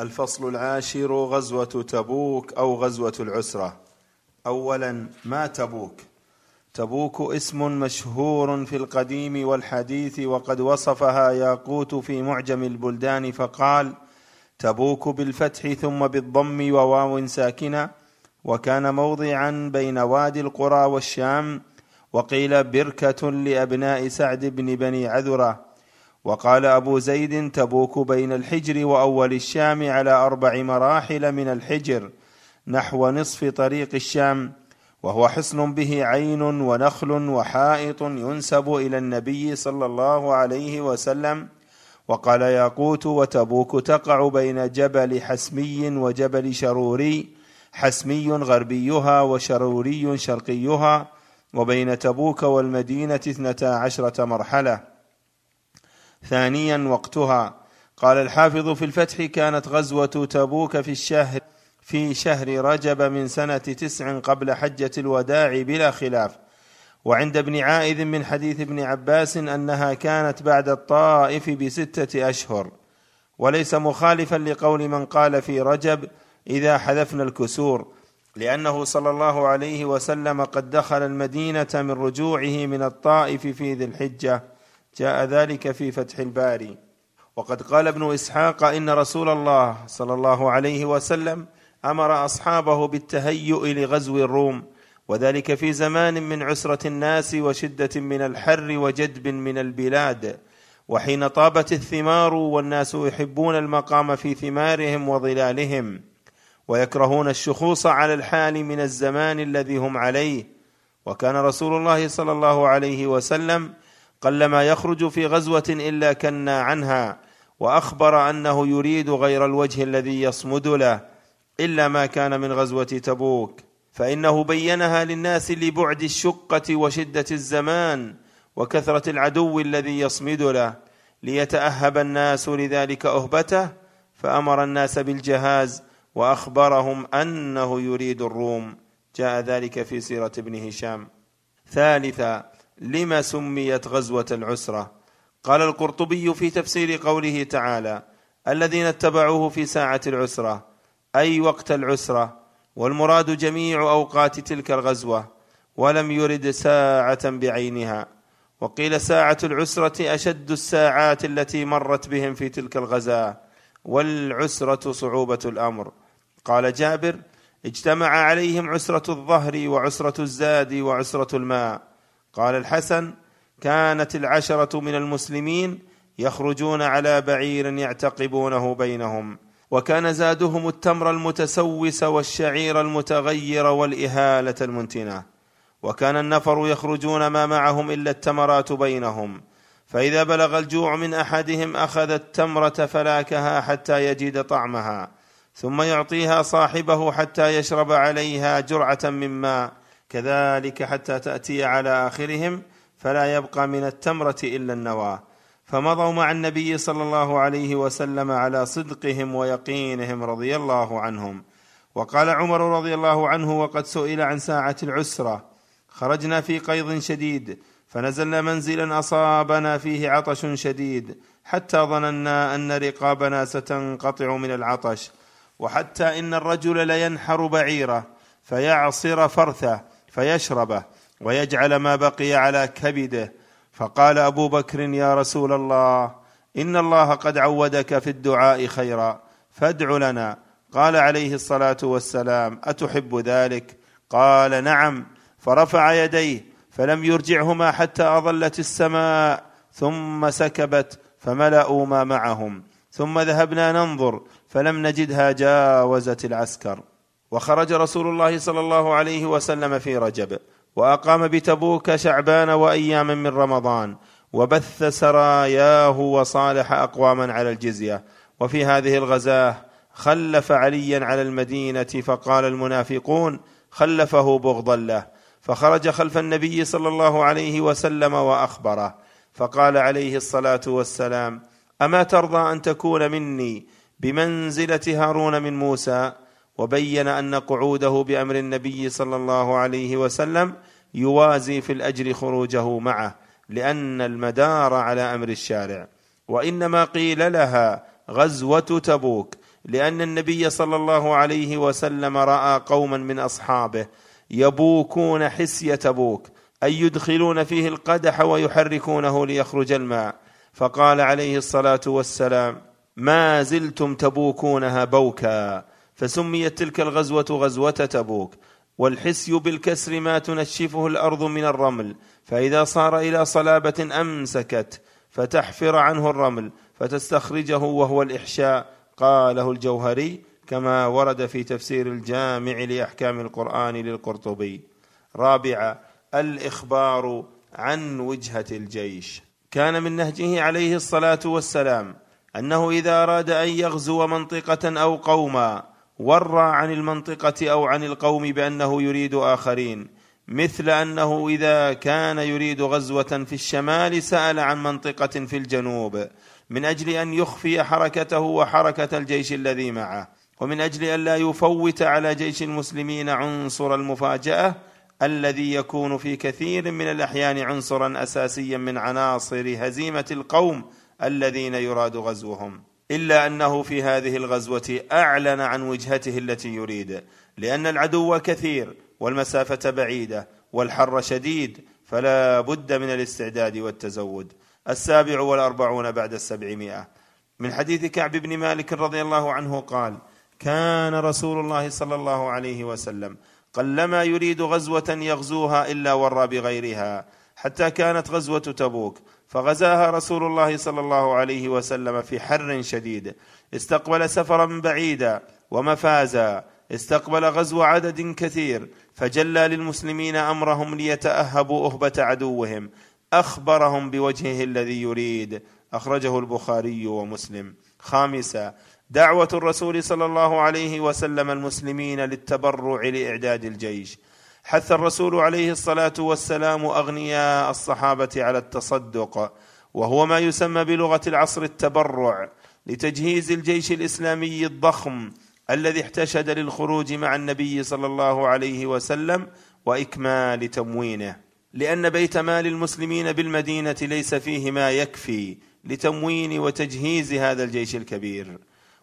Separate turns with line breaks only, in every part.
الفصل العاشر غزوة تبوك أو غزوة العسرة. اولا ما تبوك؟ تبوك اسم مشهور في القديم والحديث وقد وصفها ياقوت في معجم البلدان فقال تبوك بالفتح ثم بالضم وواو ساكنة وكان موضعا بين وادي القرى والشام وقيل بركة لأبناء سعد بن بني عذرة. وقال أبو زيد تبوك بين الحجر وأول الشام على أربع مراحل من الحجر نحو نصف طريق الشام وهو حصن به عين ونخل وحائط ينسب إلى النبي صلى الله عليه وسلم. وقال ياقوت وتبوك تقع بين جبل حسمي وجبل شروري حسمي غربيها وشروري شرقيها وبين تبوك والمدينة اثنتا عشرة مرحلة. ثانيا وقتها. قال الحافظ في الفتح كانت غزوة تبوك في الشهر في شهر رجب من سنة تسع قبل حجة الوداع بلا خلاف. وعند ابن عائذ من حديث ابن عباس أنها كانت بعد الطائف بستة أشهر. وليس مخالفا لقول من قال في رجب إذا حذفنا الكسور. لأنه صلى الله عليه وسلم قد دخل المدينة من رجوعه من الطائف في ذي الحجة. جاء ذلك في فتح الباري. وقد قال ابن إسحاق إن رسول الله صلى الله عليه وسلم أمر أصحابه بالتهيؤ لغزو الروم وذلك في زمان من عسرة الناس وشدة من الحر وجدب من البلاد. وحين طابت الثمار والناس يحبون المقام في ثمارهم وظلالهم ويكرهون الشخوص على الحال من الزمان الذي هم عليه. وكان رسول الله صلى الله عليه وسلم قلما يخرج في غزوة إلا كنا عنها وأخبر أنه يريد غير الوجه الذي يصمد له إلا ما كان من غزوة تبوك. فإنه بينها للناس لبعد الشقة وشدة الزمان وكثرة العدو الذي يصمد له ليتأهب الناس لذلك أهبته فأمر الناس بالجهاز وأخبرهم أنه يريد الروم. جاء ذلك في سيرة ابن هشام. ثالثا لما سميت غزوة العسرة؟ قال القرطبي في تفسير قوله تعالى الذين اتبعوه في ساعة العسرة أي وقت العسرة والمراد جميع أوقات تلك الغزوة ولم يرد ساعة بعينها. وقيل ساعة العسرة أشد الساعات التي مرت بهم في تلك الغزاة والعسرة صعوبة الأمر. قال جابر اجتمع عليهم عسرة الظهر وعسرة الزاد وعسرة الماء. قال الحسن كانت العشرة من المسلمين يخرجون على بعير يعتقبونه بينهم وكان زادهم التمر المتسوس والشعير المتغير والإهالة المنتنة وكان النفر يخرجون ما معهم إلا التمرات بينهم فإذا بلغ الجوع من أحدهم أخذ التمرة فلاكها حتى يجد طعمها ثم يعطيها صاحبه حتى يشرب عليها جرعة من ماء كذلك حتى تأتي على آخرهم فلا يبقى من التمرة إلا النواه فمضوا مع النبي صلى الله عليه وسلم على صدقهم ويقينهم رضي الله عنهم. وقال عمر رضي الله عنه وقد سئل عن ساعة العسرة. خرجنا في قيض شديد فنزلنا منزلا أصابنا فيه عطش شديد حتى ظننا أن رقابنا ستنقطع من العطش وحتى إن الرجل لينحر بعيره فيعصر فرثه. فيشربه ويجعل ما بقي على كبده. فقال أبو بكر يا رسول الله إن الله قد عودك في الدعاء خيرا فادع لنا. قال عليه الصلاة والسلام أتحب ذلك؟ قال نعم. فرفع يديه فلم يرجعهما حتى أظلت السماء ثم سكبت فملأوا ما معهم. ثم ذهبنا ننظر فلم نجدها جاوزت العسكر. وخرج رسول الله صلى الله عليه وسلم في رجب وأقام بتبوك شعبان واياما من رمضان وبث سراياه وصالح أقواما على الجزية. وفي هذه الغزاة خلف عليا على المدينة فقال المنافقون خلفه بغضا له. فخرج خلف النبي صلى الله عليه وسلم وأخبره فقال عليه الصلاة والسلام أما ترضى أن تكون مني بمنزلة هارون من موسى وبين أن قعوده بأمر النبي صلى الله عليه وسلم يوازي في الأجر خروجه معه لأن المدار على أمر الشارع. وإنما قيل لها غزوة تبوك لأن النبي صلى الله عليه وسلم رأى قوما من أصحابه يبوكون حسي تبوك أي يدخلون فيه القدح ويحركونه ليخرج الماء. فقال عليه الصلاة والسلام ما زلتم تبوكونها بوكا. فسميت تلك الغزوة غزوة تبوك والحسي بالكسر ما تنشفه الأرض من الرمل فإذا صار إلى صلابة أمسكت فتحفر عنه الرمل فتستخرجه وهو الإحشاء قاله الجوهري كما ورد في تفسير الجامع لأحكام القرآن للقرطبي. رابعه الإخبار عن وجهة الجيش. كان من نهجه عليه الصلاة والسلام أنه إذا أراد أن يغزو منطقة أو قوما ورى عن المنطقة أو عن القوم بأنه يريد آخرين مثل أنه إذا كان يريد غزوة في الشمال سأل عن منطقة في الجنوب من أجل أن يخفي حركته وحركة الجيش الذي معه ومن أجل أن لا يفوت على جيش المسلمين عنصر المفاجأة الذي يكون في كثير من الأحيان عنصرا اساسيا من عناصر هزيمة القوم الذين يراد غزوهم. إلا أنه في هذه الغزوة أعلن عن وجهته التي يريد لأن العدو كثير والمسافة بعيدة والحر شديد فلا بد من الاستعداد والتزود. السابع والأربعون بعد السبعمائة. من حديث كعب بن مالك رضي الله عنه قال كان رسول الله صلى الله عليه وسلم قلما يريد غزوة يغزوها إلا ورى بغيرها حتى كانت غزوة تبوك فغزاها رسول الله صلى الله عليه وسلم في حر شديد. استقبل سفرا بعيدا ومفازا. استقبل غزو عدد كثير. فجلى للمسلمين أمرهم ليتأهبوا أهبة عدوهم. أخبرهم بوجهه الذي يريد. أخرجه البخاري ومسلم. خامسا دعوة الرسول صلى الله عليه وسلم المسلمين للتبرع لإعداد الجيش. حث الرسول عليه الصلاة والسلام أغنياء الصحابة على التصدق وهو ما يسمى بلغة العصر التبرع لتجهيز الجيش الإسلامي الضخم الذي احتشد للخروج مع النبي صلى الله عليه وسلم وإكمال تموينه. لأن بيت مال المسلمين بالمدينة ليس فيه ما يكفي لتموين وتجهيز هذا الجيش الكبير.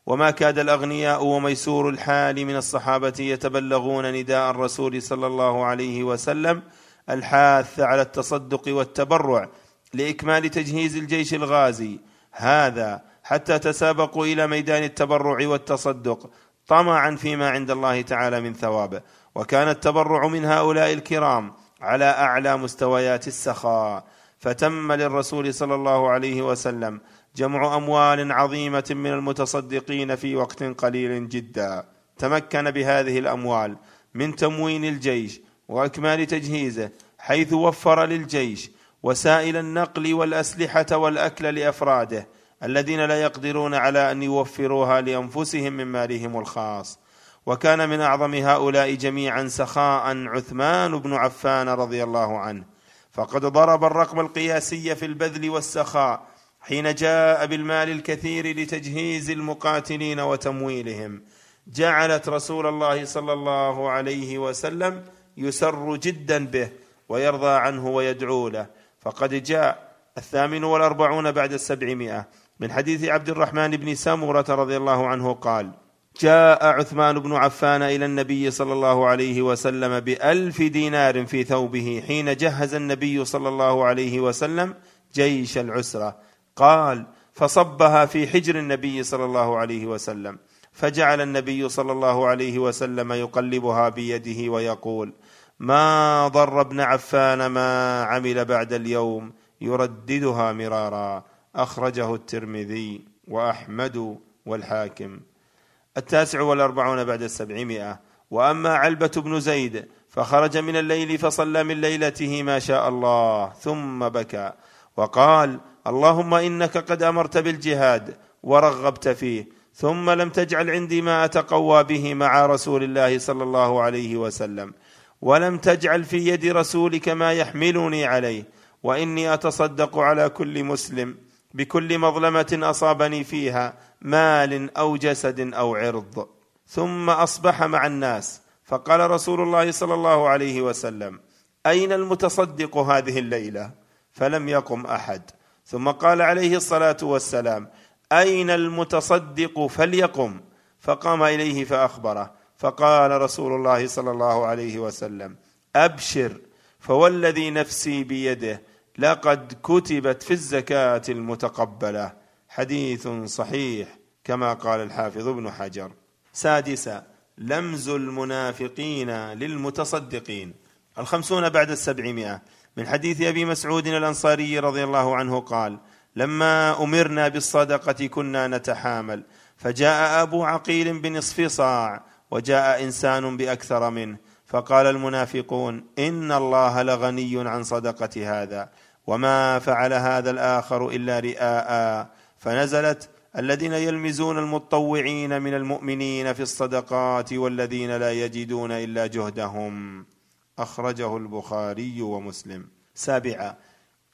وما كاد الأغنياء وميسور الحال من الصحابة يتبلغون نداء الرسول صلى الله عليه وسلم الحاث على التصدق والتبرع لإكمال تجهيز الجيش الغازي. هذا حتى تسابقوا إلى ميدان التبرع والتصدق طمعا فيما عند الله تعالى من ثوابه وكان التبرع من هؤلاء الكرام على أعلى مستويات السخاء. فتم للرسول صلى الله عليه وسلم جمع أموال عظيمة من المتصدقين في وقت قليل جدا. تمكن بهذه الأموال من تموين الجيش وإكمال تجهيزه حيث وفر للجيش وسائل النقل والأسلحة والأكل لأفراده الذين لا يقدرون على أن يوفروها لأنفسهم من مالهم الخاص. وكان من أعظم هؤلاء جميعا سخاء عثمان بن عفان رضي الله عنه. فقد ضرب الرقم القياسي في البذل والسخاء حين جاء بالمال الكثير لتجهيز المقاتلين وتمويلهم جعلت رسول الله صلى الله عليه وسلم يسر جدا به ويرضى عنه ويدعو له. فقد جاء الثامن والأربعون بعد السبعمائة. من حديث عبد الرحمن بن سمرة رضي الله عنه قال جاء عثمان بن عفان إلى النبي صلى الله عليه وسلم بألف دينار في ثوبه حين جهز النبي صلى الله عليه وسلم جيش العسرة. قال فصبها في حجر النبي صلى الله عليه وسلم فجعل النبي صلى الله عليه وسلم يقلبها بيده ويقول ما ضر ابن عفان ما عمل بعد اليوم يرددها مرارا. أخرجه الترمذي وأحمد والحاكم. التاسع والأربعون بعد السبعمائة. وأما علبة بن زيد فخرج من الليل فصلى من ليلته ما شاء الله ثم بكى. وقال اللهم إنك قد أمرت بالجهاد ورغبت فيه ثم لم تجعل عندي ما أتقوى به مع رسول الله صلى الله عليه وسلم ولم تجعل في يد رسولك ما يحملني عليه وإني أتصدق على كل مسلم بكل مظلمة أصابني فيها مال أو جسد أو عرض. ثم أصبح مع الناس فقال رسول الله صلى الله عليه وسلم أين المتصدق هذه الليلة؟ فلم يقم أحد. ثم قال عليه الصلاة والسلام أين المتصدق فليقم؟ فقام إليه فأخبره فقال رسول الله صلى الله عليه وسلم أبشر فوالذي نفسي بيده لقد كتبت في الزكاة المتقبلة. حديث صحيح كما قال الحافظ ابن حجر. سادسا لمز المنافقين للمتصدقين. الخمسون بعد السبعمائة. من حديث أبي مسعود الأنصاري رضي الله عنه قال لما أمرنا بالصدقة كنا نتحامل فجاء أبو عقيل بنصف صاع وجاء إنسان بأكثر منه فقال المنافقون إن الله لغني عن صدقة هذا وما فعل هذا الآخر إلا رئاء. فنزلت الذين يلمزون المطوعين من المؤمنين في الصدقات والذين لا يجدون إلا جهدهم. أخرجه البخاري ومسلم. سابعا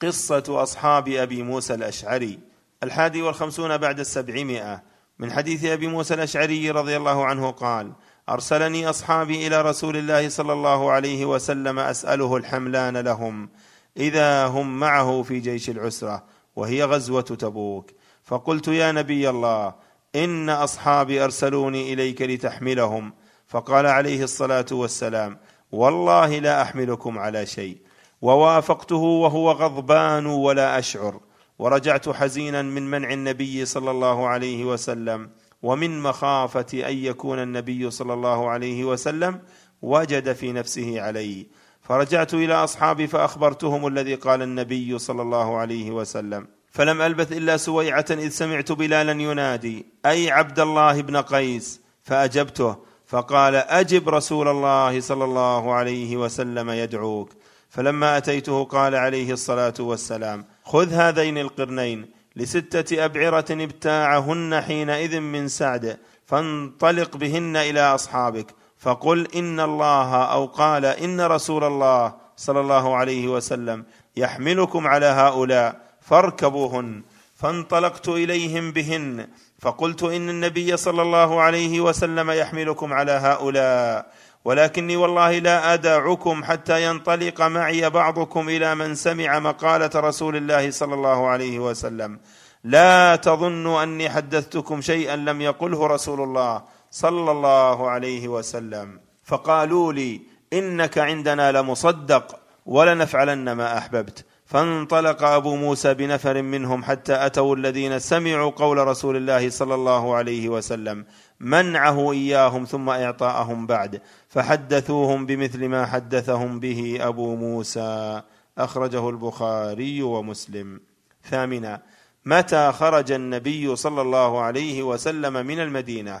قصة أصحاب أبي موسى الأشعري. الحادي والخمسون بعد السبعمائة. من حديث أبي موسى الأشعري رضي الله عنه قال أرسلني أصحابي إلى رسول الله صلى الله عليه وسلم أسأله الحملان لهم إذا هم معه في جيش العسرة وهي غزوة تبوك. فقلت يا نبي الله إن أصحابي أرسلوني إليك لتحملهم. فقال عليه الصلاة والسلام والله لا أحملكم على شيء. ووافقته وهو غضبان ولا أشعر. ورجعت حزينا من منع النبي صلى الله عليه وسلم. ومن مخافة أن يكون النبي صلى الله عليه وسلم وجد في نفسه علي. فرجعت إلى أصحابي فأخبرتهم الذي قال النبي صلى الله عليه وسلم. فلم ألبث إلا سويعة إذ سمعت بلالا ينادي أي عبد الله بن قيس؟ فأجبته فقال أجب رسول الله صلى الله عليه وسلم يدعوك. فلما أتيته قال عليه الصلاة والسلام خذ هذين القرنين لستة أبعرة ابتاعهن حينئذ من سعد فانطلق بهن إلى أصحابك. فقل إن الله أو قال إن رسول الله صلى الله عليه وسلم يحملكم على هؤلاء فاركبوهن. فانطلقت إليهم بهن فقلت إن النبي صلى الله عليه وسلم يحملكم على هؤلاء ولكني والله لا أدعكم حتى ينطلق معي بعضكم إلى من سمع مقالة رسول الله صلى الله عليه وسلم. لا تظنوا أني حدثتكم شيئا لم يقله رسول الله صلى الله عليه وسلم. فقالوا لي إنك عندنا لمصدق ولنفعلن ما أحببت. فانطلق أبو موسى بنفر منهم حتى أتوا الذين سمعوا قول رسول الله صلى الله عليه وسلم منعه إياهم ثم إعطاءهم بعد فحدثوهم بمثل ما حدثهم به أبو موسى. أخرجه البخاري ومسلم. ثامنا متى خرج النبي صلى الله عليه وسلم من المدينة؟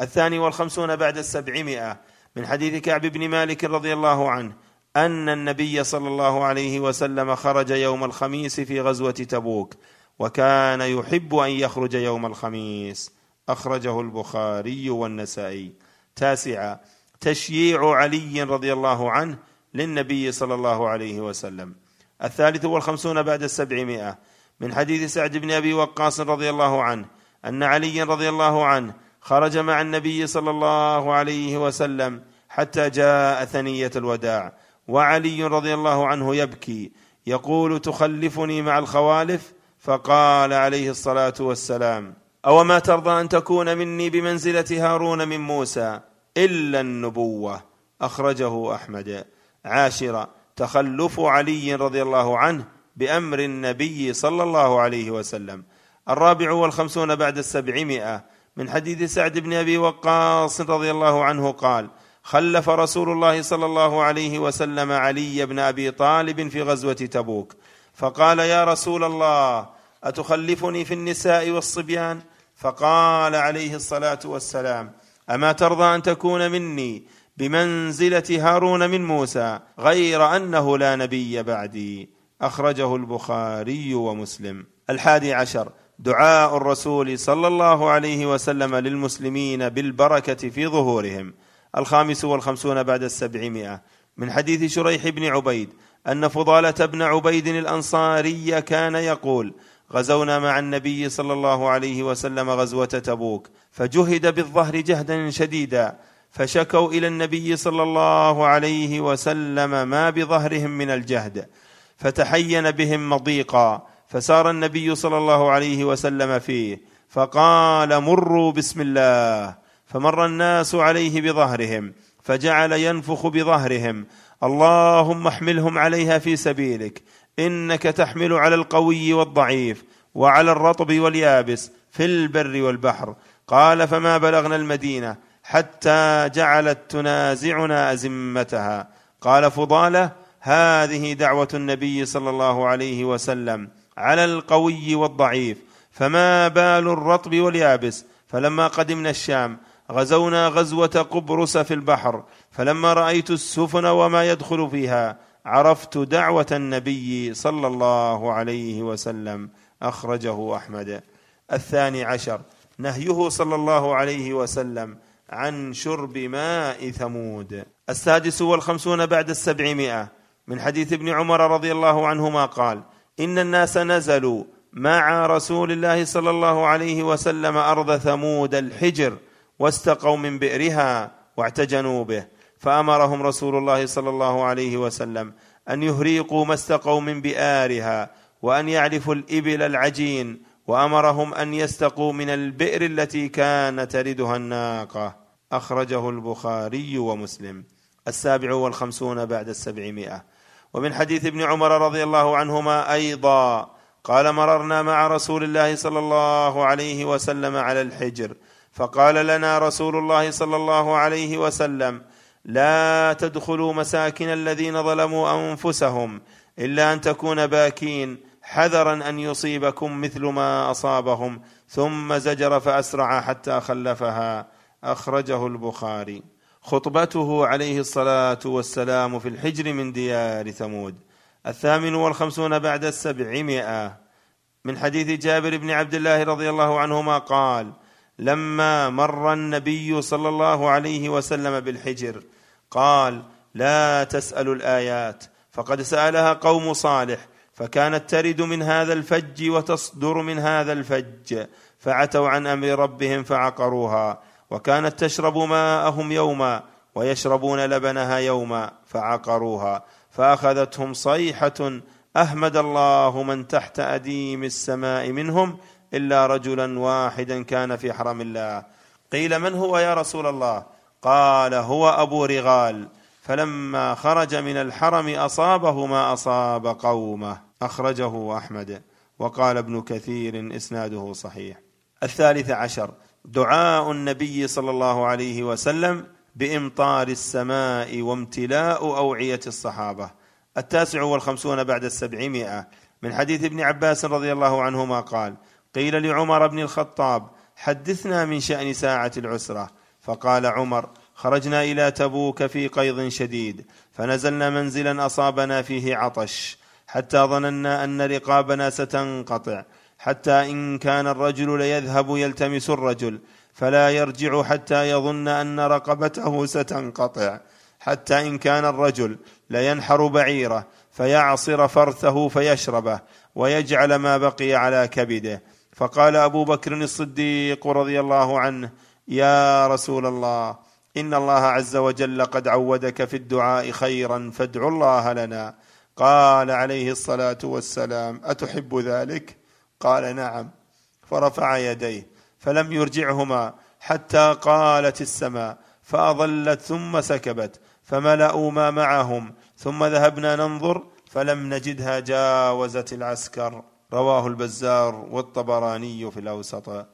الثاني والخمسون بعد السبعمائة من حديث كعب بن مالك رضي الله عنه أن النبي صلى الله عليه وسلم خرج يوم الخميس في غزوة تبوك وكان يحب أن يخرج يوم الخميس. أخرجه البخاري والنسائي. تاسعا تشييع علي رضي الله عنه للنبي صلى الله عليه وسلم. الثالث والخمسون بعد السبعمائة. من حديث سعد بن أبي وقاص رضي الله عنه أن علي رضي الله عنه خرج مع النبي صلى الله عليه وسلم حتى جاء ثنية الوداع. وعلي رضي الله عنه يبكي يقول تخلفني مع الخوالف؟ فقال عليه الصلاة والسلام أوما ترضى أن تكون مني بمنزلة هارون من موسى إلا النبوة؟ أخرجه أحمد. عاشرا تخلف علي رضي الله عنه بأمر النبي صلى الله عليه وسلم. الرابع والخمسون بعد السبعمائة من حديث سعد بن أبي وقاص رضي الله عنه قال خلف رسول الله صلى الله عليه وسلم علي بن أبي طالب في غزوة تبوك. فقال يا رسول الله أتخلفني في النساء والصبيان؟ فقال عليه الصلاة والسلام أما ترضى أن تكون مني بمنزلة هارون من موسى غير أنه لا نبي بعدي؟ أخرجه البخاري ومسلم. الحادي عشر دعاء الرسول صلى الله عليه وسلم للمسلمين بالبركة في ظهورهم. الخامس والخمسون بعد السبعمائة. من حديث شريح بن عبيد أن فضالة بن عبيد الأنصاري كان يقول غزونا مع النبي صلى الله عليه وسلم غزوة تبوك فجهد بالظهر جهدا شديدا فشكوا إلى النبي صلى الله عليه وسلم ما بظهرهم من الجهد فتحين بهم مضيقا فسار النبي صلى الله عليه وسلم فيه فقال مروا بسم الله. فمر الناس عليه بظهرهم فجعل ينفخ بظهرهم. اللهم احملهم عليها في سبيلك إنك تحمل على القوي والضعيف وعلى الرطب واليابس في البر والبحر. قال فما بلغنا المدينة حتى جعلت تنازعنا أزمتها. قال فضالة هذه دعوة النبي صلى الله عليه وسلم على القوي والضعيف فما بال الرطب واليابس. فلما قدمنا الشام غزونا غزوة قبرص في البحر فلما رأيت السفن وما يدخل فيها عرفت دعوة النبي صلى الله عليه وسلم أخرجه أحمد. الثاني عشر نهيه صلى الله عليه وسلم عن شرب ماء ثمود. السادس والخمسون بعد السبعمائة. من حديث ابن عمر رضي الله عنهما قال إن الناس نزلوا مع رسول الله صلى الله عليه وسلم أرض ثمود الحجر واستقوا من بئرها واعتجنوا به. فأمرهم رسول الله صلى الله عليه وسلم أن يهريقوا ما استقوا من بئارها وأن يعرفوا الإبل العجين وأمرهم أن يستقوا من البئر التي كان تردها الناقة. أخرجه البخاري ومسلم. السابع والخمسون بعد السبعمائة. ومن حديث ابن عمر رضي الله عنهما أيضا قال مررنا مع رسول الله صلى الله عليه وسلم على الحجر. فقال لنا رسول الله صلى الله عليه وسلم لا تدخلوا مساكن الذين ظلموا أنفسهم إلا أن تكون باكين حذرا أن يصيبكم مثل ما أصابهم ثم زجر فأسرع حتى خلفها. أخرجه البخاري. خطبته عليه الصلاة والسلام في الحجر من ديار ثمود. الثامن والخمسون بعد السبعمائة. من حديث جابر بن عبد الله رضي الله عنهما قال لما مر النبي صلى الله عليه وسلم بالحجر قال لا تسالوا الآيات فقد سألها قوم صالح فكانت ترد من هذا الفج وتصدر من هذا الفج فعتوا عن أمر ربهم فعقروها وكانت تشرب ماءهم يوما ويشربون لبنها يوما فعقروها فأخذتهم صيحة أحمد الله من تحت أديم السماء منهم إلا رجلا واحدا كان في حرم الله. قيل من هو يا رسول الله؟ قال هو أبو رغال. فلما خرج من الحرم أصابه ما أصاب قومه. أخرجه أحمد. وقال ابن كثير إسناده صحيح. الثالث عشر. دعاء النبي صلى الله عليه وسلم بإمطار السماء وامتلاء أوعية الصحابة. التاسع والخمسون بعد السبعمائة. من حديث ابن عباس رضي الله عنهما قال قيل لعمر بن الخطاب حدثنا من شأن ساعة العسرة. فقال عمر خرجنا إلى تبوك في قيض شديد فنزلنا منزلا أصابنا فيه عطش حتى ظننا أن رقابنا ستنقطع حتى إن كان الرجل ليذهب يلتمس الرجل فلا يرجع حتى يظن أن رقبته ستنقطع حتى إن كان الرجل لينحر بعيره فيعصر فرثه فيشربه ويجعل ما بقي على كبده. فقال أبو بكر الصديق رضي الله عنه يا رسول الله إن الله عز وجل قد عودك في الدعاء خيرا فادع الله لنا. قال عليه الصلاة والسلام أتحب ذلك؟ قال نعم. فرفع يديه فلم يرجعهما حتى قالت السماء فأظلت ثم سكبت فملأوا ما معهم ثم ذهبنا ننظر فلم نجدها جاوزت العسكر. رواه البزار والطبراني في الأوسط.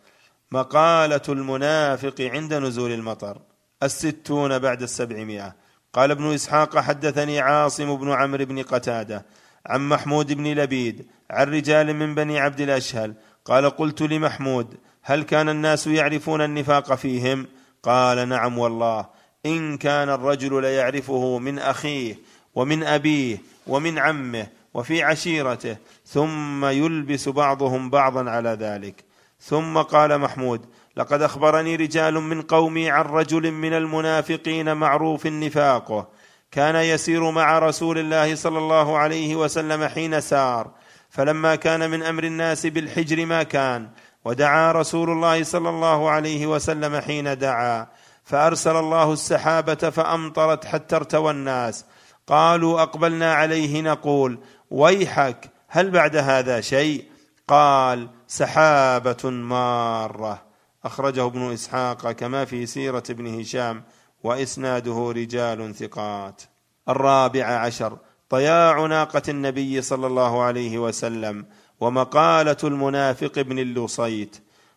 مقالة المنافق عند نزول المطر. الستون بعد السبعمائة. قال ابن إسحاق حدثني عاصم بن عمرو بن قتادة عن محمود بن لبيد عن رجال من بني عبد الأشهل. قال قلت لمحمود هل كان الناس يعرفون النفاق فيهم؟ قال نعم والله. إن كان الرجل ليعرفه من أخيه ومن أبيه ومن عمه وفي عشيرته ثم يلبس بعضهم بعضا على ذلك. ثم قال محمود لقد أخبرني رجال من قومي عن رجل من المنافقين معروف نفاقه كان يسير مع رسول الله صلى الله عليه وسلم حين سار فلما كان من أمر الناس بالحجر ما كان ودعا رسول الله صلى الله عليه وسلم حين دعا فأرسل الله السحابة فأمطرت حتى ارتوى الناس. قالوا أقبلنا عليه نقول ويحك هل بعد هذا شيء؟ قال سحابة مارة. أخرجه ابن إسحاق كما في سيرة ابن هشام وإسناده رجال ثقات. الرابع عشر. طياع ناقة النبي صلى الله عليه وسلم ومقالة المنافق ابن اللصيت.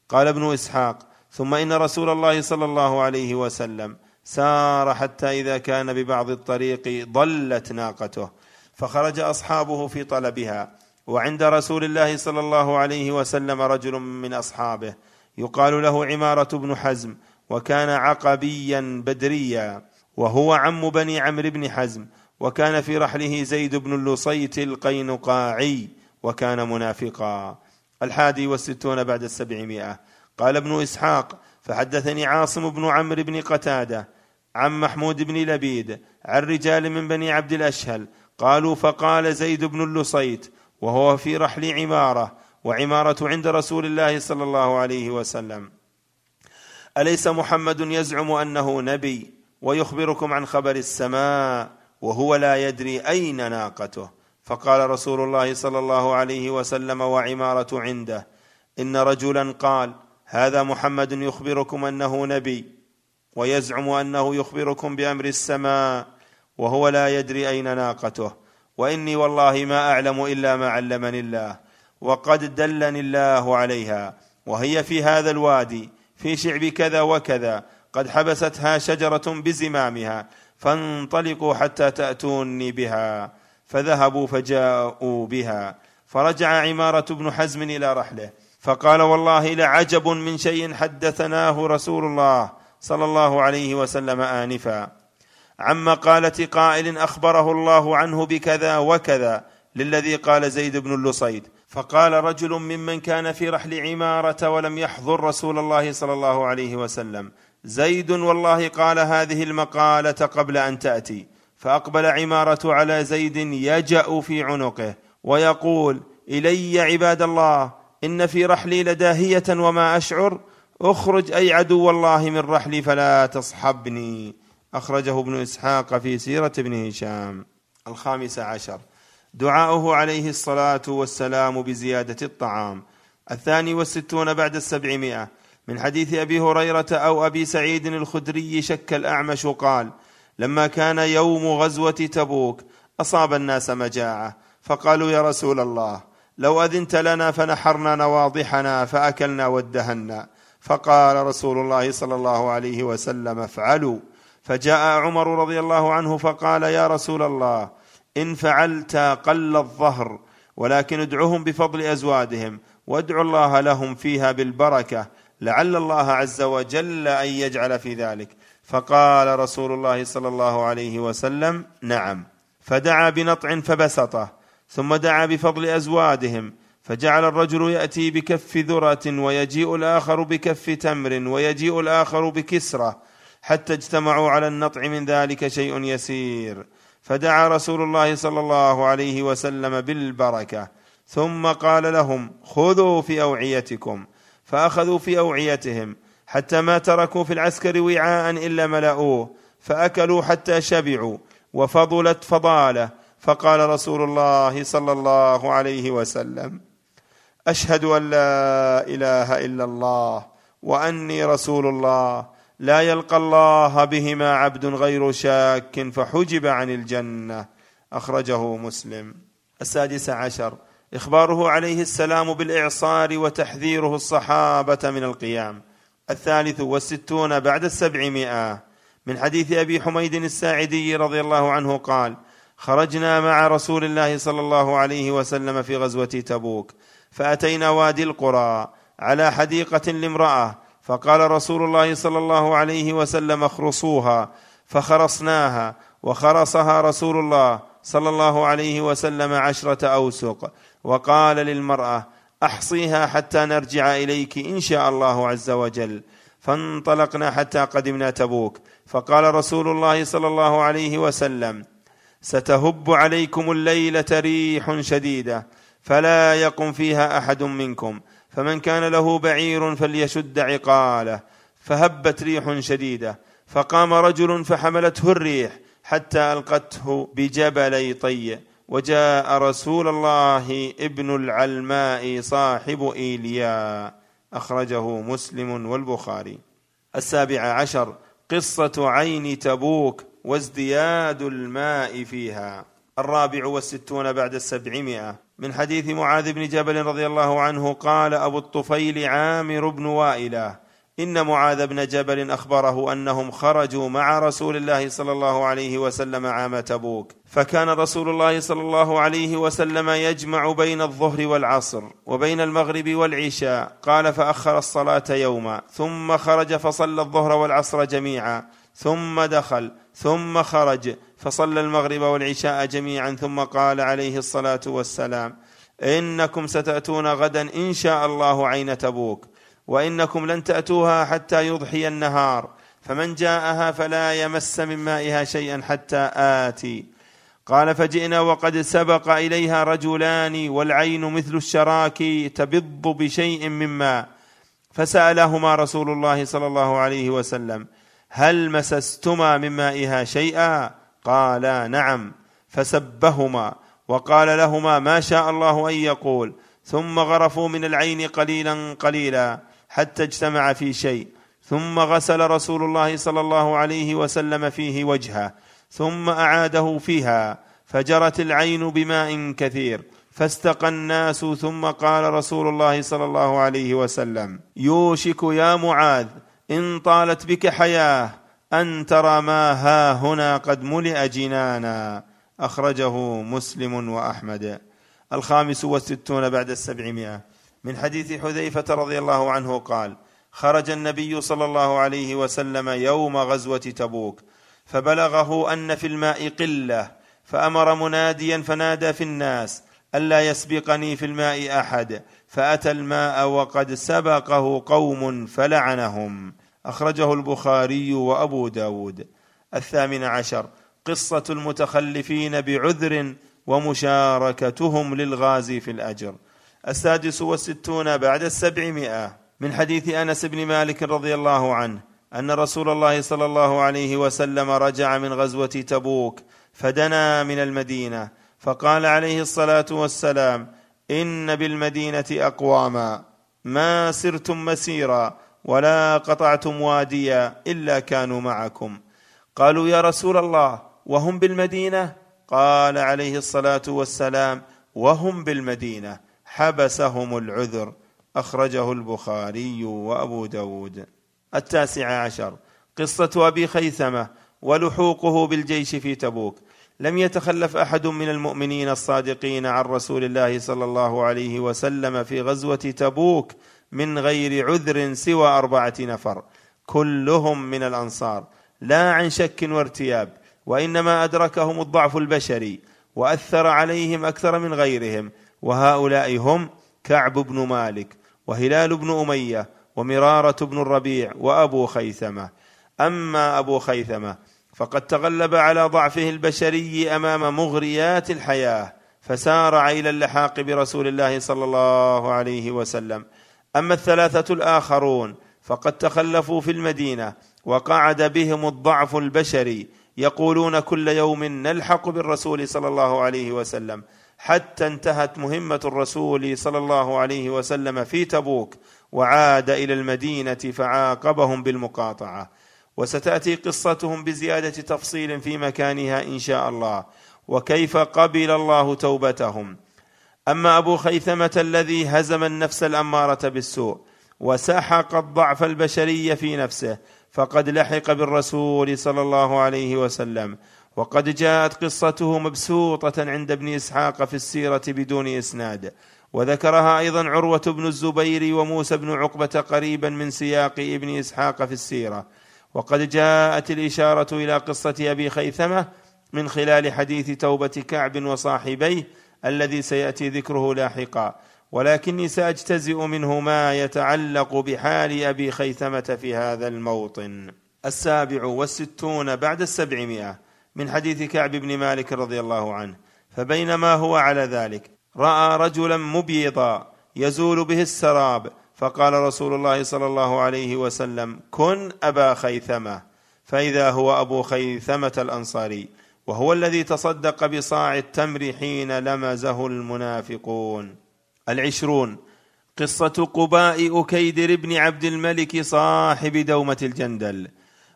قال ابن إسحاق ثم إن رسول الله صلى الله عليه وسلم سار حتى إذا كان ببعض الطريق ضلت ناقته فخرج أصحابه في طلبها. وعند رسول الله صلى الله عليه وسلم رجل من أصحابه يقال له عمارة بن حزم وكان عقبيا بدريا وهو عم بني عمرو بن حزم وكان في رحله زيد بن اللصيت القينقاعي وكان منافقا. الحادي والستون بعد السبعمائة. قال ابن إسحاق فحدثني عاصم بن عمرو بن قتادة عن محمود بن لبيد عن رجال من بني عبد الأشهل قالوا فقال زيد بن اللصيت وهو في رحل عمارة وعمارة عند رسول الله صلى الله عليه وسلم. أليس محمد يزعم أنه نبي ويخبركم عن خبر السماء وهو لا يدري أين ناقته؟ فقال رسول الله صلى الله عليه وسلم وعمارة عنده إن رجلا قال هذا محمد يخبركم أنه نبي ويزعم أنه يخبركم بأمر السماء وهو لا يدري أين ناقته. وإني والله ما أعلم إلا ما علمني الله وقد دلني الله عليها وهي في هذا الوادي في شعب كذا وكذا قد حبستها شجرة بزمامها فانطلقوا حتى تأتوني بها فذهبوا فجاءوا بها فرجع عمارة بن حزم إلى رحله فقال والله لعجب من شيء حدثناه رسول الله صلى الله عليه وسلم آنفا. عن مقالة قائل أخبره الله عنه بكذا وكذا للذي قال زيد بن اللصيد. فقال رجل ممن كان في رحل عمارة ولم يحضر رسول الله صلى الله عليه وسلم. زيد والله قال هذه المقالة قبل أن تأتي. فأقبل عمارة على زيد يجأ في عنقه ويقول إلي عباد الله إن في رحلي لداهية وما أشعر. أخرج أي عدو الله من رحلي فلا تصحبني. أخرجه ابن إسحاق في سيرة ابن هشام. الخامس عشر. دعاؤه عليه الصلاة والسلام بزيادة الطعام. الثاني والستون بعد السبعمائة. من حديث أبي هريرة أو أبي سعيد الخدري شك الأعمش قال لما كان يوم غزوة تبوك أصاب الناس مجاعة. فقالوا يا رسول الله لو أذنت لنا فنحرنا نواضحنا فأكلنا وادهنا. فقال رسول الله صلى الله عليه وسلم افعلوا. فجاء عمر رضي الله عنه فقال يا رسول الله إن فعلت قل الظهر ولكن ادعهم بفضل أزوادهم وادعوا الله لهم فيها بالبركة لعل الله عز وجل أن يجعل في ذلك. فقال رسول الله صلى الله عليه وسلم نعم. فدعا بنطع فبسطه ثم دعا بفضل أزوادهم فجعل الرجل يأتي بكف ذرة ويجيء الآخر بكف تمر ويجيء الآخر بكسرة حتى اجتمعوا على النطع من ذلك شيء يسير. فدعا رسول الله صلى الله عليه وسلم بالبركة. ثم قال لهم خذوا في أوعيتكم. فأخذوا في أوعيتهم. حتى ما تركوا في العسكر وعاء إلا ملأوه. فأكلوا حتى شبعوا. وفضلت فضالة. فقال رسول الله صلى الله عليه وسلم أشهد أن لا إله إلا الله وأني رسول الله. لا يلقى الله بهما عبد غير شاك فحجب عن الجنة. أخرجه مسلم. السادس عشر. إخباره عليه السلام بالإعصار وتحذيره الصحابة من القيام. الثالث والستون بعد السبعمائة. من حديث أبي حميد الساعدي رضي الله عنه قال خرجنا مع رسول الله صلى الله عليه وسلم في غزوة تبوك فأتينا وادي القرى على حديقة لامرأة فقال رسول الله صلى الله عليه وسلم اخرصوها. فخرصناها وخرصها رسول الله صلى الله عليه وسلم عشرة أوسق. وقال للمرأة أحصيها حتى نرجع إليك إن شاء الله عز وجل. فانطلقنا حتى قدمنا تبوك. فقال رسول الله صلى الله عليه وسلم ستهب عليكم الليلة ريح شديدة فلا يقم فيها أحد منكم. فمن كان له بعير فليشد عقاله. فهبت ريح شديدة. فقام رجل فحملته الريح حتى ألقته بجبلي طي وجاء رسول الله ابن العلماء صاحب ايليا أخرجه مسلم والبخاري. السابع عشر. قصة عين تبوك وازدياد الماء فيها. الرابع والستون بعد السبعمائة. من حديث معاذ بن جبل رضي الله عنه قال أبو الطفيل عامر بن وائلة إن معاذ بن جبل أخبره أنهم خرجوا مع رسول الله صلى الله عليه وسلم عام تبوك فكان رسول الله صلى الله عليه وسلم يجمع بين الظهر والعصر وبين المغرب والعشاء قال فأخر الصلاة يوما ثم خرج فصلى الظهر والعصر جميعا ثم دخل ثم خرج فصلى المغرب والعشاء جميعا ثم قال عليه الصلاة والسلام إنكم ستأتون غدا إن شاء الله عين تبوك وإنكم لن تأتوها حتى يضحي النهار فمن جاءها فلا يمس من مائها شيئا حتى آتي. قال فجئنا وقد سبق إليها رجلان والعين مثل الشراك تبض بشيء من ماء فسألهما رسول الله صلى الله عليه وسلم هل مسستما من مائها شيئا؟ قالا نعم فسبهما وقال لهما ما شاء الله أن يقول ثم غرفوا من العين قليلا قليلا حتى اجتمع في شيء ثم غسل رسول الله صلى الله عليه وسلم فيه وجهه ثم أعاده فيها فجرت العين بماء كثير فاستقى الناس ثم قال رسول الله صلى الله عليه وسلم يوشك يا معاذ إن طالت بك حياة أن ترى ما ها هنا قد ملئ جنانا. أخرجه مسلم وأحمد. الخامس والستون بعد السبعمائة. من حديث حذيفة رضي الله عنه قال خرج النبي صلى الله عليه وسلم يوم غزوة تبوك فبلغه أن في الماء قلة فأمر مناديا فنادى في الناس ألا يسبقني في الماء أحد؟ فأتى الماء وقد سبقه قوم فلعنهم. أخرجه البخاري وأبو داود. الثامن عشر. قصة المتخلفين بعذر ومشاركتهم للغازي في الأجر. السادس والستون بعد السبعمائة. من حديث أنس بن مالك رضي الله عنه أن رسول الله صلى الله عليه وسلم رجع من غزوة تبوك فدنا من المدينة. فقال عليه الصلاة والسلام إن بالمدينة أقواما. ما سرتم مسيرا. ولا قطعتم واديا إلا كانوا معكم. قالوا يا رسول الله وهم بالمدينة؟ قال عليه الصلاة والسلام وهم بالمدينة. حبسهم العذر. أخرجه البخاري وأبو داود. التاسع عشر. قصة أبي خيثمة ولحوقه بالجيش في تبوك. لم يتخلف أحد من المؤمنين الصادقين عن رسول الله صلى الله عليه وسلم في غزوة تبوك من غير عذر سوى أربعة نفر. كلهم من الأنصار. لا عن شك وارتياب وإنما أدركهم الضعف البشري وأثر عليهم أكثر من غيرهم وهؤلاء هم كعب بن مالك وهلال بن أمية ومرارة بن الربيع وأبو خيثمة. أما أبو خيثمة فقد تغلب على ضعفه البشري أمام مغريات الحياة فسارع إلى اللحاق برسول الله صلى الله عليه وسلم. أما الثلاثة الآخرون فقد تخلفوا في المدينة وقعد بهم الضعف البشري يقولون كل يوم نلحق بالرسول صلى الله عليه وسلم حتى انتهت مهمة الرسول صلى الله عليه وسلم في تبوك وعاد إلى المدينة فعاقبهم بالمقاطعة. وستأتي قصتهم بزيادة تفصيل في مكانها إن شاء الله. وكيف قبل الله توبتهم؟ أما أبو خيثمة الذي هزم النفس الأمارة بالسوء وسحق الضعف البشري في نفسه فقد لحق بالرسول صلى الله عليه وسلم وقد جاءت قصته مبسوطة عند ابن إسحاق في السيرة بدون إسناد. وذكرها أيضا عروة بن الزبير وموسى بن عقبة قريبا من سياق ابن إسحاق في السيرة. وقد جاءت الإشارة إلى قصة أبي خيثمة من خلال حديث توبة كعب وصاحبيه الذي سيأتي ذكره لاحقا. ولكني سأجتزئ منه ما يتعلق بحال أبي خيثمة في هذا الموطن. السابع والستون بعد السبعمائة من حديث كعب بن مالك رضي الله عنه. فبينما هو على ذلك رأى رجلا مبيضا يزول به السراب. فقال رسول الله صلى الله عليه وسلم كن أبا خيثمة. فإذا هو أبو خيثمة الأنصاري. وهو الذي تصدق بصاع التمر حين لمزه المنافقون. العشرون قصة قباء اكيدر بن عبد الملك صاحب دومة الجندل.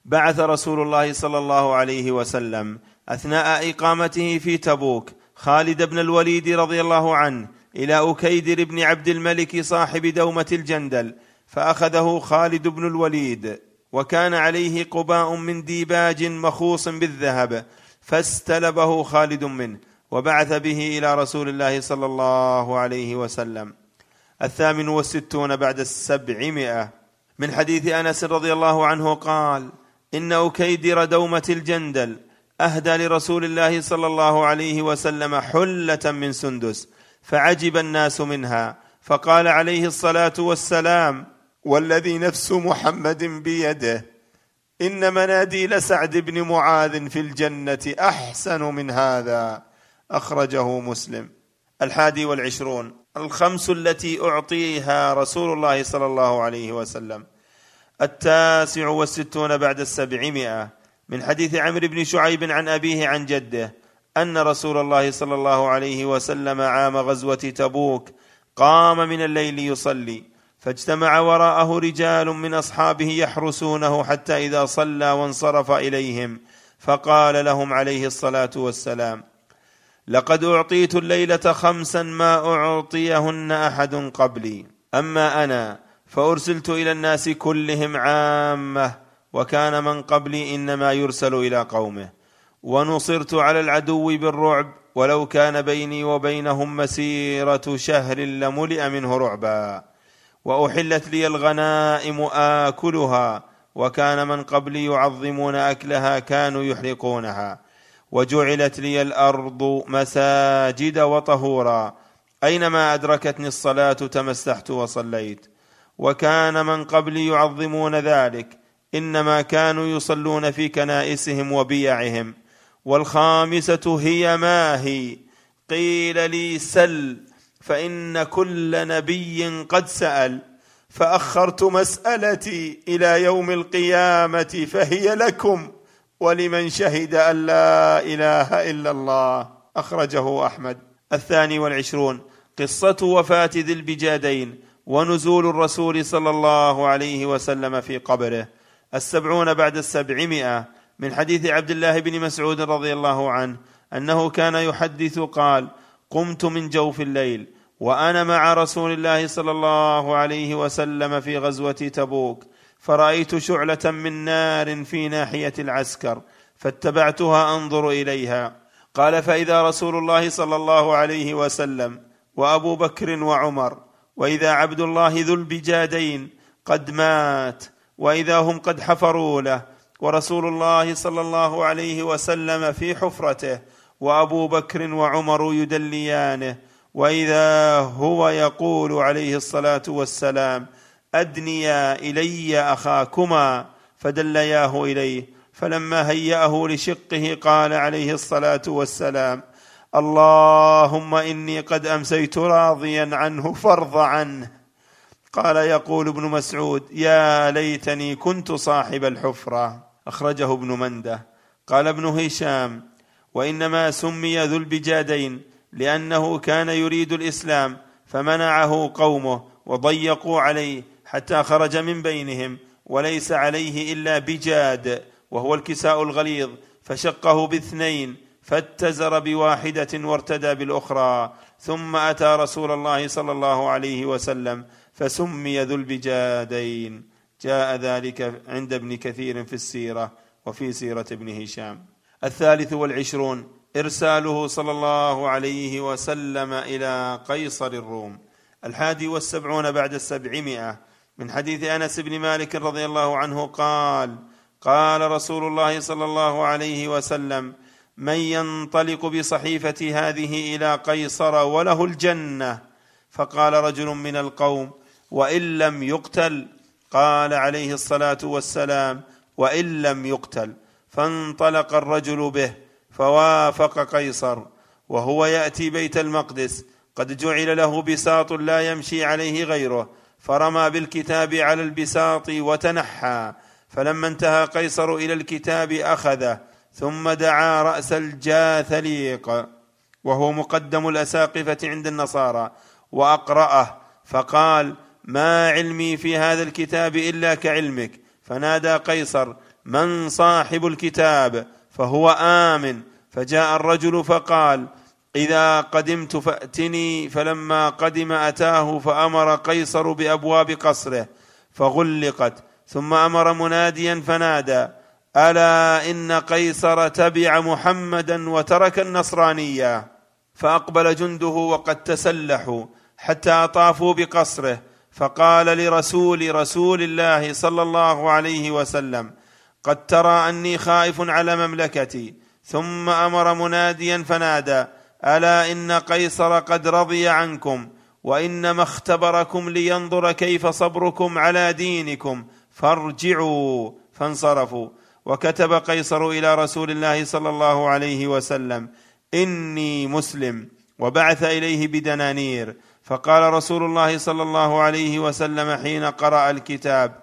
بعث رسول الله صلى الله عليه وسلم أثناء إقامته في تبوك خالد بن الوليد رضي الله عنه إلى اكيدر بن عبد الملك صاحب دومة الجندل فأخذه خالد بن الوليد. وكان عليه قباء من ديباج مخوص بالذهب فاستلبه خالد منه وبعث به إلى رسول الله صلى الله عليه وسلم. الثامن والستون بعد السبعمائة. من حديث أنس رضي الله عنه قال إن أكيدر دومة الجندل أهدى لرسول الله صلى الله عليه وسلم حلة من سندس فعجب الناس منها فقال عليه الصلاة والسلام والذي نفس محمد بيده إن مناديل سعد بن معاذ في الجنة أحسن من هذا أخرجه مسلم. الحادي والعشرون. الخمس التي أعطيها رسول الله صلى الله عليه وسلم. التاسع والستون بعد السبعمائة. من حديث عمرو بن شعيب عن أبيه عن جده أن رسول الله صلى الله عليه وسلم عام غزوة تبوك قام من الليل يصلي. فاجتمع وراءه رجال من أصحابه يحرسونه حتى إذا صلى وانصرف إليهم فقال لهم عليه الصلاة والسلام لقد أعطيت الليلة خمسا ما أعطيهن أحد قبلي أما أنا فأرسلت إلى الناس كلهم عامة وكان من قبلي إنما يرسل إلى قومه ونصرت على العدو بالرعب ولو كان بيني وبينهم مسيرة شهر لملئ منه رعبا وأحلت لي الغنائم آكلها وكان من قبلي يعظمون أكلها كانوا يحرقونها وجعلت لي الأرض مساجد وطهورا. أينما أدركتني الصلاة تمسحت وصليت. وكان من قبلي يعظمون ذلك. إنما كانوا يصلون في كنائسهم وبيعهم. والخامسة هي ما هي؟ قيل لي سل. فإن كل نبي قد سأل فأخرت مسألتي إلى يوم القيامة فهي لكم ولمن شهد أن لا إله إلا الله أخرجه أحمد. الثاني والعشرون قصة وفاة ذي البجادين ونزول الرسول صلى الله عليه وسلم في قبره. السبعون بعد السبعمائة من حديث عبد الله بن مسعود رضي الله عنه أنه كان يحدث قال قمت من جوف الليل وأنا مع رسول الله صلى الله عليه وسلم في غزوة تبوك فرأيت شعلة من نار في ناحية العسكر فاتبعتها أنظر إليها. قال فإذا رسول الله صلى الله عليه وسلم وأبو بكر وعمر وإذا عبد الله ذو البجادين قد مات وإذا هم قد حفروا له ورسول الله صلى الله عليه وسلم في حفرته وابو بكر وعمر يدليانه واذا هو يقول عليه الصلاة والسلام ادنيا الي اخاكما فدلياه اليه فلما هيأه لشقه قال عليه الصلاة والسلام اللهم اني قد امسيت راضيا عنه فارض عنه قال يقول ابن مسعود يا ليتني كنت صاحب الحفرة اخرجه ابن مندة قال ابن هشام وإنما سمي ذو البجادين لأنه كان يريد الإسلام فمنعه قومه وضيقوا عليه حتى خرج من بينهم وليس عليه إلا بجاد وهو الكساء الغليظ فشقه باثنين فاتزر بواحدة وارتدى بالأخرى ثم أتى رسول الله صلى الله عليه وسلم فسمي ذو البجادين. جاء ذلك عند ابن كثير في السيرة وفي سيرة ابن هشام. الثالث والعشرون إرساله صلى الله عليه وسلم إلى قيصر الروم. الحادي والسبعون بعد السبعمائة. من حديث أنس بن مالك رضي الله عنه قال قال رسول الله صلى الله عليه وسلم من ينطلق بصحيفتي هذه إلى قيصر وله الجنة. فقال رجل من القوم وإن لم يقتل؟ قال عليه الصلاة والسلام وإن لم يقتل. فانطلق الرجل به فوافق قيصر وهو يأتي بيت المقدس. قد جعل له بساط لا يمشي عليه غيره فرمى بالكتاب على البساط وتنحى. فلما انتهى قيصر إلى الكتاب أخذه ثم دعا رأس الجاثليق وهو مقدم الأساقفة عند النصارى وأقرأه. فقال ما علمي في هذا الكتاب إلا كعلمك. فنادى قيصر من صاحب الكتاب فهو آمن. فجاء الرجل فقال إذا قدمت فأتني. فلما قدم أتاه فأمر قيصر بأبواب قصره فغلقت. ثم أمر مناديا فنادى ألا إن قيصر تبع محمدا وترك النصرانية؟ فأقبل جنده وقد تسلحوا حتى طافوا بقصره. فقال لرسول رسول الله صلى الله عليه وسلم قد ترى أني خائف على مملكتي ثم أمر مناديا فنادى ألا إن قيصر قد رضي عنكم وإنما اختبركم لينظر كيف صبركم على دينكم. فارجعوا فانصرفوا. وكتب قيصر إلى رسول الله صلى الله عليه وسلم إني مسلم وبعث إليه بدنانير. فقال رسول الله صلى الله عليه وسلم حين قرأ الكتاب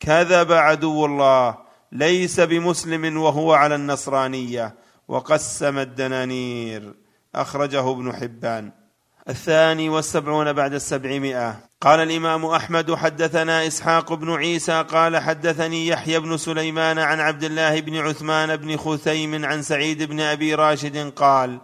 كذب عدو الله ليس بمسلم وهو على النصرانية. وقسم الدنانير. أخرجه ابن حبان. الثاني والسبعون بعد السبعمائة. قال الإمام أحمد حدثنا إسحاق بن عيسى قال حدثني يحيى بن سليمان عن عبد الله بن عثمان بن خثيم عن سعيد بن أبي راشد قال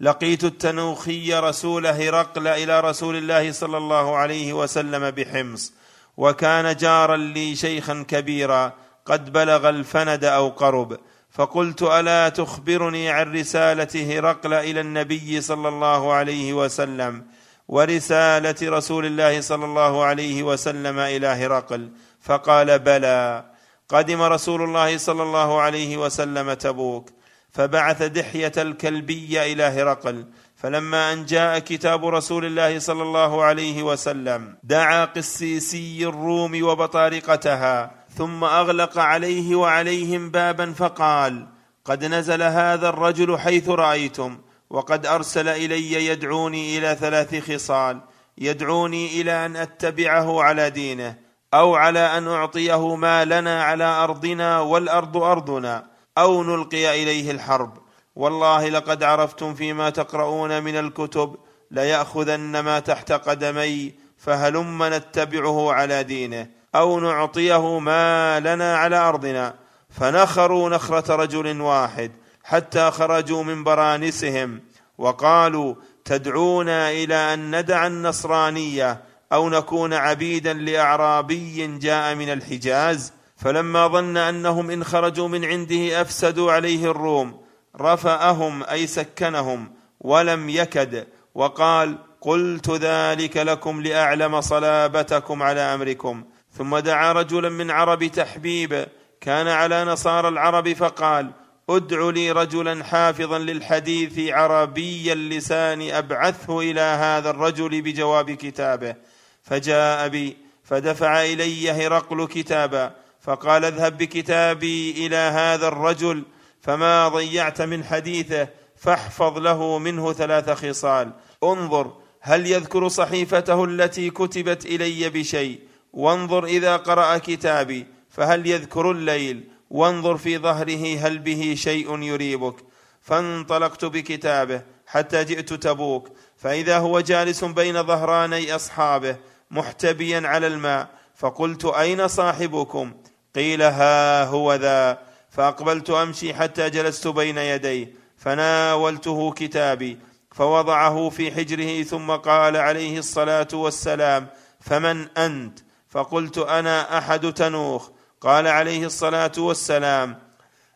لقيت التنوخي رسول هرقل إلى رسول الله صلى الله عليه وسلم بحمص وكان جارا لي شيخا كبيرا قد بلغ الفند أو قرب. فقلت ألا تخبرني عن رسالة هرقل إلى النبي صلى الله عليه وسلم ورسالة رسول الله صلى الله عليه وسلم إلى هرقل. فقال بلى. قدم رسول الله صلى الله عليه وسلم تبوك. فبعث دحية الكلبي إلى هرقل. فلما أن جاء كتاب رسول الله صلى الله عليه وسلم دعا قسيسي الروم وبطارقتها. ثم أغلق عليه وعليهم بابا فقال قد نزل هذا الرجل حيث رأيتم وقد أرسل إلي يدعوني إلى ثلاث خصال يدعوني إلى أن أتبعه على دينه أو على أن أعطيه ما لنا على أرضنا والأرض أرضنا أو نلقي إليه الحرب. والله لقد عرفتم فيما تقرؤون من الكتب ليأخذن ما تحت قدمي فهلم نتبعه على دينه. أو نعطيه ما لنا على أرضنا. فنخروا نخرة رجل واحد حتى خرجوا من برانسهم وقالوا تدعونا إلى أن ندع النصرانية أو نكون عبيدا لأعرابي جاء من الحجاز. فلما ظن أنهم إن خرجوا من عنده أفسدوا عليه الروم. رفأهم أي سكنهم ولم يكد وقال قلت ذلك لكم لأعلم صلابتكم على أمركم. ثم دعا رجلا من عرب تحبيب كان على نصارى العرب فقال أدع لي رجلا حافظا للحديث عربي اللسان أبعثه إلى هذا الرجل بجواب كتابه. فجاء بي فدفع إلي هرقل كتابا فقال اذهب بكتابي إلى هذا الرجل فما ضيعت من حديثه فاحفظ له منه ثلاث خصال. انظر هل يذكر صحيفته التي كتبت إلي بشيء؟ وانظر إذا قرأ كتابي فهل يذكر الليل؟ وانظر في ظهره هل به شيء يريبك؟ فانطلقت بكتابه حتى جئت تبوك. فإذا هو جالس بين ظهراني أصحابه محتبيا على الماء فقلت أين صاحبكم؟ قيل ها هو ذا. فأقبلت أمشي حتى جلست بين يديه فناولته كتابي فوضعه في حجره ثم قال عليه الصلاة والسلام فمن أنت؟ فقلت أنا أحد تنوخ. قال عليه الصلاة والسلام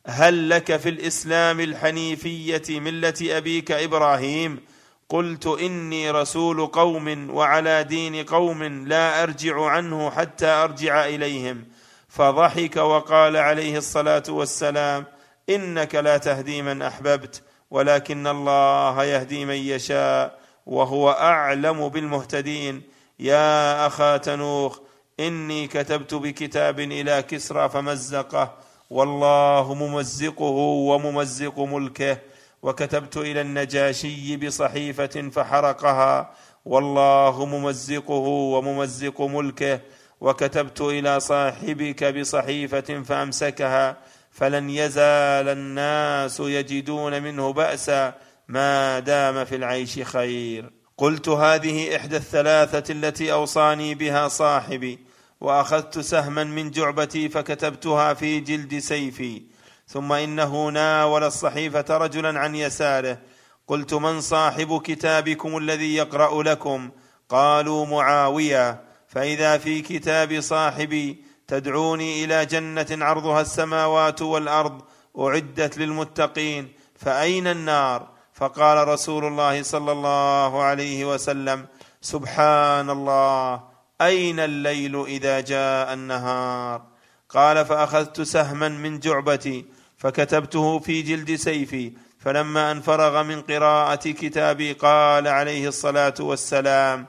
هل لك في الإسلام الحنيفية ملة أبيك إبراهيم؟ قلت إني رسول قوم وعلى دين قوم لا أرجع عنه حتى أرجع إليهم. فضحك وقال عليه الصلاة والسلام إنك لا تهدي من أحببت ولكن الله يهدي من يشاء وهو أعلم بالمهتدين. يا أخا تنوخ إني كتبت بكتاب إلى كسرى فمزقه والله ممزقه وممزق ملكه. وكتبت إلى النجاشي بصحيفة فحرقها والله ممزقه وممزق ملكه. وكتبت إلى صاحبك بصحيفة فأمسكها فلن يزال الناس يجدون منه بأسا. ما دام في العيش خير. قلت هذه إحدى الثلاثة التي أوصاني بها صاحبي. وأخذت سهما من جعبتي فكتبتها في جلد سيفي. ثم إنه ناول الصحيفة رجلا عن يساره. قلت من صاحب كتابكم الذي يقرأ لكم؟ قالوا معاوية. فإذا في كتاب صاحبي تدعوني إلى جنة عرضها السماوات والأرض أعدت للمتقين. فأين النار؟ فقال رسول الله صلى الله عليه وسلم سبحان الله. أين الليل إذا جاء النهار؟ قال فأخذت سهما من جعبتي فكتبته في جلد سيفي فلما أن فرغ من قراءة كتابي قال عليه الصلاة والسلام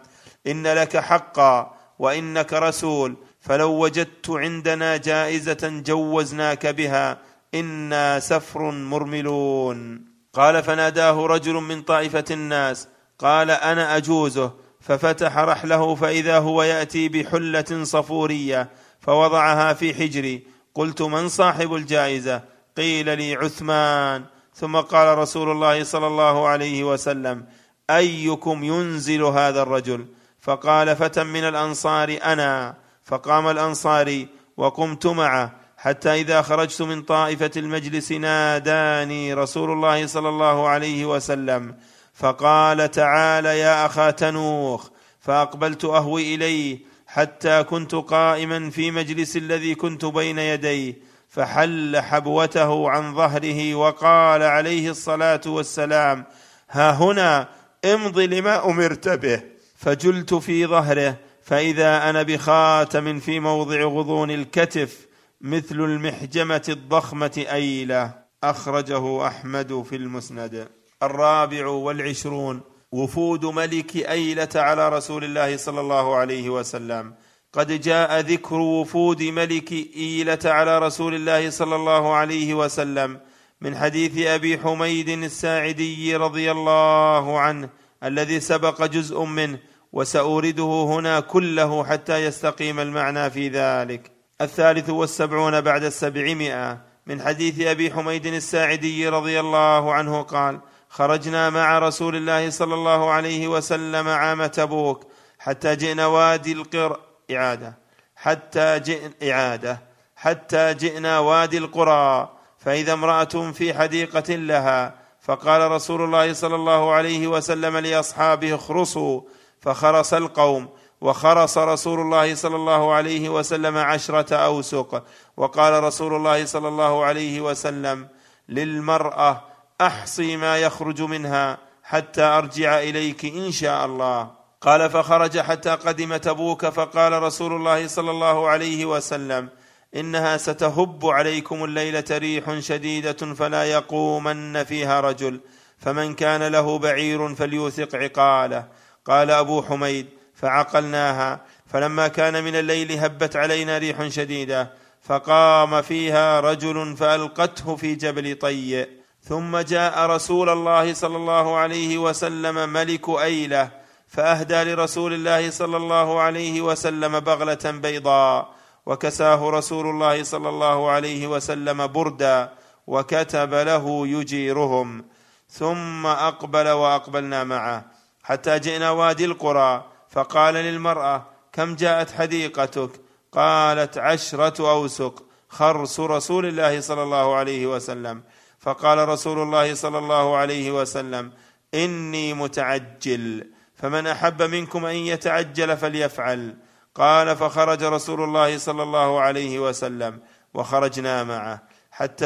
إن لك حقا وإنك رسول فلو وجدت عندنا جائزة جوزناك بها إنا سفر مرملون. قال فناداه رجل من طائفة الناس قال أنا أجوزه ففتح رحله فإذا هو يأتي بحلة صفورية فوضعها في حجري. قلت من صاحب الجائزة؟ قيل لي عثمان. ثم قال رسول الله صلى الله عليه وسلم أيكم ينزل هذا الرجل؟ فقال فتى من الأنصار أنا. فقام الأنصاري وقمت معه حتى إذا خرجت من طائفة المجلس ناداني رسول الله صلى الله عليه وسلم. فقال تعال يا أخا تنوخ فأقبلت أهوي إليه حتى كنت قائما في مجلس الذي كنت بين يديه فحل حبوته عن ظهره وقال عليه الصلاة والسلام ها هنا امض لما أمرت به. فجلت في ظهره فإذا أنا بخاتم في موضع غضون الكتف مثل المحجمة الضخمة ايله أخرجه أحمد في المسند. الرابع والعشرون وفود ملك أيلة على رسول الله صلى الله عليه وسلم. قد جاء ذكر وفود ملك أيلة على رسول الله صلى الله عليه وسلم من حديث أبي حميد الساعدي رضي الله عنه الذي سبق جزء منه وسأورده هنا كله حتى يستقيم المعنى في ذلك. الثالث والسبعون بعد السبعمائة من حديث أبي حميد الساعدي رضي الله عنه قال خرجنا مع رسول الله صلى الله عليه وسلم عام تبوك حتى جئنا وادي القر إعادة. حتى جئنا إعادة. حتى جئنا وادي القرى فإذا امرأة في حديقة لها فقال رسول الله صلى الله عليه وسلم لأصحابه اخرصوا فخرس القوم وخرس رسول الله صلى الله عليه وسلم عشرة أوسق. وقال رسول الله صلى الله عليه وسلم للمرأة أحصي ما يخرج منها حتى أرجع إليك إن شاء الله. قال فخرج حتى قدم تبوك فقال رسول الله صلى الله عليه وسلم إنها ستهب عليكم الليلة ريح شديدة فلا يقومن فيها رجل فمن كان له بعير فليوثق عقاله. قال أبو حميد فعقلناها فلما كان من الليل هبت علينا ريح شديدة فقام فيها رجل فألقته في جبل طيء. ثم جاء رسول الله صلى الله عليه وسلم ملك أيلة فأهدى لرسول الله صلى الله عليه وسلم بغلة بيضاء وكساه رسول الله صلى الله عليه وسلم بردا وكتب له يجيرهم ثم أقبل وأقبلنا معه. حتى جئنا وادي القرى فقال للمرأة كم جاءت حديقتك؟ قالت عشرة اوسق خرس رسول الله صلى الله عليه وسلم. فقال رسول الله صلى الله عليه وسلم إني متعجل فمن أحب منكم أن يتعجل فليفعل. قال فخرج رسول الله صلى الله عليه وسلم وخرجنا معه. حتى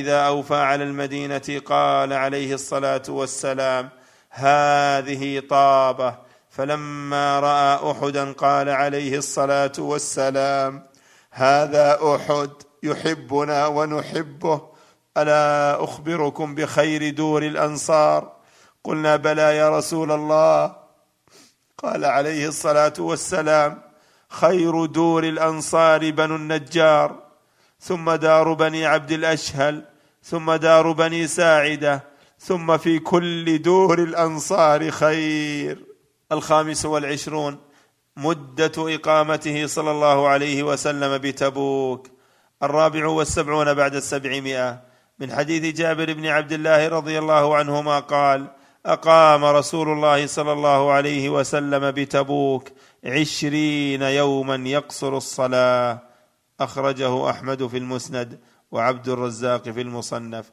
إذا أوفى على المدينة قال عليه الصلاة والسلام هذه طابة. فلما رأى أحدا قال عليه الصلاة والسلام هذا أحد يحبنا ونحبه. ألا أخبركم بخير دور الأنصار؟ قلنا بلى يا رسول الله. قال عليه الصلاة والسلام خير دور الأنصار بنو النجار ثم دار بني عبد الأشهل ثم دار بني ساعدة ثم في كل دور الأنصار خير. الخامس والعشرون مدة إقامته صلى الله عليه وسلم بتبوك. الرابع والسبعون بعد السبعمائة. من حديث جابر بن عبد الله رضي الله عنهما قال أقام رسول الله صلى الله عليه وسلم بتبوك عشرين يوما يقصر الصلاة. أخرجه أحمد في المسند وعبد الرزاق في المصنف.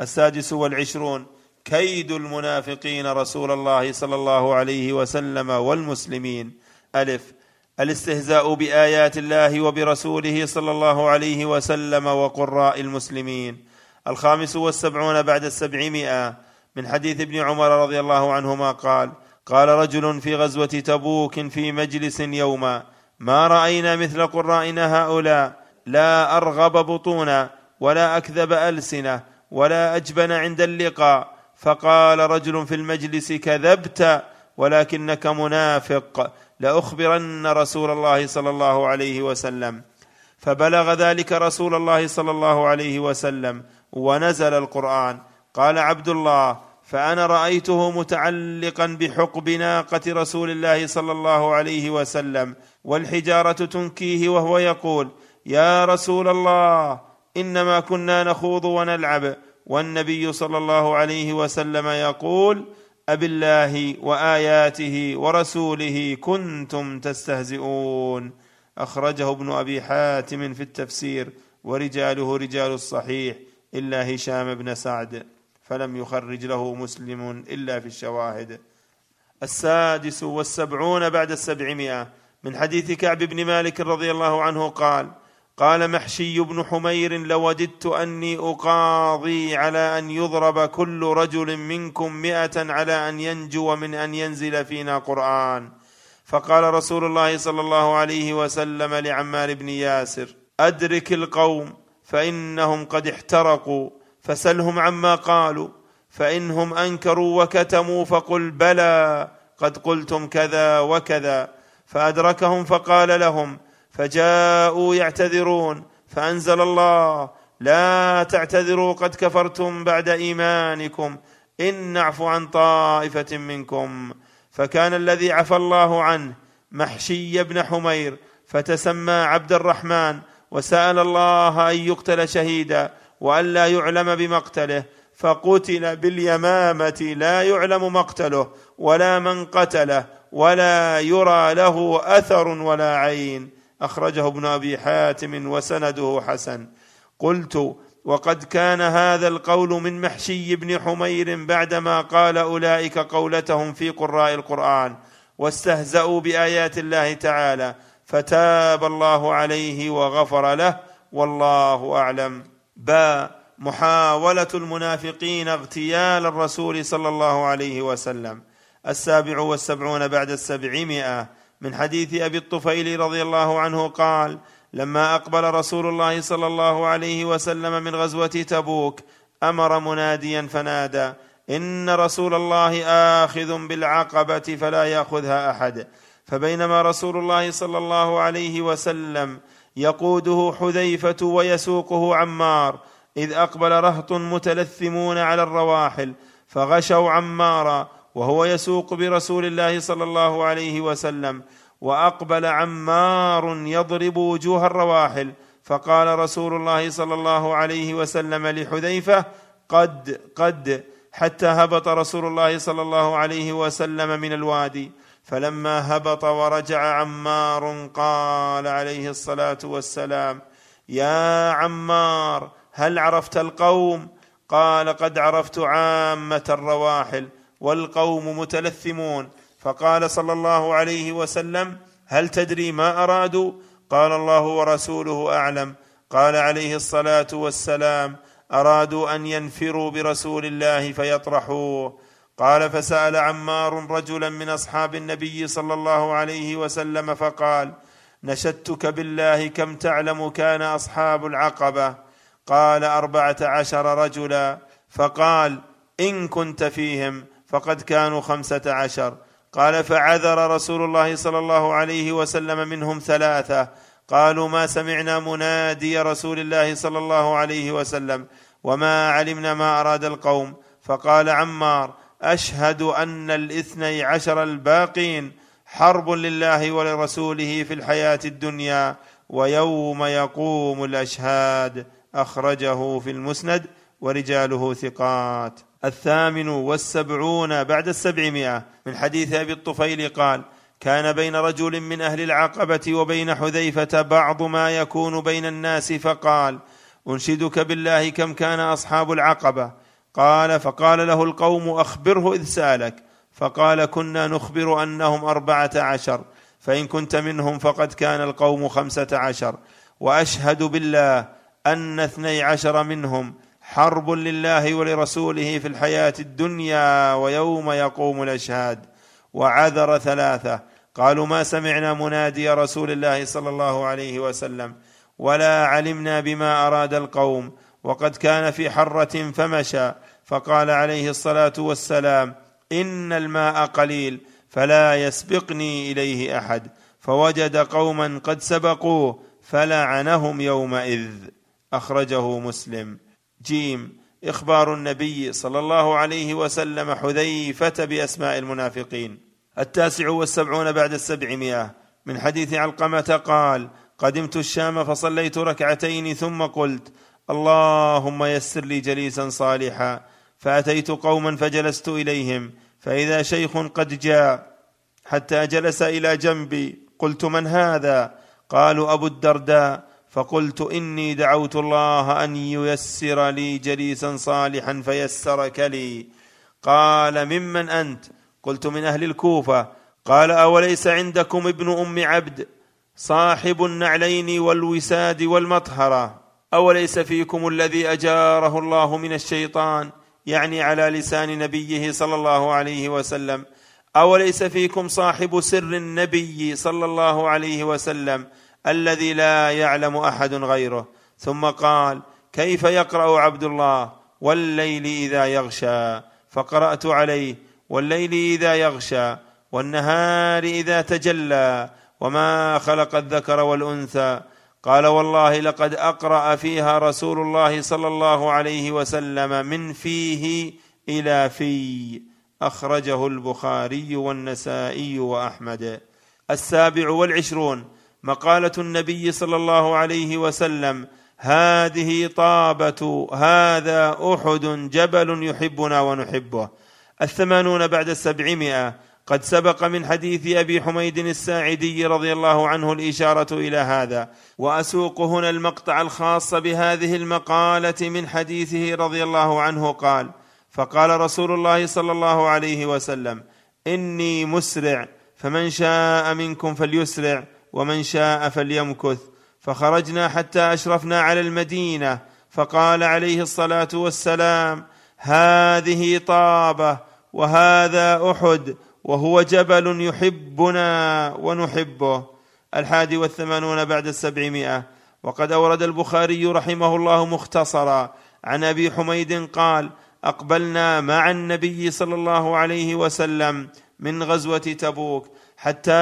السادس والعشرون كيد المنافقين رسول الله صلى الله عليه وسلم والمسلمين. ألف الاستهزاء بآيات الله وبرسوله صلى الله عليه وسلم وقراء المسلمين. الخامس والسبعون بعد السبعمائة. من حديث ابن عمر رضي الله عنهما قال قال رجل في غزوة تبوك في مجلس يوما ما رأينا مثل قرائنا هؤلاء لا أرغب بطونا ولا أكذب ألسنة ولا أجبن عند اللقاء. فقال رجل في المجلس كذبت ولكنك منافق لأخبرن رسول الله صلى الله عليه وسلم. فبلغ ذلك رسول الله صلى الله عليه وسلم ونزل القرآن. قال عبد الله فأنا رأيته متعلقا بحقب ناقة رسول الله صلى الله عليه وسلم والحجارة تنكيه وهو يقول يا رسول الله إنما كنا نخوض ونلعب. والنبي صلى الله عليه وسلم يقول أبالله وآياته ورسوله كنتم تستهزئون. أخرجه ابن أبي حاتم في التفسير ورجاله رجال الصحيح. إلا هشام بن سعد فلم يخرج له مسلم إلا في الشواهد. السادس والسبعون بعد السبعمائة. من حديث كعب بن مالك رضي الله عنه قال قال محشي بن حمير لوددت أني أقاضي على أن يضرب كل رجل منكم مائه على أن ينجو من أن ينزل فينا قرآن. فقال رسول الله صلى الله عليه وسلم لعمار بن ياسر أدرك القوم فإنهم قد احترقوا فسلهم عما قالوا فإنهم أنكروا وكتموا فقل بلى قد قلتم كذا وكذا. فأدركهم فقال لهم فجاءوا يعتذرون فأنزل الله لا تعتذروا قد كفرتم بعد إيمانكم إن نعفو عن طائفة منكم. فكان الذي عفى الله عنه محشي بن حمير فتسمى عبد الرحمن وسأل الله أن يقتل شهيدا والا يعلم بمقتله فقتل باليمامة لا يعلم مقتله ولا من قتله ولا يرى له أثر ولا عين. أخرجه ابن أبي حاتم وسنده حسن. قلت وقد كان هذا القول من محشي بن حمير بعدما قال أولئك قولتهم في قراء القرآن واستهزأوا بآيات الله تعالى فتاب الله عليه وغفر له والله أعلم. با محاولة المنافقين اغتيال الرسول صلى الله عليه وسلم. السابع والسبعون بعد السبعمائة. من حديث أبي الطفيل رضي الله عنه قال لما أقبل رسول الله صلى الله عليه وسلم من غزوة تبوك أمر مناديا فنادى إن رسول الله آخذ بالعقبة فلا يأخذها أحد. فبينما رسول الله صلى الله عليه وسلم يقوده حذيفة ويسوقه عمار إذ أقبل رهط متلثمون على الرواحل فغشوا عمارا وهو يسوق برسول الله صلى الله عليه وسلم وأقبل عمار يضرب وجوه الرواحل فقال رسول الله صلى الله عليه وسلم لحذيفة قد قد حتى هبط رسول الله صلى الله عليه وسلم من الوادي. فلما هبط ورجع عمار قال عليه الصلاة والسلام يا عمار هل عرفت القوم؟ قال قد عرفت عامة الرواحل والقوم متلثمون. فقال صلى الله عليه وسلم هل تدري ما ارادوا قال الله ورسوله أعلم. قال عليه الصلاة والسلام أرادوا أن ينفروا برسول الله فيطرحوه. قال فسأل عمار رجلا من أصحاب النبي صلى الله عليه وسلم فقال نشدتك بالله كم تعلم كان أصحاب العقبة؟ قال أربعة عشر رجلا فقال إن كنت فيهم فقد كانوا خمسة عشر. قال فعذر رسول الله صلى الله عليه وسلم منهم ثلاثة. قالوا ما سمعنا منادي رسول الله صلى الله عليه وسلم وما علمنا ما أراد القوم. فقال عمار أشهد أن الاثني عشر الباقين حرب لله ولرسوله في الحياة الدنيا ويوم يقوم الأشهاد. أخرجه في المسند ورجاله ثقات. الثامن والسبعون بعد السبعمائة. من حديث أبي الطفيل قال كان بين رجل من أهل العقبة وبين حذيفة بعض ما يكون بين الناس فقال أنشدك بالله كم كان أصحاب العقبة. قال فقال له القوم أخبره إذ سألك. فقال كنا نخبر أنهم أربعة عشر فإن كنت منهم فقد كان القوم خمسة عشر. وأشهد بالله أن اثني عشر منهم حرب لله ولرسوله في الحياة الدنيا ويوم يقوم الأشهاد. وعذر ثلاثة. قالوا ما سمعنا منادي رسول الله صلى الله عليه وسلم ولا علمنا بما أراد القوم. وقد كان في حرة فمشى فقال عليه الصلاة والسلام إن الماء قليل فلا يسبقني إليه أحد. فوجد قوما قد سبقوه فلعنهم يومئذ. أخرجه مسلم. جيم. إخبار النبي صلى الله عليه وسلم حذيفة بأسماء المنافقين. التاسع والسبعون بعد السبعمائة. من حديث علقمة قال قدمت الشام فصليت ركعتين ثم قلت اللهم يسر لي جليسا صالحا فأتيت قوما فجلست إليهم فإذا شيخ قد جاء حتى جلس إلى جنبي قلت من هذا؟ قالوا أبو الدرداء فقلت إني دعوت الله أن ييسر لي جليسا صالحا فيسرك لي. قال ممن أنت؟ قلت من أهل الكوفة. قال أوليس عندكم ابن أم عبد؟ صاحب النعلين والوساد والمطهرة. أوليس فيكم الذي أجاره الله من الشيطان؟ يعني على لسان نبيه صلى الله عليه وسلم. أوليس فيكم صاحب سر النبي صلى الله عليه وسلم الذي لا يعلم أحد غيره؟ ثم قال كيف يقرأ عبد الله والليل إذا يغشى؟ فقرأت عليه والليل إذا يغشى والنهار إذا تجلى وما خلق الذكر والأنثى قال والله لقد أقرأ فيها رسول الله صلى الله عليه وسلم من فيه إلى في أخرجه البخاري والنسائي وأحمد. السابع والعشرون. مقالة النبي صلى الله عليه وسلم. هذه طابة هذا أحد جبل يحبنا ونحبه. الثمانون بعد السبعمائة. قد سبق من حديث أبي حميد الساعدي رضي الله عنه الإشارة إلى هذا. وأسوق هنا المقطع الخاص بهذه المقالة من حديثه رضي الله عنه قال فقال رسول الله صلى الله عليه وسلم إني مسرع فمن شاء منكم فليسرع ومن شاء فليمكث. فخرجنا حتى أشرفنا على المدينة فقال عليه الصلاة والسلام هذه طابة وهذا أحد وهو جبل يحبنا ونحبه الحادي والثمانون بعد السبعمائة. وقد أورد البخاري رحمه الله مختصرا عن أبي حميد قال أقبلنا مع النبي صلى الله عليه وسلم من غزوة تبوك حتى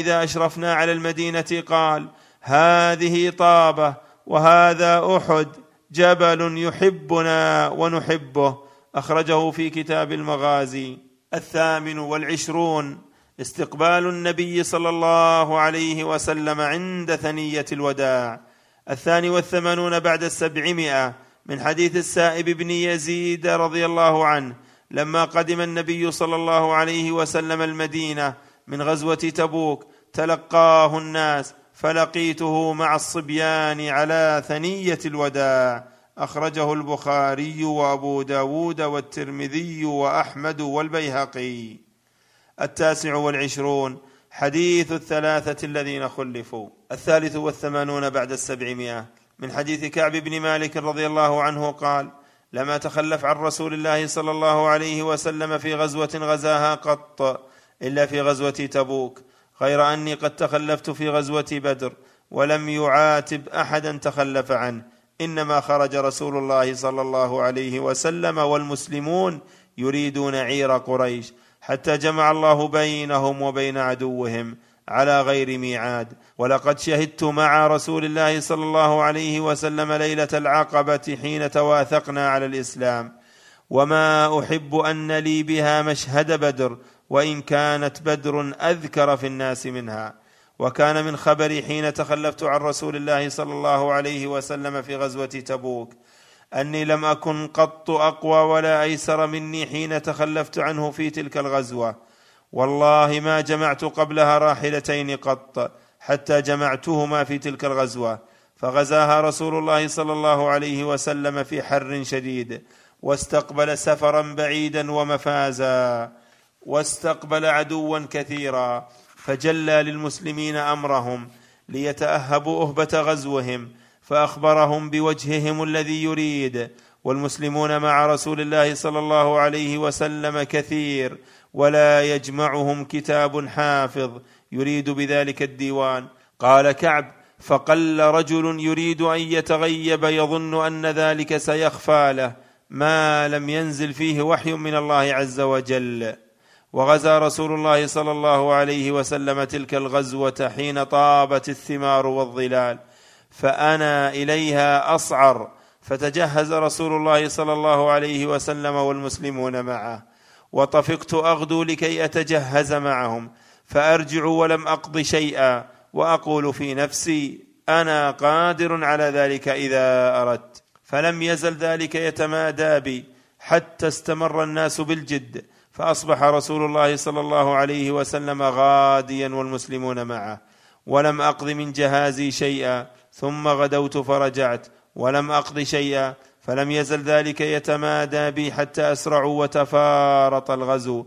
إذا أشرفنا على المدينة قال هذه طابة وهذا أحد جبل يحبنا ونحبه. أخرجه في كتاب المغازي. الثامن والعشرون استقبال النبي صلى الله عليه وسلم عند ثنية الوداع. الثاني والثمانون بعد السبعمائة من حديث السائب بن يزيد رضي الله عنه لما قدم النبي صلى الله عليه وسلم المدينة من غزوة تبوك تلقاه الناس فلقيته مع الصبيان على ثنية الوداع. أخرجه البخاري وأبو داود والترمذي وأحمد والبيهقي. التاسع والعشرون حديث الثلاثة الذين خلفوا. الثالث والثمانون بعد السبعمائة. من حديث كعب بن مالك رضي الله عنه قال لما تخلف عن رسول الله صلى الله عليه وسلم في غزوة غزاها قط إلا في غزوة تبوك. غير أني قد تخلفت في غزوة بدر ولم يعاتب أحدا تخلف عنه. إنما خرج رسول الله صلى الله عليه وسلم والمسلمون يريدون عير قريش حتى جمع الله بينهم وبين عدوهم على غير ميعاد. ولقد شهدت مع رسول الله صلى الله عليه وسلم ليلة العقبة حين تواثقنا على الإسلام. وما أحب أن لي بها مشهد بدر وإن كانت بدر أذكر في الناس منها. وكان من خبري حين تخلفت عن رسول الله صلى الله عليه وسلم في غزوة تبوك. أني لم أكن قط أقوى ولا أيسر مني حين تخلفت عنه في تلك الغزوة. والله ما جمعت قبلها راحلتين قط حتى جمعتهما في تلك الغزوة. فغزاها رسول الله صلى الله عليه وسلم في حر شديد. واستقبل سفرا بعيدا ومفازا. واستقبل عدوا كثيرا. فجلى للمسلمين أمرهم ليتأهبوا أهبة غزوهم فأخبرهم بوجههم الذي يريد والمسلمون مع رسول الله صلى الله عليه وسلم كثير ولا يجمعهم كتاب حافظ يريد بذلك الديوان. قال كعب فقل رجل يريد أن يتغيب يظن أن ذلك سيخفى له ما لم ينزل فيه وحي من الله عز وجل. وغزا رسول الله صلى الله عليه وسلم تلك الغزوة حين طابت الثمار والظلال فأنا إليها أصعر فتجهز رسول الله صلى الله عليه وسلم والمسلمون معه وطفقت أغدو لكي أتجهز معهم فأرجع ولم أقض شيئا وأقول في نفسي أنا قادر على ذلك إذا أردت فلم يزل ذلك يتمادى بي حتى استمر الناس بالجد فأصبح رسول الله صلى الله عليه وسلم غاديا والمسلمون معه. ولم أقض من جهازي شيئا ثم غدوت فرجعت. ولم أقض شيئا فلم يزل ذلك يتمادى بي حتى أسرعوا وتفارط الغزو.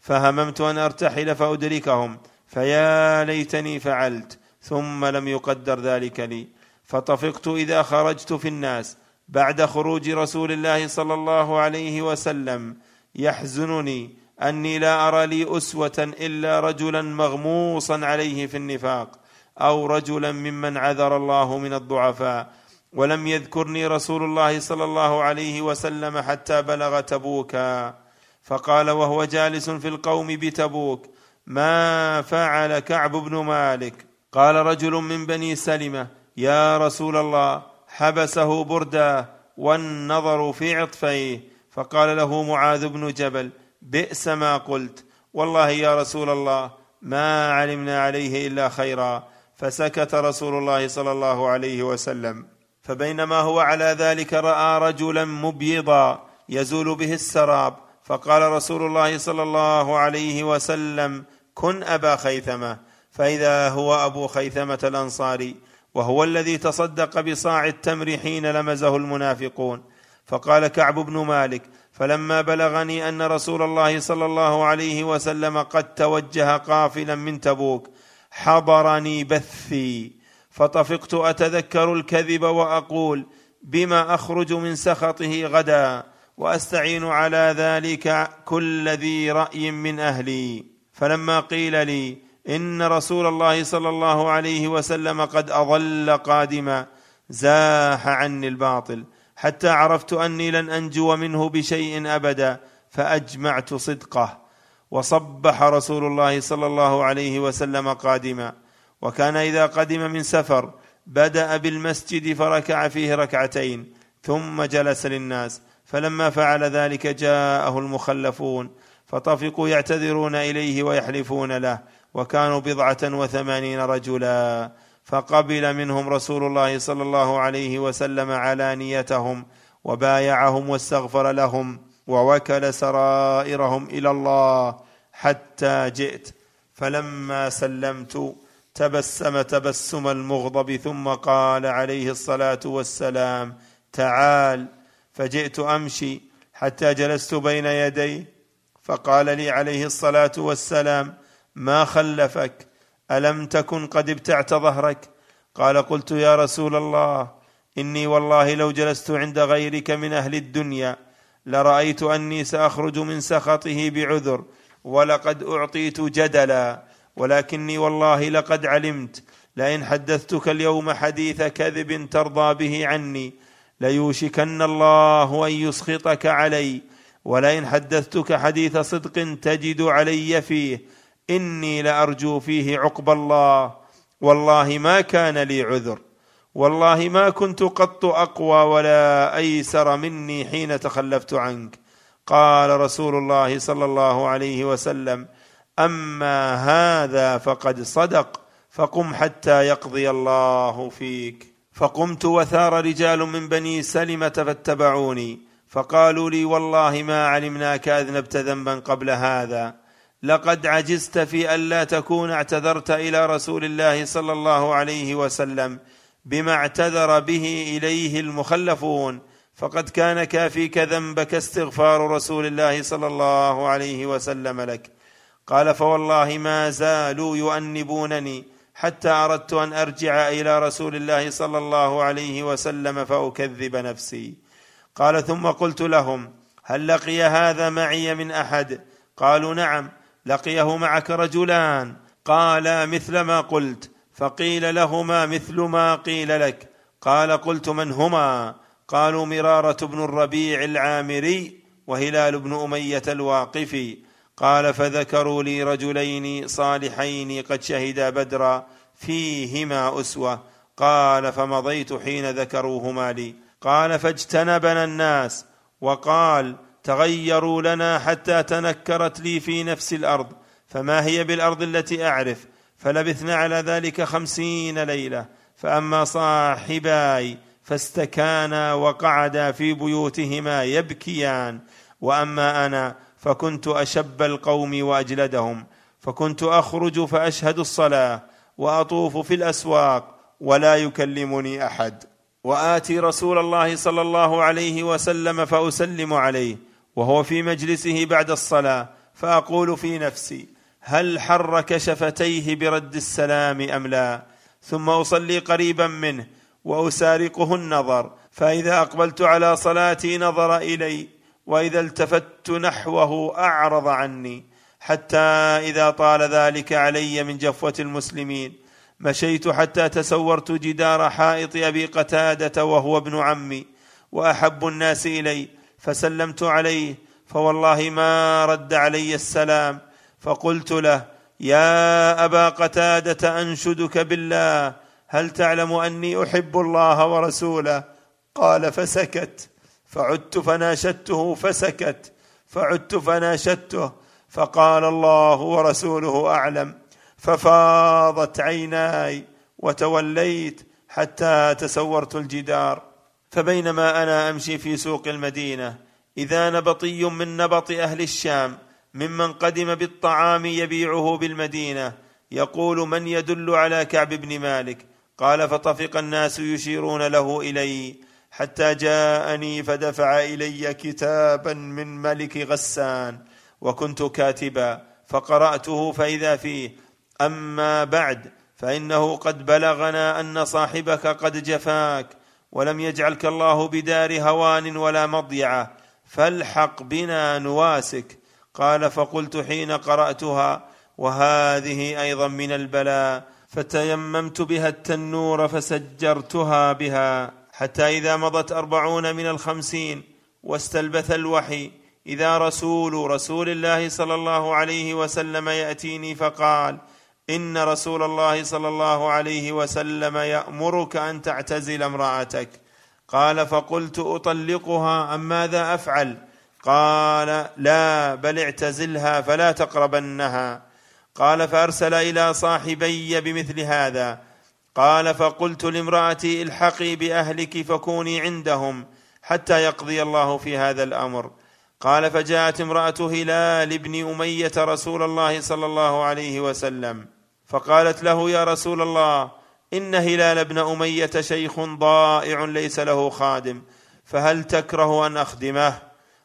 فهممت أن أرتحل فأدركهم. فيا ليتني فعلت ثم لم يقدر ذلك لي. فطفقت إذا خرجت في الناس بعد خروج رسول الله صلى الله عليه وسلم. يحزنني أني لا أرى لي أسوة إلا رجلا مغموصا عليه في النفاق أو رجلا ممن عذر الله من الضعفاء ولم يذكرني رسول الله صلى الله عليه وسلم حتى بلغ تبوكا فقال وهو جالس في القوم بتبوك ما فعل كعب بن مالك؟ قال رجل من بني سلمة يا رسول الله حبسه بردا والنظر في عطفيه. فقال له معاذ بن جبل بئس ما قلت. والله يا رسول الله ما علمنا عليه إلا خيرا. فسكت رسول الله صلى الله عليه وسلم. فبينما هو على ذلك رأى رجلا مبيضا يزول به السراب. فقال رسول الله صلى الله عليه وسلم كن أبا خيثمة. فإذا هو أبو خيثمة الأنصاري وهو الذي تصدق بصاع التمر حين لمزه المنافقون. فقال كعب بن مالك فلما بلغني أن رسول الله صلى الله عليه وسلم قد توجه قافلا من تبوك حضرني بثي فطفقت أتذكر الكذب وأقول بما أخرج من سخطه غدا وأستعين على ذلك كل ذي رأي من أهلي. فلما قيل لي إن رسول الله صلى الله عليه وسلم قد اظل قادما زاح عني الباطل. حتى عرفت أني لن أنجو منه بشيء أبدا فأجمعت صدقه وصبح رسول الله صلى الله عليه وسلم قادما. وكان إذا قدم من سفر بدأ بالمسجد فركع فيه ركعتين ثم جلس للناس. فلما فعل ذلك جاءه المخلفون فطفقوا يعتذرون إليه ويحلفون له. وكانوا بضعة وثمانين رجلا. فقبل منهم رسول الله صلى الله عليه وسلم علانيتهم وبايعهم واستغفر لهم ووكل سرائرهم إلى الله حتى جئت. فلما سلمت تبسم تبسم المغضب ثم قال عليه الصلاة والسلام تعال. فجئت أمشي حتى جلست بين يديه فقال لي عليه الصلاة والسلام ما خلفك؟ ألم تكن قد ابتعت ظهرك؟ قال قلت يا رسول الله إني والله لو جلست عند غيرك من أهل الدنيا لرأيت أني سأخرج من سخطه بعذر ولقد أعطيت جدلا ولكني والله لقد علمت لئن حدثتك اليوم حديث كذب ترضى به عني ليوشكن الله أن يسخطك علي ولئن حدثتك حديث صدق تجد علي فيه إني لأرجو فيه عقب الله. والله ما كان لي عذر. والله ما كنت قط أقوى ولا أيسر مني حين تخلفت عنك. قال رسول الله صلى الله عليه وسلم أما هذا فقد صدق فقم حتى يقضي الله فيك. فقمت وثار رجال من بني سلمة فاتبعوني فقالوا لي والله ما علمناك أذنبت ذنبا قبل هذا. لقد عجزت في الا تكون اعتذرت إلى رسول الله صلى الله عليه وسلم بما اعتذر به إليه المخلفون. فقد كان كافيك ذنبك استغفار رسول الله صلى الله عليه وسلم لك. قال فوالله ما زالوا يؤنبونني حتى أردت أن أرجع إلى رسول الله صلى الله عليه وسلم فأكذب نفسي. قال ثم قلت لهم هل لقي هذا معي من أحد؟ قالوا نعم. لقيه معك رجلان. قال مثل ما قلت فقيل لهما مثل ما قيل لك. قال قلت من هما؟ قالوا مرارة بن الربيع العامري وهلال بن أمية الواقفي. قال فذكروا لي رجلين صالحين قد شهدا بدرا فيهما أسوة. قال فمضيت حين ذكروهما لي. قال فاجتنبنا الناس. وقال تغيروا لنا حتى تنكرت لي في نفس الأرض فما هي بالأرض التي أعرف؟ فلبثنا على ذلك خمسين ليلة فأما صاحباي فاستكانا وقعدا في بيوتهما يبكيان وأما أنا فكنت أشب القوم وأجلدهم فكنت أخرج فأشهد الصلاة وأطوف في الأسواق ولا يكلمني أحد. وآتي رسول الله صلى الله عليه وسلم فأسلم عليه وهو في مجلسه بعد الصلاة فأقول في نفسي هل حرك شفتيه برد السلام أم لا؟ ثم أصلي قريبا منه وأسارقه النظر فإذا أقبلت على صلاتي نظر إلي وإذا التفت نحوه أعرض عني حتى إذا طال ذلك علي من جفوة المسلمين. مشيت حتى تسورت جدار حائط أبي قتادة وهو ابن عمي وأحب الناس إلي فسلمت عليه فوالله ما رد علي السلام. فقلت له يا أبا قتادة أنشدك بالله هل تعلم أني أحب الله ورسوله؟ قال فسكت. فعدت فناشدته فسكت. فعدت فناشدته فقال الله ورسوله أعلم. ففاضت عيناي وتوليت حتى تسورت الجدار. فبينما أنا أمشي في سوق المدينة إذا نبطي من نبط أهل الشام ممن قدم بالطعام يبيعه بالمدينة يقول من يدل على كعب بن مالك؟ قال فطفق الناس يشيرون له إلي حتى جاءني فدفع إلي كتابا من ملك غسان وكنت كاتبا فقرأته فإذا فيه أما بعد فإنه قد بلغنا أن صاحبك قد جفاك. ولم يجعلك الله بدار هوان ولا مضيعه فالحق بنا نواسك. قال فقلت حين قرأتها وهذه أيضا من البلاء. فتيممت بها التنور فسجرتها بها حتى إذا مضت أربعون من الخمسين واستلبث الوحي إذا رسول رسول الله صلى الله عليه وسلم يأتيني فقال إن رسول الله صلى الله عليه وسلم يأمرك أن تعتزل امرأتك. قال فقلت أطلقها أم ماذا أفعل؟ قال لا بل اعتزلها فلا تقربنها. قال فأرسل إلى صاحبي بمثل هذا. قال فقلت لامرأتي الحقي بأهلك فكوني عندهم حتى يقضي الله في هذا الأمر. قال فجاءت امرأة هلال بن أمية رسول الله صلى الله عليه وسلم فقالت له يا رسول الله إن هلال بن أمية شيخ ضائع ليس له خادم فهل تكره أن أخدمه؟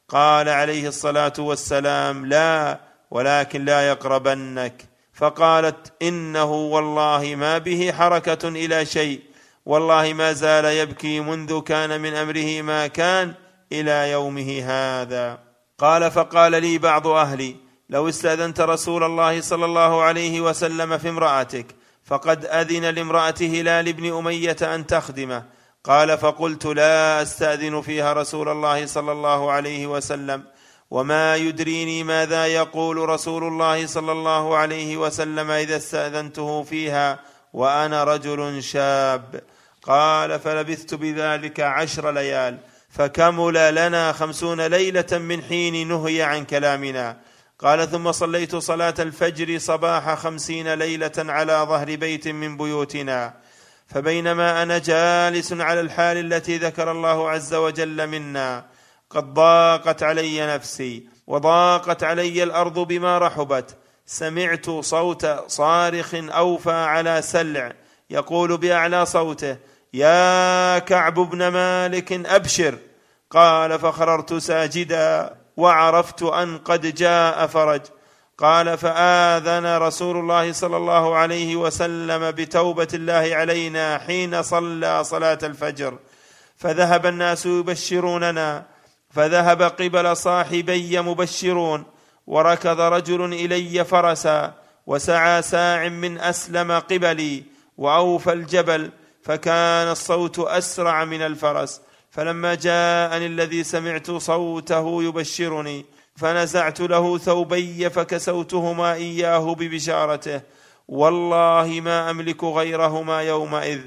قال عليه الصلاة والسلام لا ولكن لا يقربنك. فقالت إنه والله ما به حركة إلى شيء والله ما زال يبكي منذ كان من أمره ما كان إلى يومه هذا. قال فقال لي بعض أهلي لو استأذنت رسول الله صلى الله عليه وسلم في امرأتك فقد أذن لامراه هلال بن أمية أن تخدمه. قال فقلت لا أستأذن فيها رسول الله صلى الله عليه وسلم وما يدريني ماذا يقول رسول الله صلى الله عليه وسلم إذا استأذنته فيها وأنا رجل شاب. قال فلبثت بذلك عشر ليال. فكمل لنا خمسون ليلة من حين نهي عن كلامنا. قال ثم صليت صلاة الفجر صباح خمسين ليلة على ظهر بيت من بيوتنا. فبينما أنا جالس على الحال التي ذكر الله عز وجل منا قد ضاقت علي نفسي وضاقت علي الأرض بما رحبت. سمعت صوت صارخ أوفى على سلع يقول بأعلى صوته يا كعب بن مالك أبشر. قال فخررت ساجدا وعرفت أن قد جاء فرج. قال فآذن رسول الله صلى الله عليه وسلم بتوبة الله علينا حين صلى صلاة الفجر. فذهب الناس يبشروننا. فذهب قبل صاحبي مبشرون. وركض رجل إلي فرسا. وسعى ساع من أسلم قبلي. وأوفى الجبل. فكان الصوت أسرع من الفرس. فلما جاءني الذي سمعت صوته يبشرني فنزعت له ثوبي فكسوتهما إياه ببشارته. والله ما أملك غيرهما يومئذ.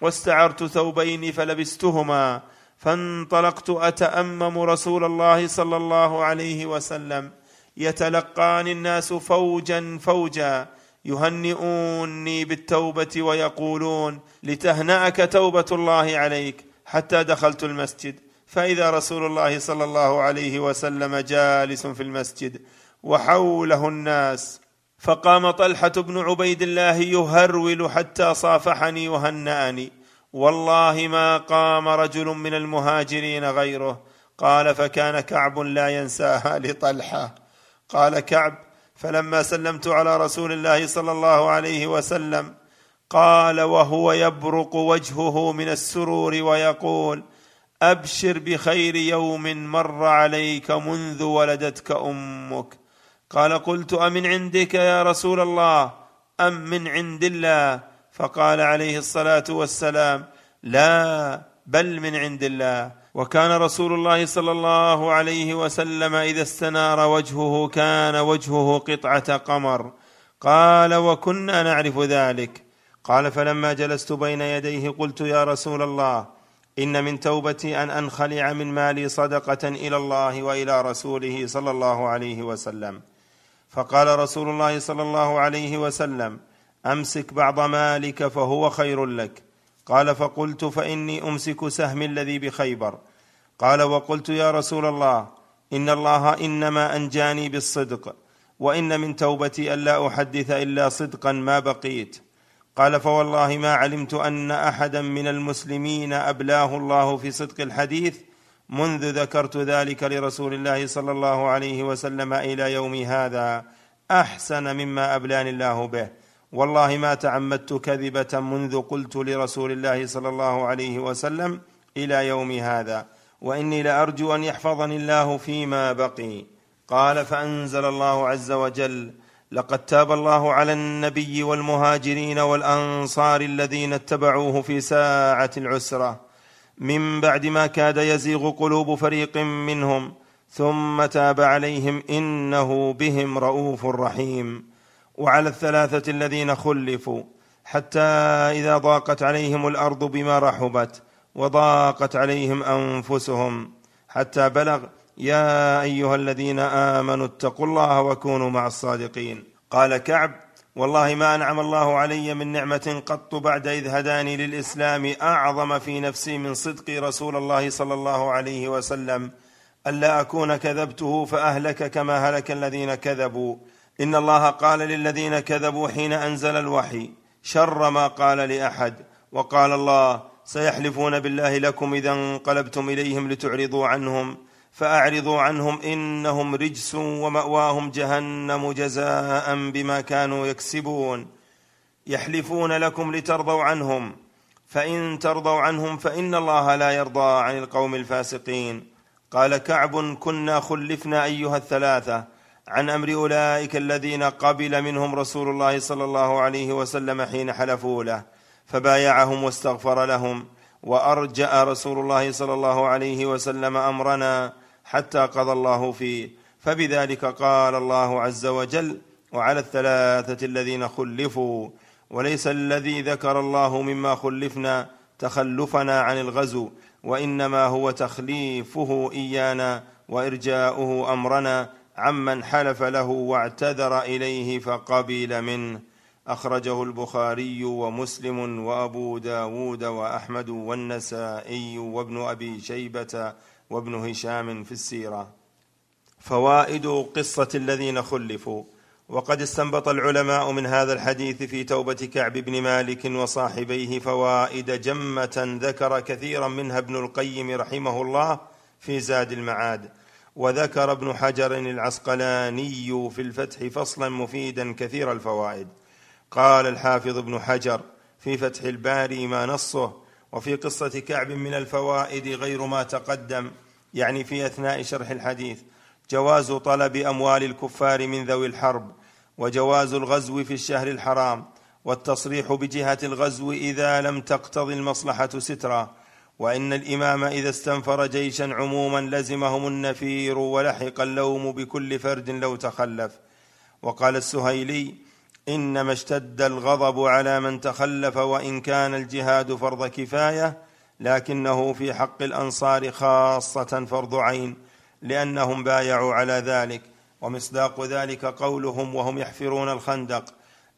واستعرت ثوبين فلبستهما فانطلقت أتأمم رسول الله صلى الله عليه وسلم. يتلقاني الناس فوجا فوجا يهنئوني بالتوبة ويقولون لتهنأك توبة الله عليك. حتى دخلت المسجد. فإذا رسول الله صلى الله عليه وسلم جالس في المسجد وحوله الناس فقام طلحة بن عبيد الله يهرول حتى صافحني وهنأني. والله ما قام رجل من المهاجرين غيره. قال فكان كعب لا ينساها لطلحة. قال كعب فلما سلمت على رسول الله صلى الله عليه وسلم قال وهو يبرق وجهه من السرور ويقول أبشر بخير يوم مر عليك منذ ولدتك أمك. قال قلت أمن عندك يا رسول الله؟ أم من عند الله؟ فقال عليه الصلاة والسلام لا بل من عند الله. وكان رسول الله صلى الله عليه وسلم إذا استنار وجهه كان وجهه قطعة قمر. قال وكنا نعرف ذلك. قال فلما جلست بين يديه قلت يا رسول الله إن من توبتي أن أنخلع من مالي صدقة إلى الله وإلى رسوله صلى الله عليه وسلم. فقال رسول الله صلى الله عليه وسلم أمسك بعض مالك فهو خير لك. قال فقلت فإني أمسك سهمي الذي بخيبر. قال وقلت يا رسول الله إن الله إنما أنجاني بالصدق وإن من توبتي الا أحدث إلا صدقا ما بقيت. قال فوالله ما علمت أن أحدا من المسلمين أبلاه الله في صدق الحديث منذ ذكرت ذلك لرسول الله صلى الله عليه وسلم إلى يوم هذا أحسن مما أبلاني الله به. والله ما تعمدت كذبة منذ قلت لرسول الله صلى الله عليه وسلم إلى يوم هذا وإني لأرجو أن يحفظني الله فيما بقي. قال فأنزل الله عز وجل لقد تاب الله على النبي والمهاجرين والأنصار الذين اتبعوه في ساعة العسرة. من بعد ما كاد يزيغ قلوب فريق منهم ثم تاب عليهم إنه بهم رؤوف رحيم. وعلى الثلاثة الذين خلفوا حتى إذا ضاقت عليهم الأرض بما رحبت وضاقت عليهم أنفسهم حتى بلغ يا أيها الذين آمنوا اتقوا الله وكونوا مع الصادقين. قال كعب والله ما أنعم الله علي من نعمة قط بعد إذ هداني للإسلام أعظم في نفسي من صدق رسول الله صلى الله عليه وسلم. ألا أكون كذبته فأهلك كما هلك الذين كذبوا. إن الله قال للذين كذبوا حين أنزل الوحي شر ما قال لأحد. وقال الله سيحلفون بالله لكم إذا انقلبتم إليهم لتعرضوا عنهم. فأعرضوا عنهم إنهم رجس ومأواهم جهنم جزاء بما كانوا يكسبون. يحلفون لكم لترضوا عنهم فإن ترضوا عنهم فإن الله لا يرضى عن القوم الفاسقين. قال كعب كنا خلفنا أيها الثلاثة عن أمر أولئك الذين قبل منهم رسول الله صلى الله عليه وسلم حين حلفوا له فبايعهم واستغفر لهم وأرجأ رسول الله صلى الله عليه وسلم أمرنا حتى قضى الله فيه. فبذلك قال الله عز وجل وعلى الثلاثة الذين خلفوا وليس الذي ذكر الله مما خلفنا تخلفنا عن الغزو وإنما هو تخليفه إيانا وإرجاؤه أمرنا عمن حلف له واعتذر إليه فقبل منه. أخرجه البخاري ومسلم وأبو داود وأحمد والنسائي وابن أبي شيبة وابن هشام في السيرة. فوائد قصة الذين خلفوا. وقد استنبط العلماء من هذا الحديث في توبة كعب بن مالك وصاحبيه فوائد جمة ذكر كثيرا منها ابن القيم رحمه الله في زاد المعاد. وذكر ابن حجر العسقلاني في الفتح فصلا مفيدا كثير الفوائد. قال الحافظ ابن حجر في فتح الباري ما نصه وفي قصة كعب من الفوائد غير ما تقدم. يعني في أثناء شرح الحديث جواز طلب أموال الكفار من ذوي الحرب وجواز الغزو في الشهر الحرام والتصريح بجهة الغزو إذا لم تقتضي المصلحة سترا. وإن الإمام إذا استنفر جيشا عموما لزمهم النفير ولحق اللوم بكل فرد لو تخلف. وقال السهيلي إنما اشتد الغضب على من تخلف وإن كان الجهاد فرض كفاية لكنه في حق الأنصار خاصة فرض عين لأنهم بايعوا على ذلك ومصداق ذلك قولهم وهم يحفرون الخندق.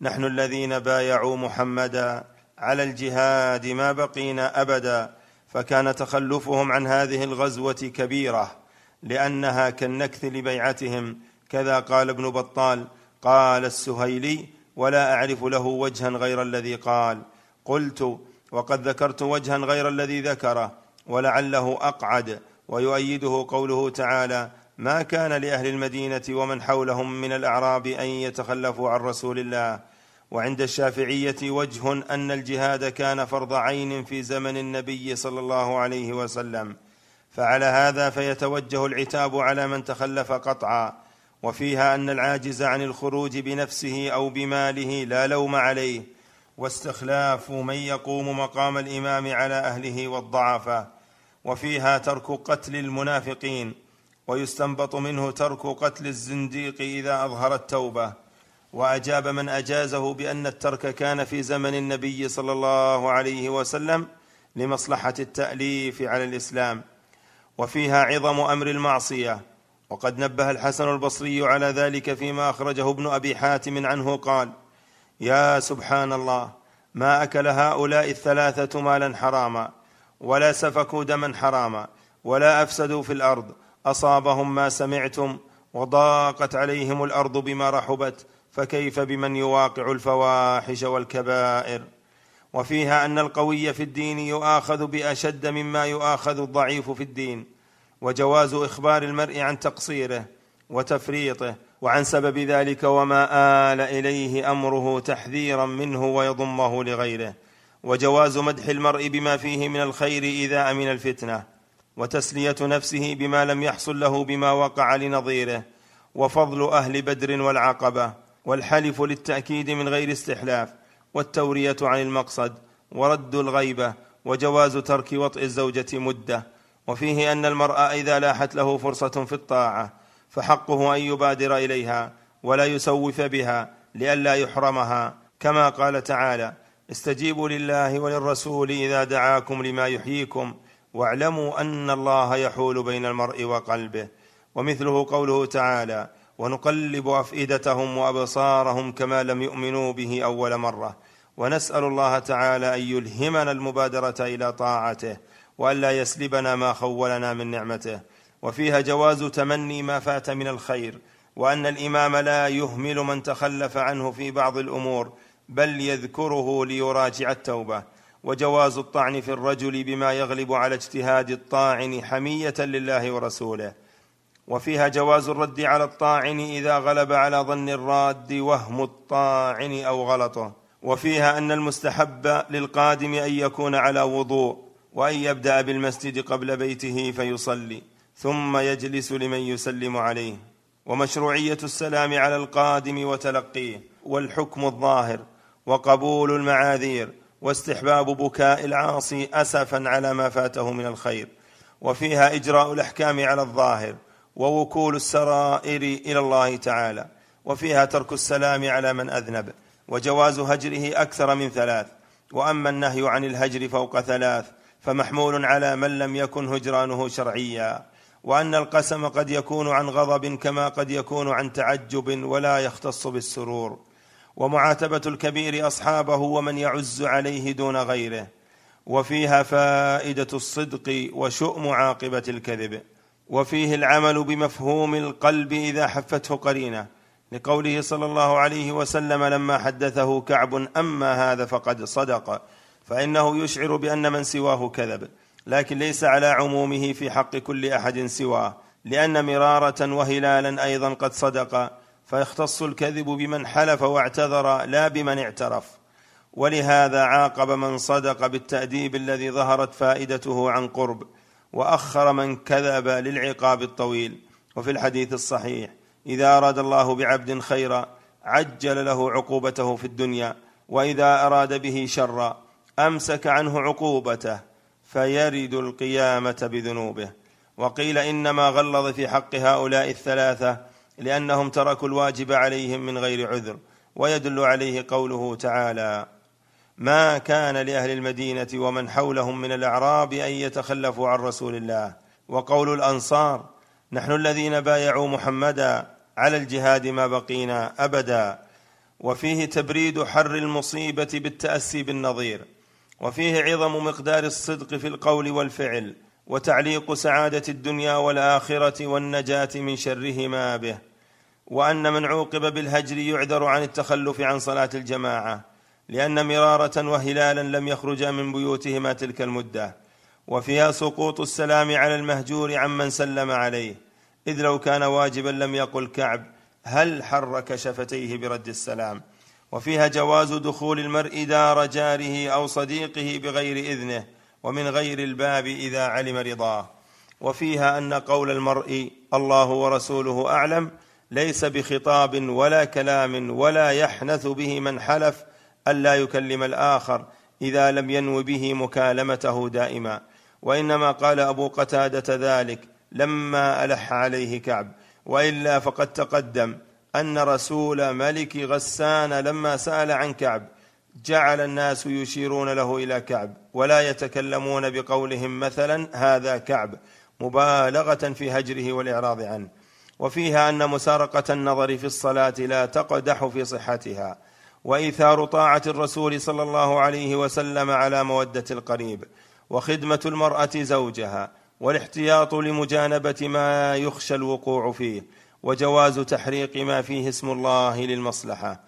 نحن الذين بايعوا محمدا على الجهاد ما بقينا أبدا فكان تخلفهم عن هذه الغزوة كبيرة لأنها كالنكث لبيعتهم. كذا قال ابن بطال قال السهيلي ولا أعرف له وجها غير الذي قال. قلت وقد ذكرت وجها غير الذي ذكره ولعله أقعد ويؤيده قوله تعالى ما كان لأهل المدينة ومن حولهم من الأعراب أن يتخلفوا عن رسول الله. وعند الشافعية وجه أن الجهاد كان فرض عين في زمن النبي صلى الله عليه وسلم. فعلى هذا فيتوجه العتاب على من تخلف قطعا. وفيها أن العاجز عن الخروج بنفسه أو بماله لا لوم عليه. واستخلاف من يقوم مقام الإمام على أهله والضعفاء وفيها ترك قتل المنافقين ويستنبط منه ترك قتل الزنديق إذا أظهر التوبة. وأجاب من أجازه بأن الترك كان في زمن النبي صلى الله عليه وسلم لمصلحة التأليف على الإسلام. وفيها عظم أمر المعصية. وقد نبه الحسن البصري على ذلك فيما أخرجه ابن أبي حاتم عنه قال يا سبحان الله ما أكل هؤلاء الثلاثة مالا حراما ولا سفكوا دما حراما ولا أفسدوا في الأرض. أصابهم ما سمعتم وضاقت عليهم الأرض بما رحبت فكيف بمن يواقع الفواحش والكبائر؟ وفيها أن القوي في الدين يؤاخذ بأشد مما يؤاخذ الضعيف في الدين. وجواز إخبار المرء عن تقصيره وتفريطه وعن سبب ذلك وما آل إليه أمره تحذيرا منه ويضمه لغيره وجواز مدح المرء بما فيه من الخير إذا أمن الفتنة وتسلية نفسه بما لم يحصل له بما وقع لنظيره وفضل أهل بدر والعقبة والحلف للتأكيد من غير استحلاف والتورية عن المقصد ورد الغيبة وجواز ترك وطئ الزوجة مدة وفيه أن المرء إذا لاحت له فرصة في الطاعة فحقه أن يبادر إليها ولا يسوف بها لئلا يحرمها. كما قال تعالى استجيبوا لله وللرسول إذا دعاكم لما يحييكم واعلموا أن الله يحول بين المرء وقلبه. ومثله قوله تعالى ونقلب أفئدتهم وأبصارهم كما لم يؤمنوا به أول مرة. ونسأل الله تعالى أن يلهمنا المبادرة إلى طاعته والا يسلبنا ما خولنا من نعمته. وفيها جواز تمني ما فات من الخير وأن الإمام لا يهمل من تخلف عنه في بعض الأمور بل يذكره ليراجع التوبة. وجواز الطعن في الرجل بما يغلب على اجتهاد الطاعن حمية لله ورسوله. وفيها جواز الرد على الطاعن إذا غلب على ظن الراد وهم الطاعن أو غلطه. وفيها أن المستحب للقادم أن يكون على وضوء وأن يبدأ بالمسجد قبل بيته فيصلي. ثم يجلس لمن يسلم عليه ومشروعية السلام على القادم وتلقيه والحكم الظاهر وقبول المعاذير واستحباب بكاء العاصي اسفا على ما فاته من الخير وفيها إجراء الأحكام على الظاهر ووكول السرائر إلى الله تعالى وفيها ترك السلام على من أذنب وجواز هجره أكثر من ثلاث وأما النهي عن الهجر فوق ثلاث فمحمول على من لم يكن هجرانه شرعيا. وأن القسم قد يكون عن غضب كما قد يكون عن تعجب ولا يختص بالسرور. ومعاتبة الكبير أصحابه ومن يعز عليه دون غيره. وفيها فائدة الصدق وشؤم عاقبة الكذب. وفيه العمل بمفهوم القلب إذا حفته قرينة. لقوله صلى الله عليه وسلم لما حدثه كعب أما هذا فقد صدق. فإنه يشعر بأن من سواه كذب. لكن ليس على عمومه في حق كل أحد سواه لأن مرارة وهلالا أيضا قد صدق فيختص الكذب بمن حلف واعتذر لا بمن اعترف. ولهذا عاقب من صدق بالتأديب الذي ظهرت فائدته عن قرب وأخر من كذب للعقاب الطويل. وفي الحديث الصحيح إذا أراد الله بعبد خيرا عجل له عقوبته في الدنيا وإذا أراد به شرا أمسك عنه عقوبته. فيرد القيامة بذنوبه. وقيل إنما غلظ في حق هؤلاء الثلاثة لأنهم تركوا الواجب عليهم من غير عذر ويدل عليه قوله تعالى ما كان لأهل المدينة ومن حولهم من الأعراب أن يتخلفوا عن رسول الله وقول الأنصار نحن الذين بايعوا محمدا على الجهاد ما بقينا أبدا وفيه تبريد حر المصيبة بالتأسي بالنظير وفيه عظم مقدار الصدق في القول والفعل وتعليق سعادة الدنيا والآخرة والنجاة من شرهما به وأن من عوقب بالهجر يعذر عن التخلف عن صلاة الجماعة لأن مرارة وهلالا لم يخرجا من بيوتهما تلك المدة وفيها سقوط السلام على المهجور عمن سلم عليه إذ لو كان واجبا لم يقل كعب هل حرك شفتيه برد السلام؟ وفيها جواز دخول المرء دار جاره أو صديقه بغير إذنه ومن غير الباب إذا علم رضاه. وفيها أن قول المرء الله ورسوله أعلم ليس بخطاب ولا كلام ولا يحنث به من حلف الا يكلم الآخر إذا لم ينو به مكالمته دائما. وإنما قال أبو قتادة ذلك لما ألح عليه كعب. وإلا فقد تقدم أن رسول ملك غسان لما سأل عن كعب جعل الناس يشيرون له إلى كعب ولا يتكلمون بقولهم مثلا هذا كعب مبالغة في هجره والإعراض عنه. وفيها أن مسارقة النظر في الصلاة لا تقدح في صحتها. وإيثار طاعة الرسول صلى الله عليه وسلم على مودة القريب. وخدمة المرأة زوجها. والاحتياط لمجانبة ما يخشى الوقوع فيه. وجواز تحريق ما فيه اسم الله للمصلحة.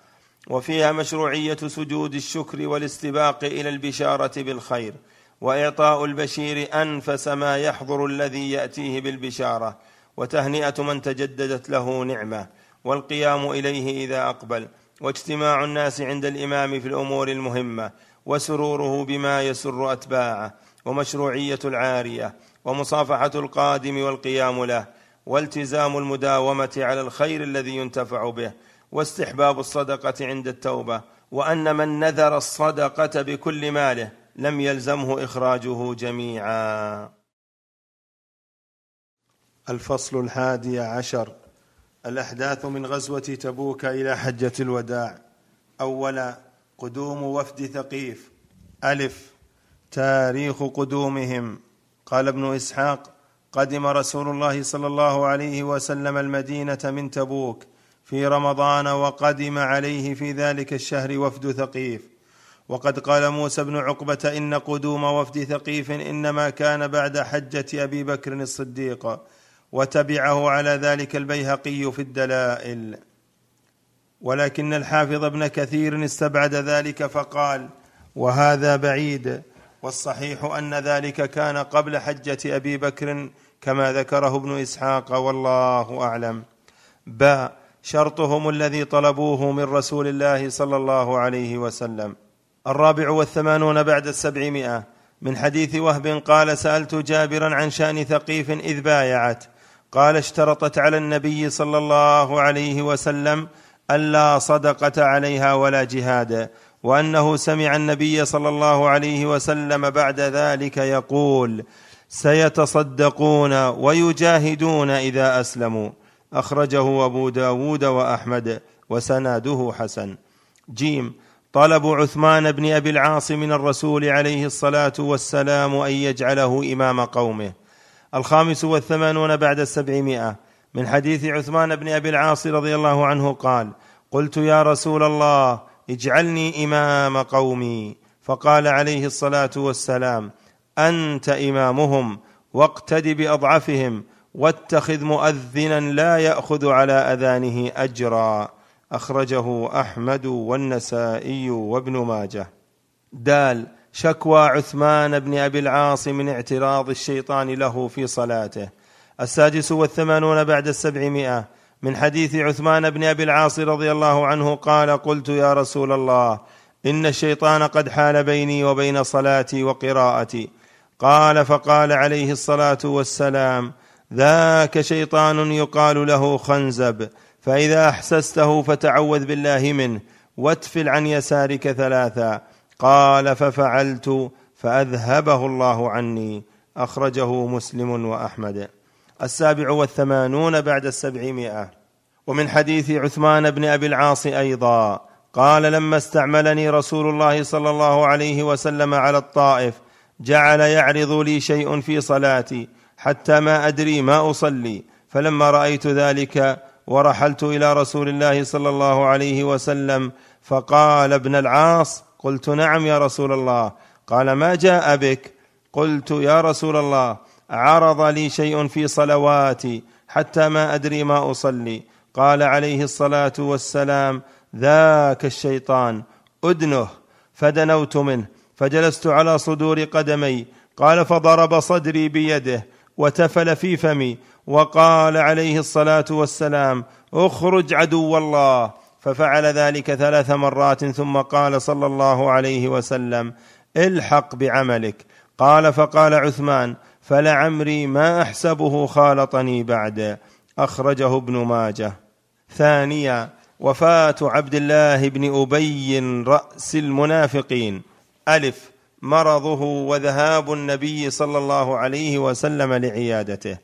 وفيها مشروعية سجود الشكر والاستباق إلى البشارة بالخير وإعطاء البشير أنفس ما يحضر الذي يأتيه بالبشارة وتهنئة من تجددت له نعمة والقيام إليه إذا أقبل واجتماع الناس عند الإمام في الأمور المهمة وسروره بما يسر أتباعه ومشروعية العارية ومصافحة القادم والقيام له والتزام المداومة على الخير الذي ينتفع به واستحباب الصدقة عند التوبة وأن من نذر الصدقة بكل ماله لم يلزمه إخراجه جميعا. الفصل الحادي عشر. الأحداث من غزوة تبوك إلى حجة الوداع. اولا قدوم وفد ثقيف. ألف تاريخ قدومهم. قال ابن إسحاق قدم رسول الله صلى الله عليه وسلم المدينة من تبوك في رمضان وقدم عليه في ذلك الشهر وفد ثقيف. وقد قال موسى بن عقبة إن قدوم وفد ثقيف إنما كان بعد حجة أبي بكر الصديق وتبعه على ذلك البيهقي في الدلائل. ولكن الحافظ ابن كثير استبعد ذلك فقال وهذا بعيد والصحيح أن ذلك كان قبل حجة أبي بكر كما ذكره ابن إسحاق والله أعلم. باء شرطهم الذي طلبوه من رسول الله صلى الله عليه وسلم. الرابع والثمانون بعد السبعمائة. من حديث وهب قال سألت جابرا عن شأن ثقيف إذ بايعت. قال اشترطت على النبي صلى الله عليه وسلم ألا صدقة عليها ولا جهاد وأنه سمع النبي صلى الله عليه وسلم بعد ذلك يقول سيتصدقون ويجاهدون إذا أسلموا. أخرجه أبو داود وأحمد وسناده حسن. جيم. طلب عثمان بن أبي العاص من الرسول عليه الصلاة والسلام أن يجعله إمام قومه. الخامس والثمانون بعد السبعمائة. من حديث عثمان بن أبي العاص رضي الله عنه قال
قلت يا رسول الله اجعلني إمام قومي. فقال عليه الصلاة والسلام أنت إمامهم واقتد بأضعفهم واتخذ مؤذنا لا يأخذ على أذانه أجرا. أخرجه أحمد والنسائي وابن ماجه. دال شكوى عثمان بن أبي العاص من اعتراض الشيطان له في صلاته. السادس والثمانون بعد السبعمائة. من حديث عثمان بن أبي العاص رضي الله عنه قال قلت يا رسول الله إن الشيطان قد حال بيني وبين صلاتي وقراءتي. قال فقال عليه الصلاة والسلام ذاك شيطان يقال له خنزب فإذا أحسسته فتعوذ بالله منه واتفل عن يسارك ثلاثا. قال ففعلت فأذهبه الله عني. أخرجه مسلم وأحمد. السابع والثمانون بعد السبعمائة. ومن حديث عثمان بن أبي العاص أيضا قال لما استعملني رسول الله صلى الله عليه وسلم على الطائف جعل يعرض لي شيء في صلاتي حتى ما أدري ما أصلي. فلما رأيت ذلك ورحلت إلى رسول الله صلى الله عليه وسلم فقال ابن العاص قلت نعم يا رسول الله. قال ما جاء بك؟ قلت يا رسول الله عرض لي شيء في صلواتي حتى ما أدري ما أصلي. قال عليه الصلاة والسلام ذاك الشيطان أدنه فدنوت منه. فجلست على صدور قدمي. قال فضرب صدري بيده وتفل في فمي. وقال عليه الصلاة والسلام اخرج عدو الله. ففعل ذلك ثلاث مرات ثم قال صلى الله عليه وسلم الحق بعملك. قال فقال عثمان فلعمري ما أحسبه خالطني بعد. أخرجه ابن ماجه. ثانيا وفاة عبد الله بن أبي رأس المنافقين. ألف مرضه وذهاب النبي صلى الله عليه وسلم لعيادته.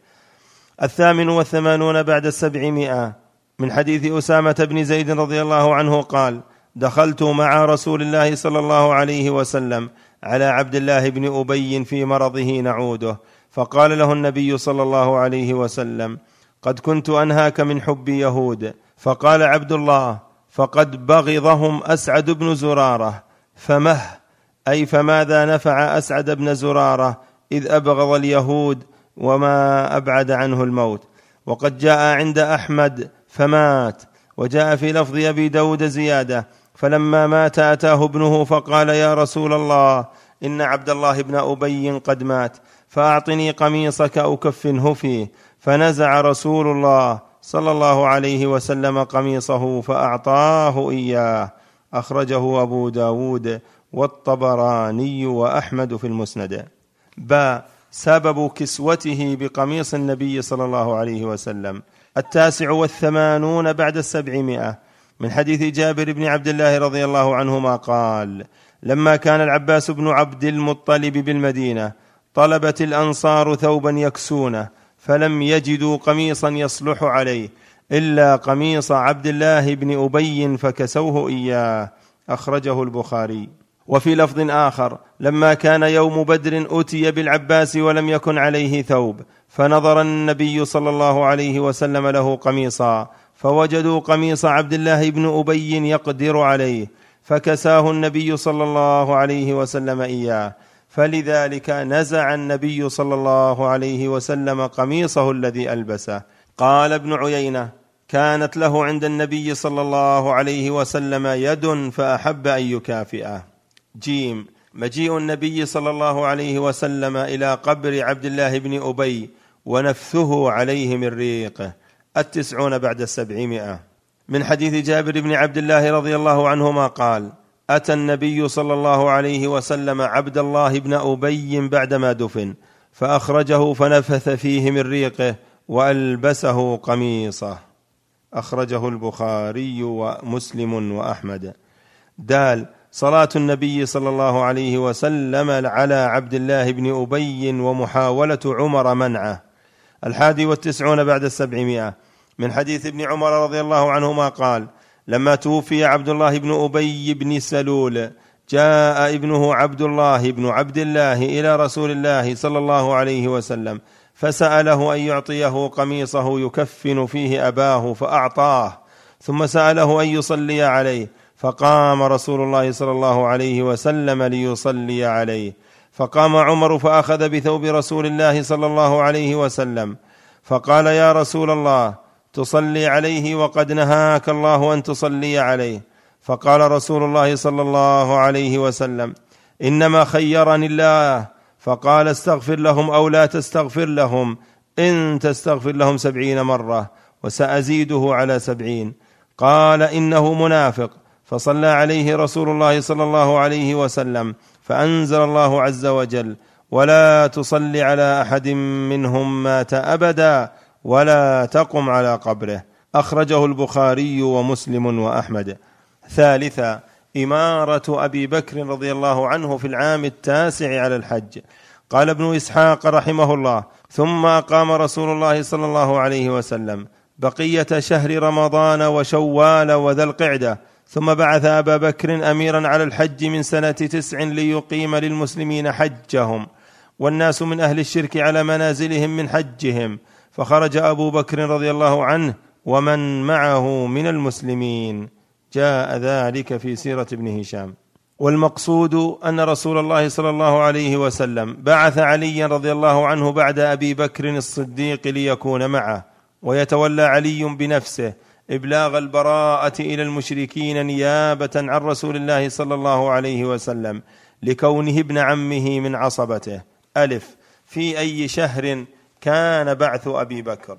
الثامن والثمانون بعد السبعمائة. من حديث أسامة بن زيد رضي الله عنه قال دخلت مع رسول الله صلى الله عليه وسلم على عبد الله بن أبي في مرضه نعوده. فقال له النبي صلى الله عليه وسلم قد كنت أنهاك من حب يهود فقال عبد الله فقد بغضهم أسعد بن زرارة فمه أي فماذا نفع أسعد بن زرارة إذ أبغض اليهود وما أبعد عنه الموت؟ وقد جاء عند أحمد فمات وجاء في لفظ أبي داود زيادة فلما مات أتاه ابنه فقال يا رسول الله إن عبد الله بن أبي قد مات فأعطني قميصك أكفنه فيه. فنزع رسول الله صلى الله عليه وسلم قميصه فأعطاه إياه أخرجه أبو داود والطبراني وأحمد في المسند. با سبب كسوته بقميص النبي صلى الله عليه وسلم. التاسع والثمانون بعد السبعمائة. من حديث جابر بن عبد الله رضي الله عنهما قال لما كان العباس بن عبد المطلب بالمدينة طلبت الأنصار ثوبا يكسونه فلم يجدوا قميصا يصلح عليه إلا قميص عبد الله بن أبي فكسوه إياه. أخرجه البخاري. وفي لفظ آخر لما كان يوم بدر اتي بالعباس ولم يكن عليه ثوب فنظر النبي صلى الله عليه وسلم له قميصا فوجدوا قميص عبد الله بن أبي يقدر عليه فكساه النبي صلى الله عليه وسلم إياه. فلذلك نزع النبي صلى الله عليه وسلم قميصه الذي ألبسه. قال ابن عيينة كانت له عند النبي صلى الله عليه وسلم يد فأحب أن يكافئه. جيم. مجيء النبي صلى الله عليه وسلم إلى قبر عبد الله بن أبي ونفثه عليه من ريقه التسعون بعد السبعمائة. من حديث جابر بن عبد الله رضي الله عنهما قال أتى النبي صلى الله عليه وسلم عبد الله بن أبي بعدما دفن فأخرجه فنفث فيه من ريقه وألبسه قميصه. أخرجه البخاري ومسلم وأحمد. دال صلاة النبي صلى الله عليه وسلم على عبد الله بن أبي ومحاولة عمر منعه. الحادي والتسعون بعد السبعمائة. من حديث ابن عمر رضي الله عنهما قال لما توفي عبد الله بن أبي بن سلول جاء ابنه عبد الله بن عبد الله إلى رسول الله صلى الله عليه وسلم فسأله أن يعطيه قميصه يكفن فيه أباه فأعطاه ثم سأله أن يصلي عليه فقام رسول الله صلى الله عليه وسلم ليصلي عليه. فقام عمر فأخذ بثوب رسول الله صلى الله عليه وسلم. فقال يا رسول الله تصلي عليه وقد نهاك الله أن تصلي عليه. فقال رسول الله صلى الله عليه وسلم إنما خيرني الله. فقال استغفر لهم أو لا تستغفر لهم إن تستغفر لهم سبعين مرة وسأزيده على سبعين. قال إنه منافق. فصلى عليه رسول الله صلى الله عليه وسلم فأنزل الله عز وجل ولا تصل على أحد منهم مات أبدا ولا تقم على قبره أخرجه البخاري ومسلم وأحمد. ثالثا إمارة أبي بكر رضي الله عنه في العام التاسع على الحج. قال ابن إسحاق رحمه الله ثم اقام رسول الله صلى الله عليه وسلم بقية شهر رمضان وشوال وذا القعدة ثم بعث أبا بكر أميرا على الحج من سنة تسع ليقيم للمسلمين حجهم والناس من أهل الشرك على منازلهم من حجهم فخرج أبو بكر رضي الله عنه ومن معه من المسلمين. جاء ذلك في سيرة ابن هشام. والمقصود أن رسول الله صلى الله عليه وسلم بعث عليا رضي الله عنه بعد أبي بكر الصديق ليكون معه ويتولى علي بنفسه إبلاغ البراءة إلى المشركين نيابة عن رسول الله صلى الله عليه وسلم لكونه ابن عمه من عصبته. ألف. في أي شهر كان بعث أبي بكر؟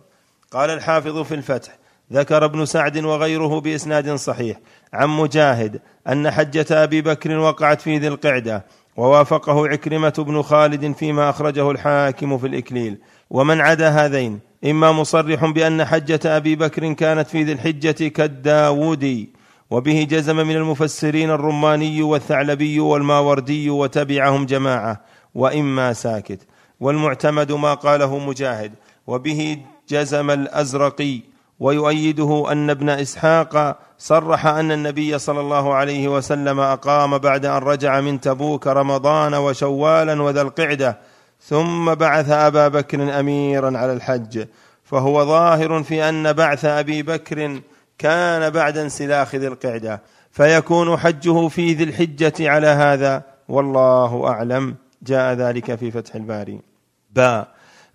قال الحافظ في الفتح. ذكر ابن سعد وغيره بإسناد صحيح. عن مجاهد أن حجة أبي بكر وقعت في ذي القعدة ووافقه عكرمة بن خالد فيما أخرجه الحاكم في الإكليل. ومن عدا هذين إما مصرح بأن حجة أبي بكر كانت في ذي الحجة كالداودي وبه جزم من المفسرين الرماني والثعلبي والماوردي وتبعهم جماعة وإما ساكت والمعتمد ما قاله مجاهد وبه جزم الأزرقي ويؤيده أن ابن إسحاق صرح أن النبي صلى الله عليه وسلم أقام بعد أن رجع من تبوك رمضان وشوالا وذا القعدة ثم بعث أبا بكر أميرا على الحج فهو ظاهر في أن بعث أبي بكر كان بعد انسلاخ ذي القعدة فيكون حجه في ذي الحجة على هذا والله أعلم. جاء ذلك في فتح الباري. باء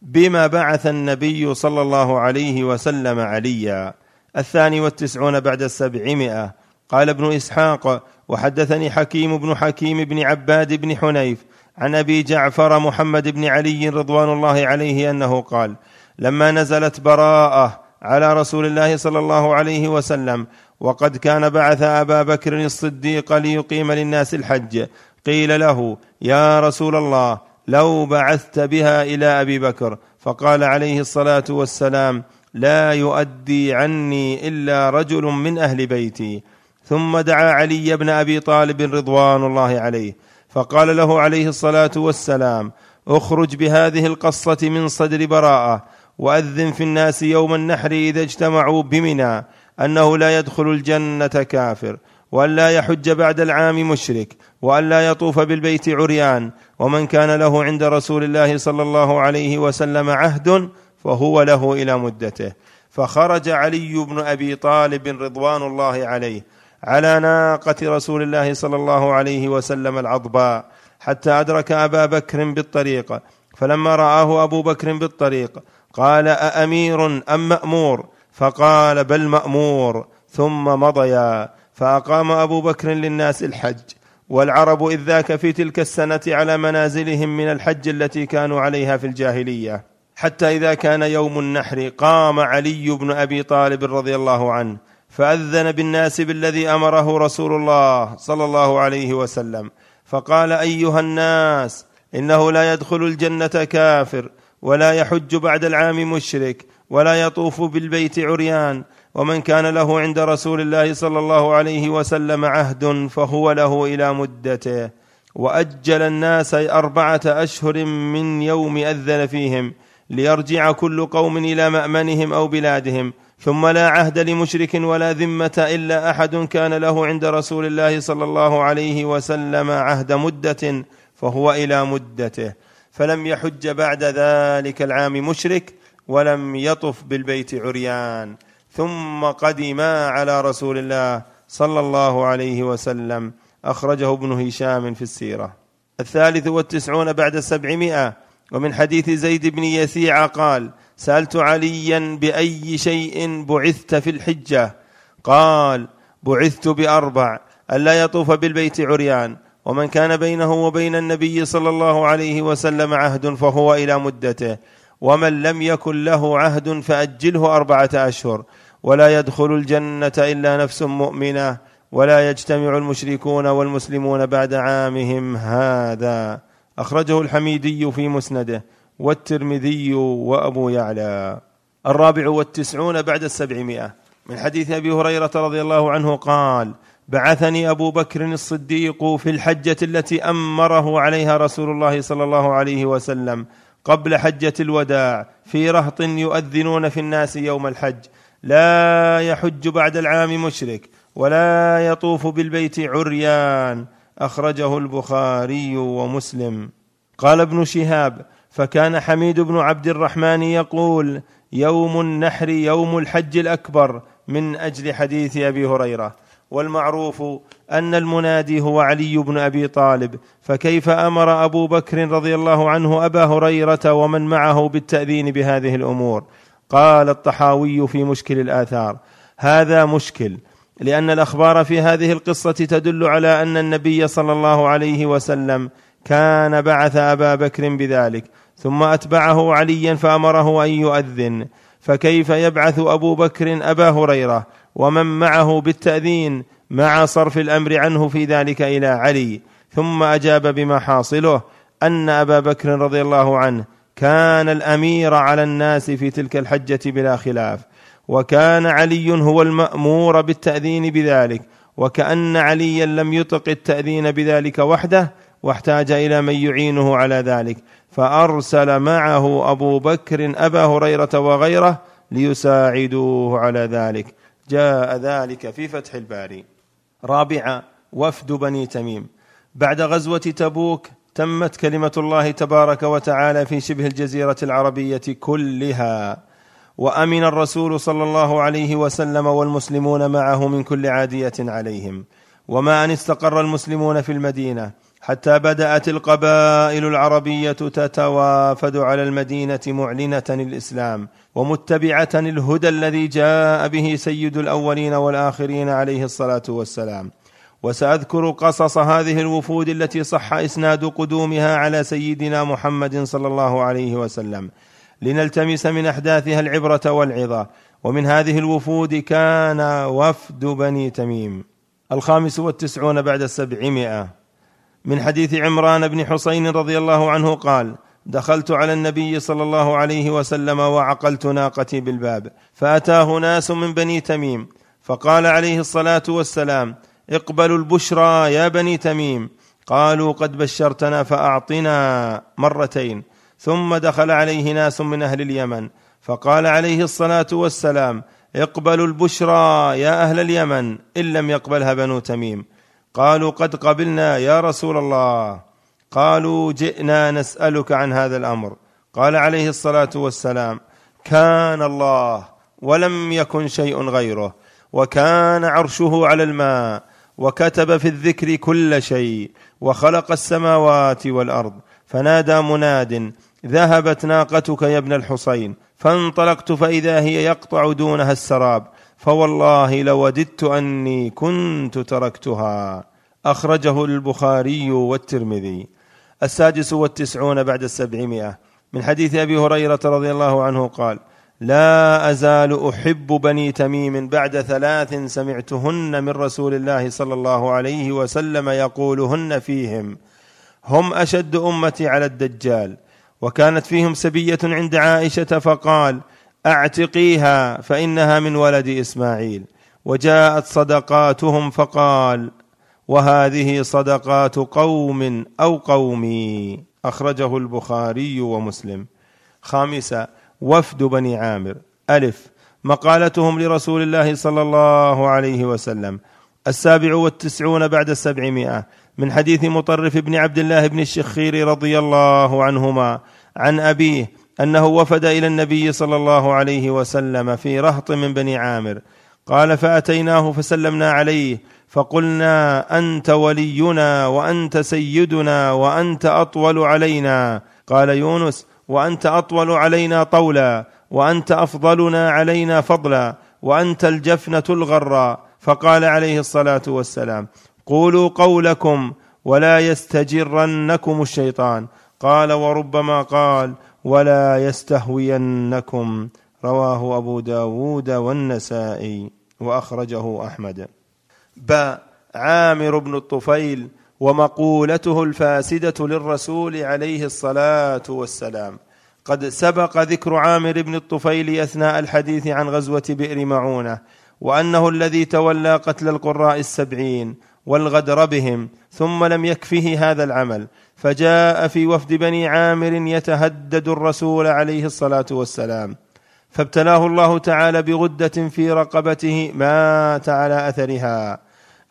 بما بعث النبي صلى الله عليه وسلم عليا. الثاني والتسعون بعد السبعمائة. قال ابن إسحاق وحدثني حكيم بن حكيم بن عباد بن حنيف عن أبي جعفر محمد بن علي رضوان الله عليه أنه قال لما نزلت براءة على رسول الله صلى الله عليه وسلم وقد كان بعث أبا بكر الصديق ليقيم للناس الحج قيل له يا رسول الله لو بعثت بها إلى أبي بكر فقال عليه الصلاة والسلام لا يؤدي عني إلا رجل من أهل بيتي. ثم دعا علي بن أبي طالب رضوان الله عليه فقال له عليه الصلاة والسلام اخرج بهذه القصة من صدر براءة وأذن في الناس يوم النحر إذا اجتمعوا بمنى أنه لا يدخل الجنة كافر وأن لا يحج بعد العام مشرك وأن لا يطوف بالبيت عريان ومن كان له عند رسول الله صلى الله عليه وسلم عهد فهو له إلى مدته. فخرج علي بن أبي طالب رضوان الله عليه على ناقة رسول الله صلى الله عليه وسلم العضباء حتى أدرك أبا بكر بالطريق. فلما رآه أبو بكر بالطريق قال أأمير أم مأمور؟ فقال بل مأمور. ثم مضيا. فأقام أبو بكر للناس الحج. والعرب إذ ذاك في تلك السنة على منازلهم من الحج التي كانوا عليها في الجاهلية. حتى إذا كان يوم النحر قام علي بن أبي طالب رضي الله عنه. فأذن بالناس بالذي أمره رسول الله صلى الله عليه وسلم. فقال أيها الناس إنه لا يدخل الجنة كافر ولا يحج بعد العام مشرك ولا يطوف بالبيت عريان ومن كان له عند رسول الله صلى الله عليه وسلم عهد فهو له إلى مدته. وأجل الناس أربعة أشهر من يوم أذن فيهم ليرجع كل قوم إلى مأمنهم أو بلادهم ثم لا عهد لمشرك ولا ذمة إلا أحد كان له عند رسول الله صلى الله عليه وسلم عهد مدة فهو إلى مدته. فلم يحج بعد ذلك العام مشرك ولم يطف بالبيت عريان. ثم قدما على رسول الله صلى الله عليه وسلم. أخرجه ابن هشام في السيرة. الثالث والتسعون بعد السبعمائة. ومن حديث زيد بن يسيع قال سألت عليا بأي شيء بعثت في الحجة. قال بعثت بأربع ألا يطوف بالبيت عريان ومن كان بينه وبين النبي صلى الله عليه وسلم عهد فهو إلى مدته ومن لم يكن له عهد فأجله أربعة أشهر. ولا يدخل الجنة إلا نفس مؤمنة ولا يجتمع المشركون والمسلمون بعد عامهم. هذا أخرجه الحميدي في مسنده. والترمذي وأبو يعلى. الرابع والتسعون بعد السبعمائة. من حديث أبي هريرة رضي الله عنه قال بعثني أبو بكر الصديق في الحجة التي أمره عليها رسول الله صلى الله عليه وسلم قبل حجة الوداع في رهط يؤذنون في الناس يوم الحج. لا يحج بعد العام مشرك ولا يطوف بالبيت عريان. أخرجه البخاري ومسلم. قال ابن شهاب فكان حميد بن عبد الرحمن يقول يوم النحر يوم الحج الأكبر من أجل حديث أبي هريرة. والمعروف أن المنادي هو علي بن أبي طالب. فكيف أمر أبو بكر رضي الله عنه أبا هريرة ومن معه بالتأذين بهذه الأمور؟ قال الطحاوي في مشكل الآثار. هذا مشكل لأن الأخبار في هذه القصة تدل على أن النبي صلى الله عليه وسلم كان بعث أبا بكر بذلك. ثم أتبعه عليا فأمره أن يؤذن. فكيف يبعث أبو بكر أبا هريرة؟ ومن معه بالتأذين مع صرف الأمر عنه في ذلك إلى علي. ثم أجاب بما حاصله أن أبا بكر رضي الله عنه كان الأمير على الناس في تلك الحجة بلا خلاف. وكان علي هو المأمور بالتأذين بذلك. وكأن عليا لم يطق التأذين بذلك وحده واحتاج إلى من يعينه على ذلك. فأرسل معه أبو بكر أبا هريرة وغيره ليساعدوه على ذلك. جاء ذلك في فتح الباري. رابعا وفد بني تميم. بعد غزوة تبوك تمت كلمة الله تبارك وتعالى في شبه الجزيرة العربية كلها. وأمن الرسول صلى الله عليه وسلم والمسلمون معه من كل عادية عليهم. وما أن استقر المسلمون في المدينة. حتى بدأت القبائل العربية تتوافد على المدينة معلنة الاسلام ومتبعة الهدى الذي جاء به سيد الأولين والآخرين عليه الصلاة والسلام. وسأذكر قصص هذه الوفود التي صح إسناد قدومها على سيدنا محمد صلى الله عليه وسلم. لنلتمس من أحداثها العبرة والعظة. ومن هذه الوفود كان وفد بني تميم. الخامس والتسعون بعد السبعمائة. من حديث عمران بن حسين رضي الله عنه قال دخلت على النبي صلى الله عليه وسلم وعقلت ناقتي بالباب فأتاه ناس من بني تميم فقال عليه الصلاة والسلام اقبلوا البشرى يا بني تميم قالوا قد بشرتنا فأعطنا مرتين ثم دخل عليه ناس من أهل اليمن فقال عليه الصلاة والسلام اقبلوا البشرى يا أهل اليمن إن لم يقبلها بنو تميم. قالوا قد قبلنا يا رسول الله. قالوا جئنا نسألك عن هذا الأمر. قال عليه الصلاة والسلام كان الله ولم يكن شيء غيره وكان عرشه على الماء وكتب في الذكر كل شيء وخلق السماوات والأرض. فنادى مناد ذهبت ناقتك يا ابن الحصين فانطلقت فإذا هي يقطع دونها السراب. فوالله لوددت أني كنت تركتها. أخرجه البخاري والترمذي. السادس والتسعون بعد السبعمائة. من حديث أبي هريرة رضي الله عنه قال لا أزال أحب بني تميم بعد ثلاث سمعتهن من رسول الله صلى الله عليه وسلم يقولهن فيهم. هم أشد أمتي على الدجال. وكانت فيهم سبية عند عائشة فقال أعتقيها فإنها من ولد إسماعيل. وجاءت صدقاتهم فقال وهذه صدقات قوم أو قومي. أخرجه البخاري ومسلم. خامسا وفد بني عامر. ألف مقالتهم لرسول الله صلى الله عليه وسلم. السابع والتسعون بعد السبعمائة. من حديث مطرف بن عبد الله بن الشخير رضي الله عنهما. عن أبيه أنه وفد إلى النبي صلى الله عليه وسلم في رهط من بني عامر. قال فأتيناه فسلمنا عليه فقلنا أنت ولينا وأنت سيدنا وأنت أطول علينا. قال يونس وأنت أطول علينا طولا وأنت أفضلنا علينا فضلا وأنت الجفنة الغراء فقال عليه الصلاة والسلام قولوا قولكم ولا يستجرنكم الشيطان. قال وربما قال ولا يستهوينكم. رواه أبو داود والنسائي وأخرجه أحمد. ب. عامر بن الطفيل ومقولته الفاسدة للرسول عليه الصلاة والسلام. قد سبق ذكر عامر بن الطفيل أثناء الحديث عن غزوة بئر معونة وأنه الذي تولى قتل القراء السبعين والغدر بهم ثم لم يكفه هذا العمل. فجاء في وفد بني عامر يتهدد الرسول عليه الصلاة والسلام فابتلاه الله تعالى بغدة في رقبته مات على أثرها.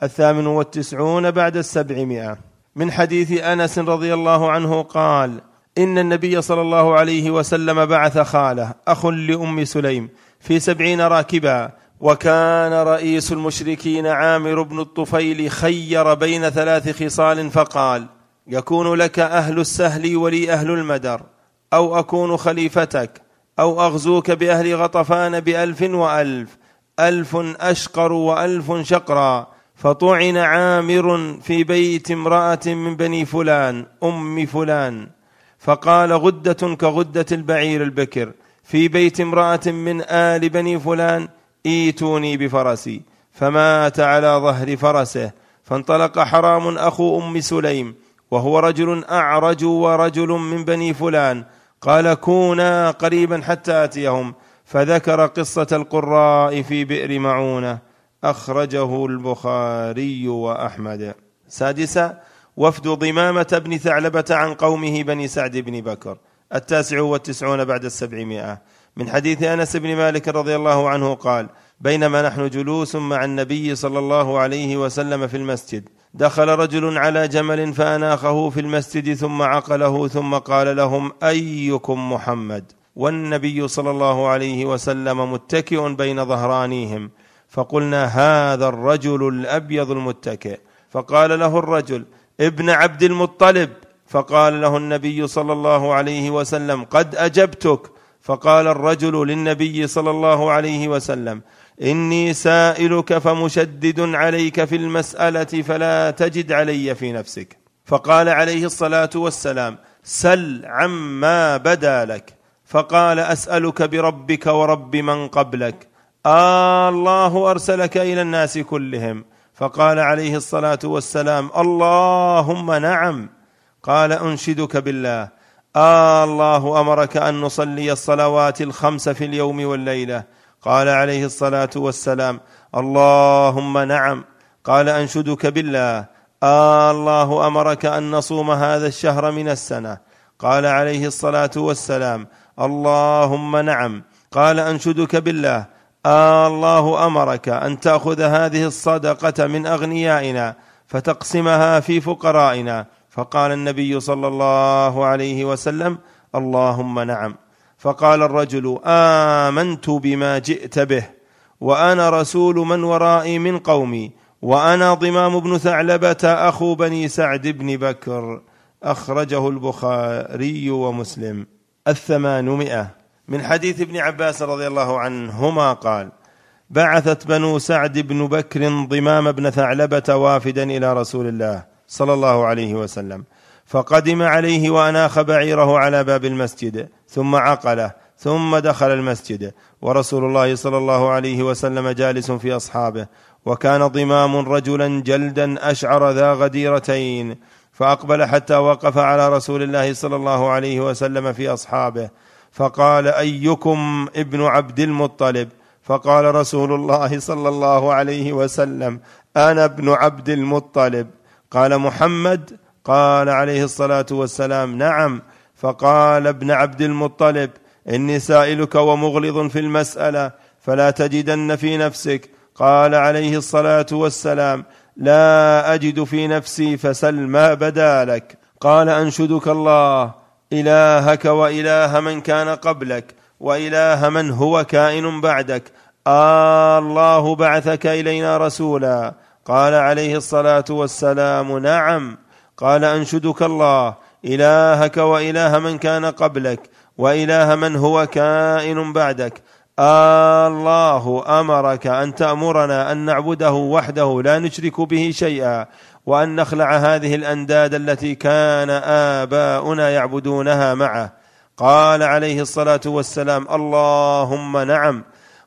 الثامن والتسعون بعد السبعمائة. من حديث أنس رضي الله عنه قال إن النبي صلى الله عليه وسلم بعث خالة أخ لأم سليم في سبعين راكبا وكان رئيس المشركين عامر بن الطفيل خير بين ثلاث خصال فقال يكون لك أهل السهل ولي أهل المدر أو أكون خليفتك أو أغزوك بأهل غطفان بألف وألف ألف أشقر وألف شقرا فطعن عامر في بيت امرأة من بني فلان أم فلان. فقال غدة كغدة البعير البكر في بيت امرأة من آل بني فلان إيتوني بفرسي. فمات على ظهر فرسه فانطلق حرام أخو أم سليم وهو رجل أعرج ورجل من بني فلان. قال كونا قريبا حتى آتيهم. فذكر قصة القراء في بئر معونة. أخرجه البخاري وأحمد. سادسا وفد ضمامة بن ثعلبة عن قومه بني سعد بن بكر. التاسع والتسعون بعد السبعمائة. من حديث أنس بن مالك رضي الله عنه قال بينما نحن جلوس مع النبي صلى الله عليه وسلم في المسجد. دخل رجل على جمل فأناخه في المسجد ثم عقله ثم قال لهم أيكم محمد؟ والنبي صلى الله عليه وسلم متكئ بين ظهرانيهم. فقلنا هذا الرجل الأبيض المتكئ. فقال له الرجل ابن عبد المطلب. فقال له النبي صلى الله عليه وسلم قد أجبتك. فقال الرجل للنبي صلى الله عليه وسلم إني سائلك فمشدد عليك في المسألة فلا تجد علي في نفسك. فقال عليه الصلاة والسلام سل عما بدا لك. فقال أسألك بربك ورب من قبلك. آه الله أرسلك إلى الناس كلهم. فقال عليه الصلاة والسلام اللهم نعم. قال أنشدك بالله. آه الله أمرك أن نصلي الصلوات الخمس في اليوم والليلة. قال عليه الصلاة والسلام اللهم نعم. قال أنشدك بالله. آه الله أمرك أن نصوم هذا الشهر من السنة. قال عليه الصلاة والسلام اللهم نعم. قال أنشدك بالله. آه الله أمرك أن تأخذ هذه الصدقة من أغنيائنا فتقسمها في فقرائنا. فقال النبي صلى الله عليه وسلم اللهم نعم. فقال الرجل آمنت بما جئت به وأنا رسول من ورائي من قومي وأنا ضمام بن ثعلبة أخو بني سعد بن بكر أخرجه البخاري ومسلم. الثمانمائة. من حديث ابن عباس رضي الله عنهما قال بعثت بنو سعد بن بكر ضمام بن ثعلبة وافدا إلى رسول الله صلى الله عليه وسلم فقدم عليه وأناخ بعيره على باب المسجد ثم عقله ثم دخل المسجد. ورسول الله صلى الله عليه وسلم جالس في أصحابه. وكان ضمام رجلا جلدا أشعر ذا غديرتين. فأقبل حتى وقف على رسول الله صلى الله عليه وسلم في أصحابه. فقال أيكم ابن عبد المطلب؟ فقال رسول الله صلى الله عليه وسلم أنا ابن عبد المطلب. قال محمد؟ قال عليه الصلاة والسلام نعم. فقال ابن عبد المطلب إني سائلك ومغلظ في المسألة فلا تجدن في نفسك. قال عليه الصلاة والسلام لا أجد في نفسي فسل ما بدا لك. قال أنشدك الله إلهك وإله من كان قبلك وإله من هو كائن بعدك. آه الله بعثك إلينا رسولا. قال عليه الصلاة والسلام نعم. قال أنشدك الله إلهك وإله من كان قبلك وإله من هو كائن بعدك. الله أمرك أن تأمرنا أن نعبده وحده لا نشرك به شيئا وأن نخلع هذه الأنداد التي كان آباؤنا يعبدونها معه. قال عليه الصلاة والسلام اللهم نعم.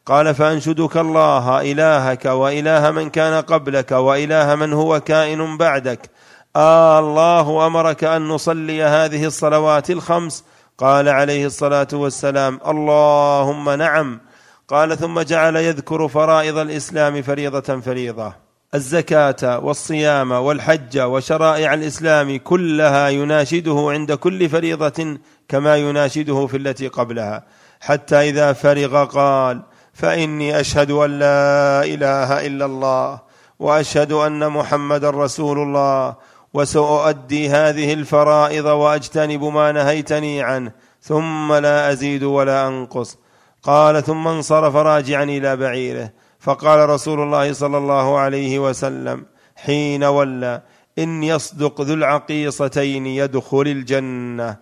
قال فأنشدك الله إلهك وإله من كان قبلك وإله من هو كائن بعدك. آه الله أمرك أن نصلي هذه الصلوات الخمس. قال عليه الصلاة والسلام اللهم نعم. قال ثم جعل يذكر فرائض الإسلام فريضة فريضة. الزكاة والصيام والحج وشرائع الإسلام كلها يناشده عند كل فريضة كما يناشده في التي قبلها. حتى إذا فرغ قال فإني أشهد أن لا إله إلا الله وأشهد أن محمدا رسول الله وسأؤدي هذه الفرائض وأجتنب ما نهيتني عنه ثم لا أزيد ولا أنقص. قال ثم انصرف راجعا إلى بعيره. فقال رسول الله صلى الله عليه وسلم حين ولى إن يصدق ذو العقيصتين يدخل الجنة.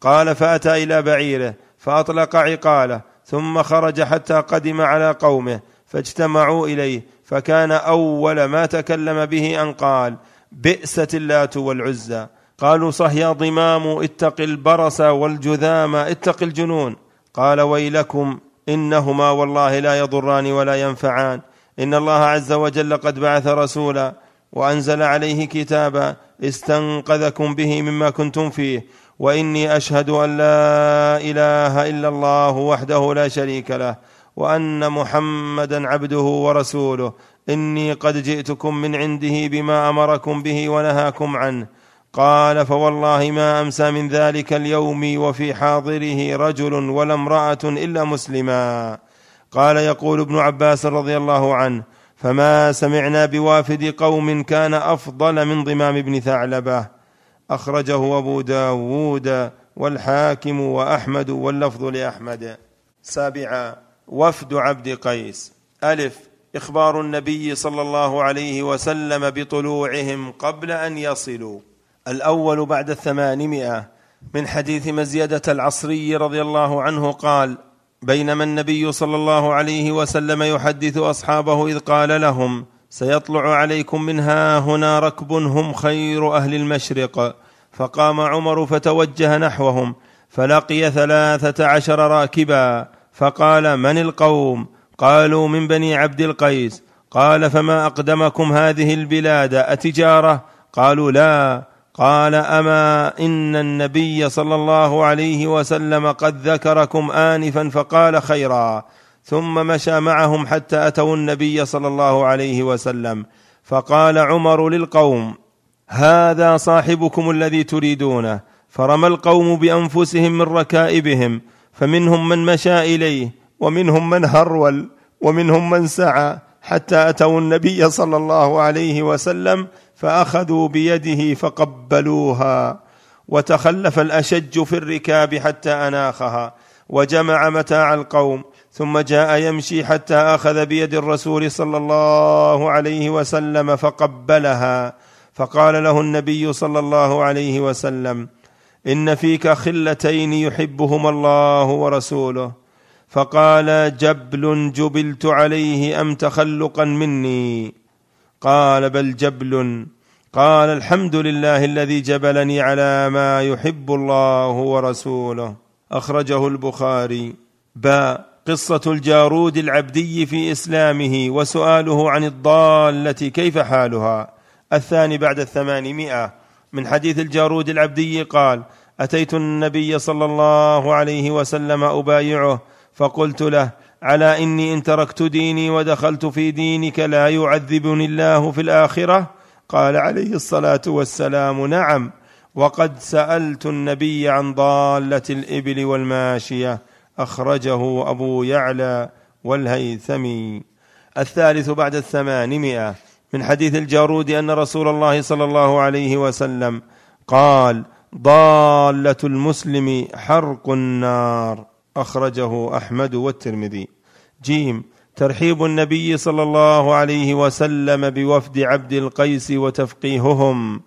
قال فأتى إلى بعيره فأطلق عقاله ثم خرج حتى قدم على قومه فاجتمعوا إليه فكان أول ما تكلم به أن قال بئست اللات والعزى قالوا صح يا ضمام اتق البرص والجذام اتق الجنون. قال ويلكم إنهما والله لا يضران ولا ينفعان. إن الله عز وجل قد بعث رسولا وأنزل عليه كتابا استنقذكم به مما كنتم فيه. وإني أشهد أن لا إله إلا الله وحده لا شريك له وأن محمدا عبده ورسوله. إني قد جئتكم من عنده بما أمركم به ونهاكم عنه. قال فوالله ما أمسى من ذلك اليوم وفي حاضره رجل ولا امرأة إلا مسلما. قال يقول ابن عباس رضي الله عنه فما سمعنا بوافد قوم كان أفضل من ضمام بن ثعلبة. أخرجه أبو داود والحاكم وأحمد واللفظ لأحمد. سابعا وفد عبد قيس. ألف إخبار النبي صلى الله عليه وسلم بطلوعهم قبل أن يصلوا. الأول بعد الثمانمائة. من حديث مزيدة العصري رضي الله عنه قال بينما النبي صلى الله عليه وسلم يحدث أصحابه إذ قال لهم سيطلع عليكم من ها هنا ركب هم خير أهل المشرق. فقام عمر فتوجه نحوهم فلقي ثلاثة عشر راكبا فقال من القوم؟ قالوا من بني عبد القيس قال فما أقدمكم هذه البلاد؟ أتجارة؟ قالوا لا. قال أما إن النبي صلى الله عليه وسلم قد ذكركم انفا فقال خيرا. ثم مشى معهم حتى أتوا النبي صلى الله عليه وسلم. فقال عمر للقوم هذا صاحبكم الذي تريدونه. فرمى القوم بأنفسهم من ركائبهم فمنهم من مشى إليه. ومنهم من هرول ومنهم من سعى حتى أتوا النبي صلى الله عليه وسلم فأخذوا بيده فقبلوها وتخلف الأشج في الركاب حتى أناخها وجمع متاع القوم ثم جاء يمشي حتى أخذ بيد الرسول صلى الله عليه وسلم فقبلها فقال له النبي صلى الله عليه وسلم إن فيك خلتين يحبهما الله ورسوله فقال جبل جبلت عليه أم تخلقا مني؟ قال بل جبل. قال الحمد لله الذي جبلني على ما يحب الله ورسوله. أخرجه البخاري. باء قصة الجارود العبدي في إسلامه وسؤاله عن الضالة كيف حالها؟ الثاني بعد الثمانمائة. من حديث الجارود العبدي قال أتيت النبي صلى الله عليه وسلم أبايعه فقلت له على إني إن تركت ديني ودخلت في دينك لا يعذبني الله في الآخرة؟ قال عليه الصلاة والسلام نعم. وقد سألت النبي عن ضالة الإبل والماشية أخرجه أبو يعلى والهيثمي. الثالث بعد الثمانمائة من حديث الجارود أن رسول الله صلى الله عليه وسلم قال ضالة المسلم حرق النار. أخرجه أحمد والترمذي. جيم ترحيب النبي صلى الله عليه وسلم بوفد عبد القيس وتفقيههم.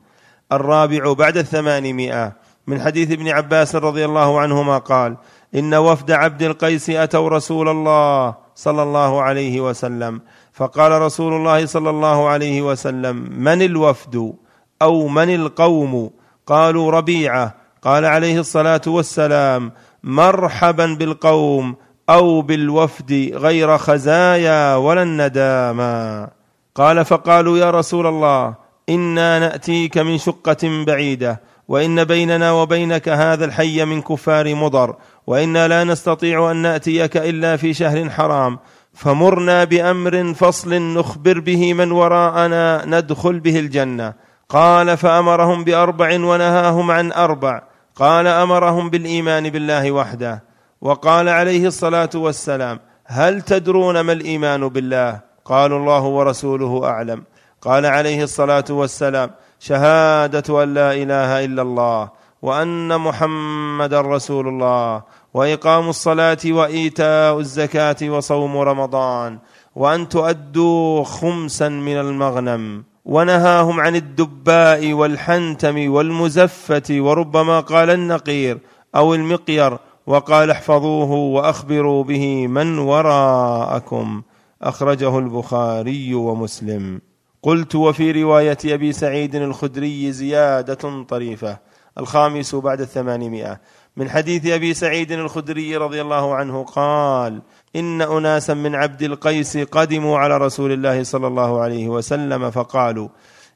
الرابع بعد الثمانمائة. من حديث ابن عباس رضي الله عنهما قال إن وفد عبد القيس أتوا رسول الله صلى الله عليه وسلم. فقال رسول الله صلى الله عليه وسلم من الوفد أو من القوم؟ قالوا ربيعة. قال عليه الصلاة والسلام مرحبا بالقوم أو بالوفد غير خزايا ولا النداما قال فقالوا يا رسول الله إنا نأتيك من شقة بعيدة وإن بيننا وبينك هذا الحي من كفار مضر وإنا لا نستطيع أن نأتيك إلا في شهر حرام. فمرنا بأمر فصل نخبر به من وراءنا ندخل به الجنة. قال فأمرهم بأربع ونهاهم عن أربع. قال أمرهم بالإيمان بالله وحده وقال عليه الصلاة والسلام هل تدرون ما الإيمان بالله؟ قالوا الله ورسوله أعلم. قال عليه الصلاة والسلام شهادة أن لا إله إلا الله وأن محمدا رسول الله وإقام الصلاة وإيتاء الزكاة وصوم رمضان وأن تؤدوا خمسا من المغنم. ونهاهم عن الدباء والحنتم والمزفة وربما قال النقير أو المقير وقال احفظوه وأخبروا به من وراءكم. أخرجه البخاري ومسلم. قلت وفي رواية أبي سعيد الخدري زيادة طريفة الخامس بعد الثمانمائة. من حديث أبي سعيد الخدري رضي الله عنه قال إن أناسا من عبد القيس قدموا على رسول الله صلى الله عليه وسلم فقالوا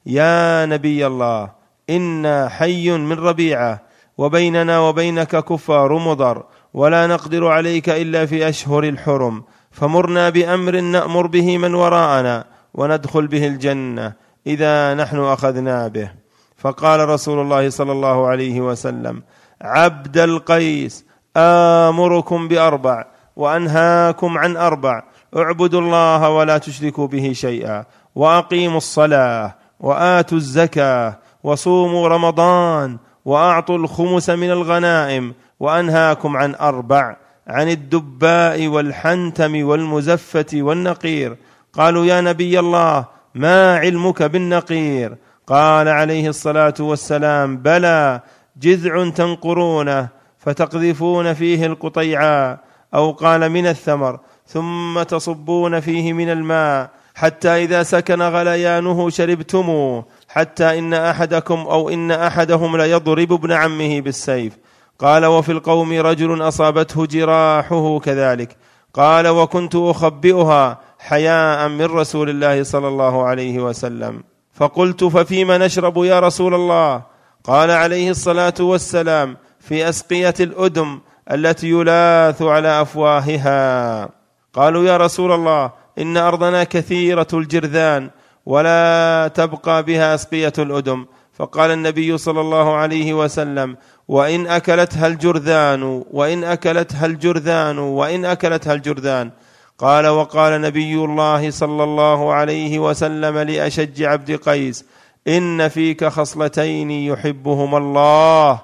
يا نبي الله إنا حي من ربيعة وبيننا وبينك كفار مضر ولا نقدر عليك إلا في أشهر الحرم فمرنا بأمر نأمر به من وراءنا وندخل به الجنة إذا نحن أخذنا به. فقال رسول الله صلى الله عليه وسلم عبد القيس آمركم بأربع وأنهاكم عن أربع. اعبدوا الله ولا تشركوا به شيئا وأقيموا الصلاة وآتوا الزكاة وصوموا رمضان وأعطوا الخمس من الغنائم وأنهاكم عن أربع. عن الدباء والحنتم والمزفة والنقير. قالوا يا نبي الله ما علمك بالنقير؟ قال عليه الصلاة والسلام بلى جذع تنقرونه فتقذفون فيه القطيعاء أو قال من الثمر ثم تصبون فيه من الماء حتى إذا سكن غليانه شربتموه حتى إن أحدكم أو إن أحدهم ليضرب ابن عمه بالسيف. قال وفي القوم رجل أصابته جراحه كذلك. قال وكنت أخبئها حياء من رسول الله صلى الله عليه وسلم. فقلت ففيما نشرب يا رسول الله؟ قال عليه الصلاة والسلام في أسقية الأدم التي يلاث على أفواهها. قالوا يا رسول الله إن أرضنا كثيرة الجرذان ولا تبقى بها أسقية الأدم. فقال النبي صلى الله عليه وسلم وإن أكلتها الجرذان وإن أكلتها الجرذان وإن أكلتها الجرذان. قال وقال نبي الله صلى الله عليه وسلم لأشج عبد قيس إن فيك خصلتين يحبهما الله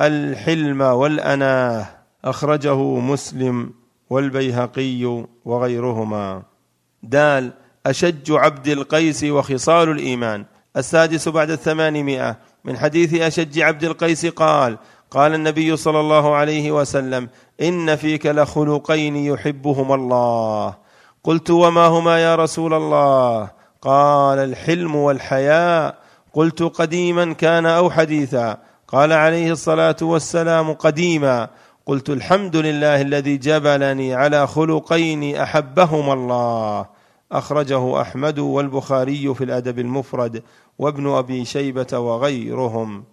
الحلم والأناه أخرجه مسلم والبيهقي وغيرهما. دال أشج عبد القيس وخصال الإيمان. السادس بعد الثمانمائة. من حديث أشج عبد القيس قال قال النبي صلى الله عليه وسلم إن فيك لخلقين يحبهما الله. قلت وما هما يا رسول الله؟ قال الحلم والحياء قلت قديما كان أو حديثا. قال عليه الصلاة والسلام قديما. قلت الحمد لله الذي جبلني على خلقين أحبهما الله. أخرجه أحمد والبخاري في الأدب المفرد وابن أبي شيبة وغيرهم.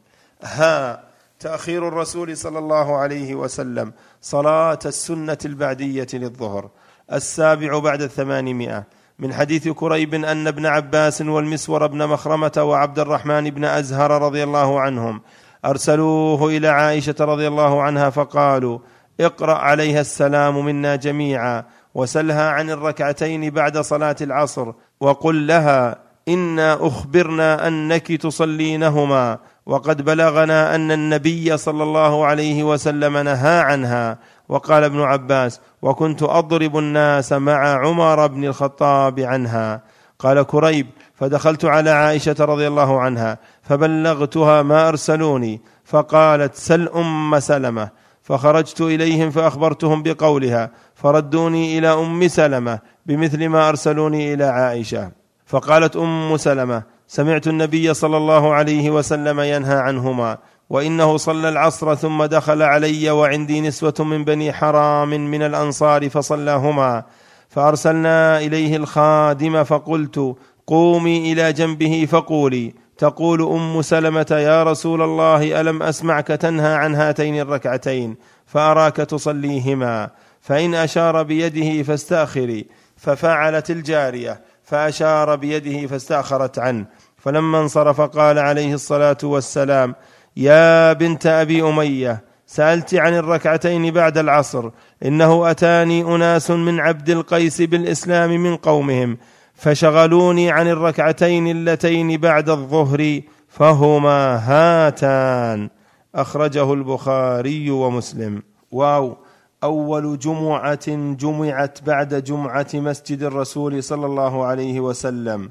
ها تأخير الرسول صلى الله عليه وسلم. صلاة السنة البعدية للظهر. السابع بعد الثمانمائة. من حديث كريب أن ابن عباس والمسور بن مخرمة وعبد الرحمن بن أزهر رضي الله عنهم أرسلوه إلى عائشة رضي الله عنها فقالوا اقرأ عليها السلام منا جميعا وسلها عن الركعتين بعد صلاة العصر وقل لها إنا أخبرنا أنك تصلينهما وقد بلغنا أن النبي صلى الله عليه وسلم نهى عنها وقال ابن عباس وكنت أضرب الناس مع عمر بن الخطاب عنها. قال كريب فدخلت على عائشة رضي الله عنها فبلغتها ما أرسلوني فقالت سل أم سلمة. فخرجت إليهم فأخبرتهم بقولها فردوني إلى أم سلمة بمثل ما أرسلوني إلى عائشة. فقالت أم سلمة سمعت النبي صلى الله عليه وسلم ينهى عنهما وإنه صلى العصر ثم دخل علي وعندي نسوة من بني حرام من الأنصار فصلاهما فأرسلنا إليه الخادم فقلت قومي إلى جنبه فقولي تقول أم سلمة يا رسول الله ألم أسمعك تنهى عن هاتين الركعتين؟ فأراك تصليهما فإن أشار بيده فاستأخري ففعلت الجارية فأشار بيده فاستأخرت عنه فلما انصرف قال عليه الصلاة والسلام يا بنت أبي أمية سألت عن الركعتين بعد العصر إنه أتاني أناس من عبد القيس بالإسلام من قومهم فشغلوني عن الركعتين اللتين بعد الظهر فهما هاتان. أخرجه البخاري ومسلم. واو! أول جمعة جمعت بعد جمعة مسجد الرسول صلى الله عليه وسلم.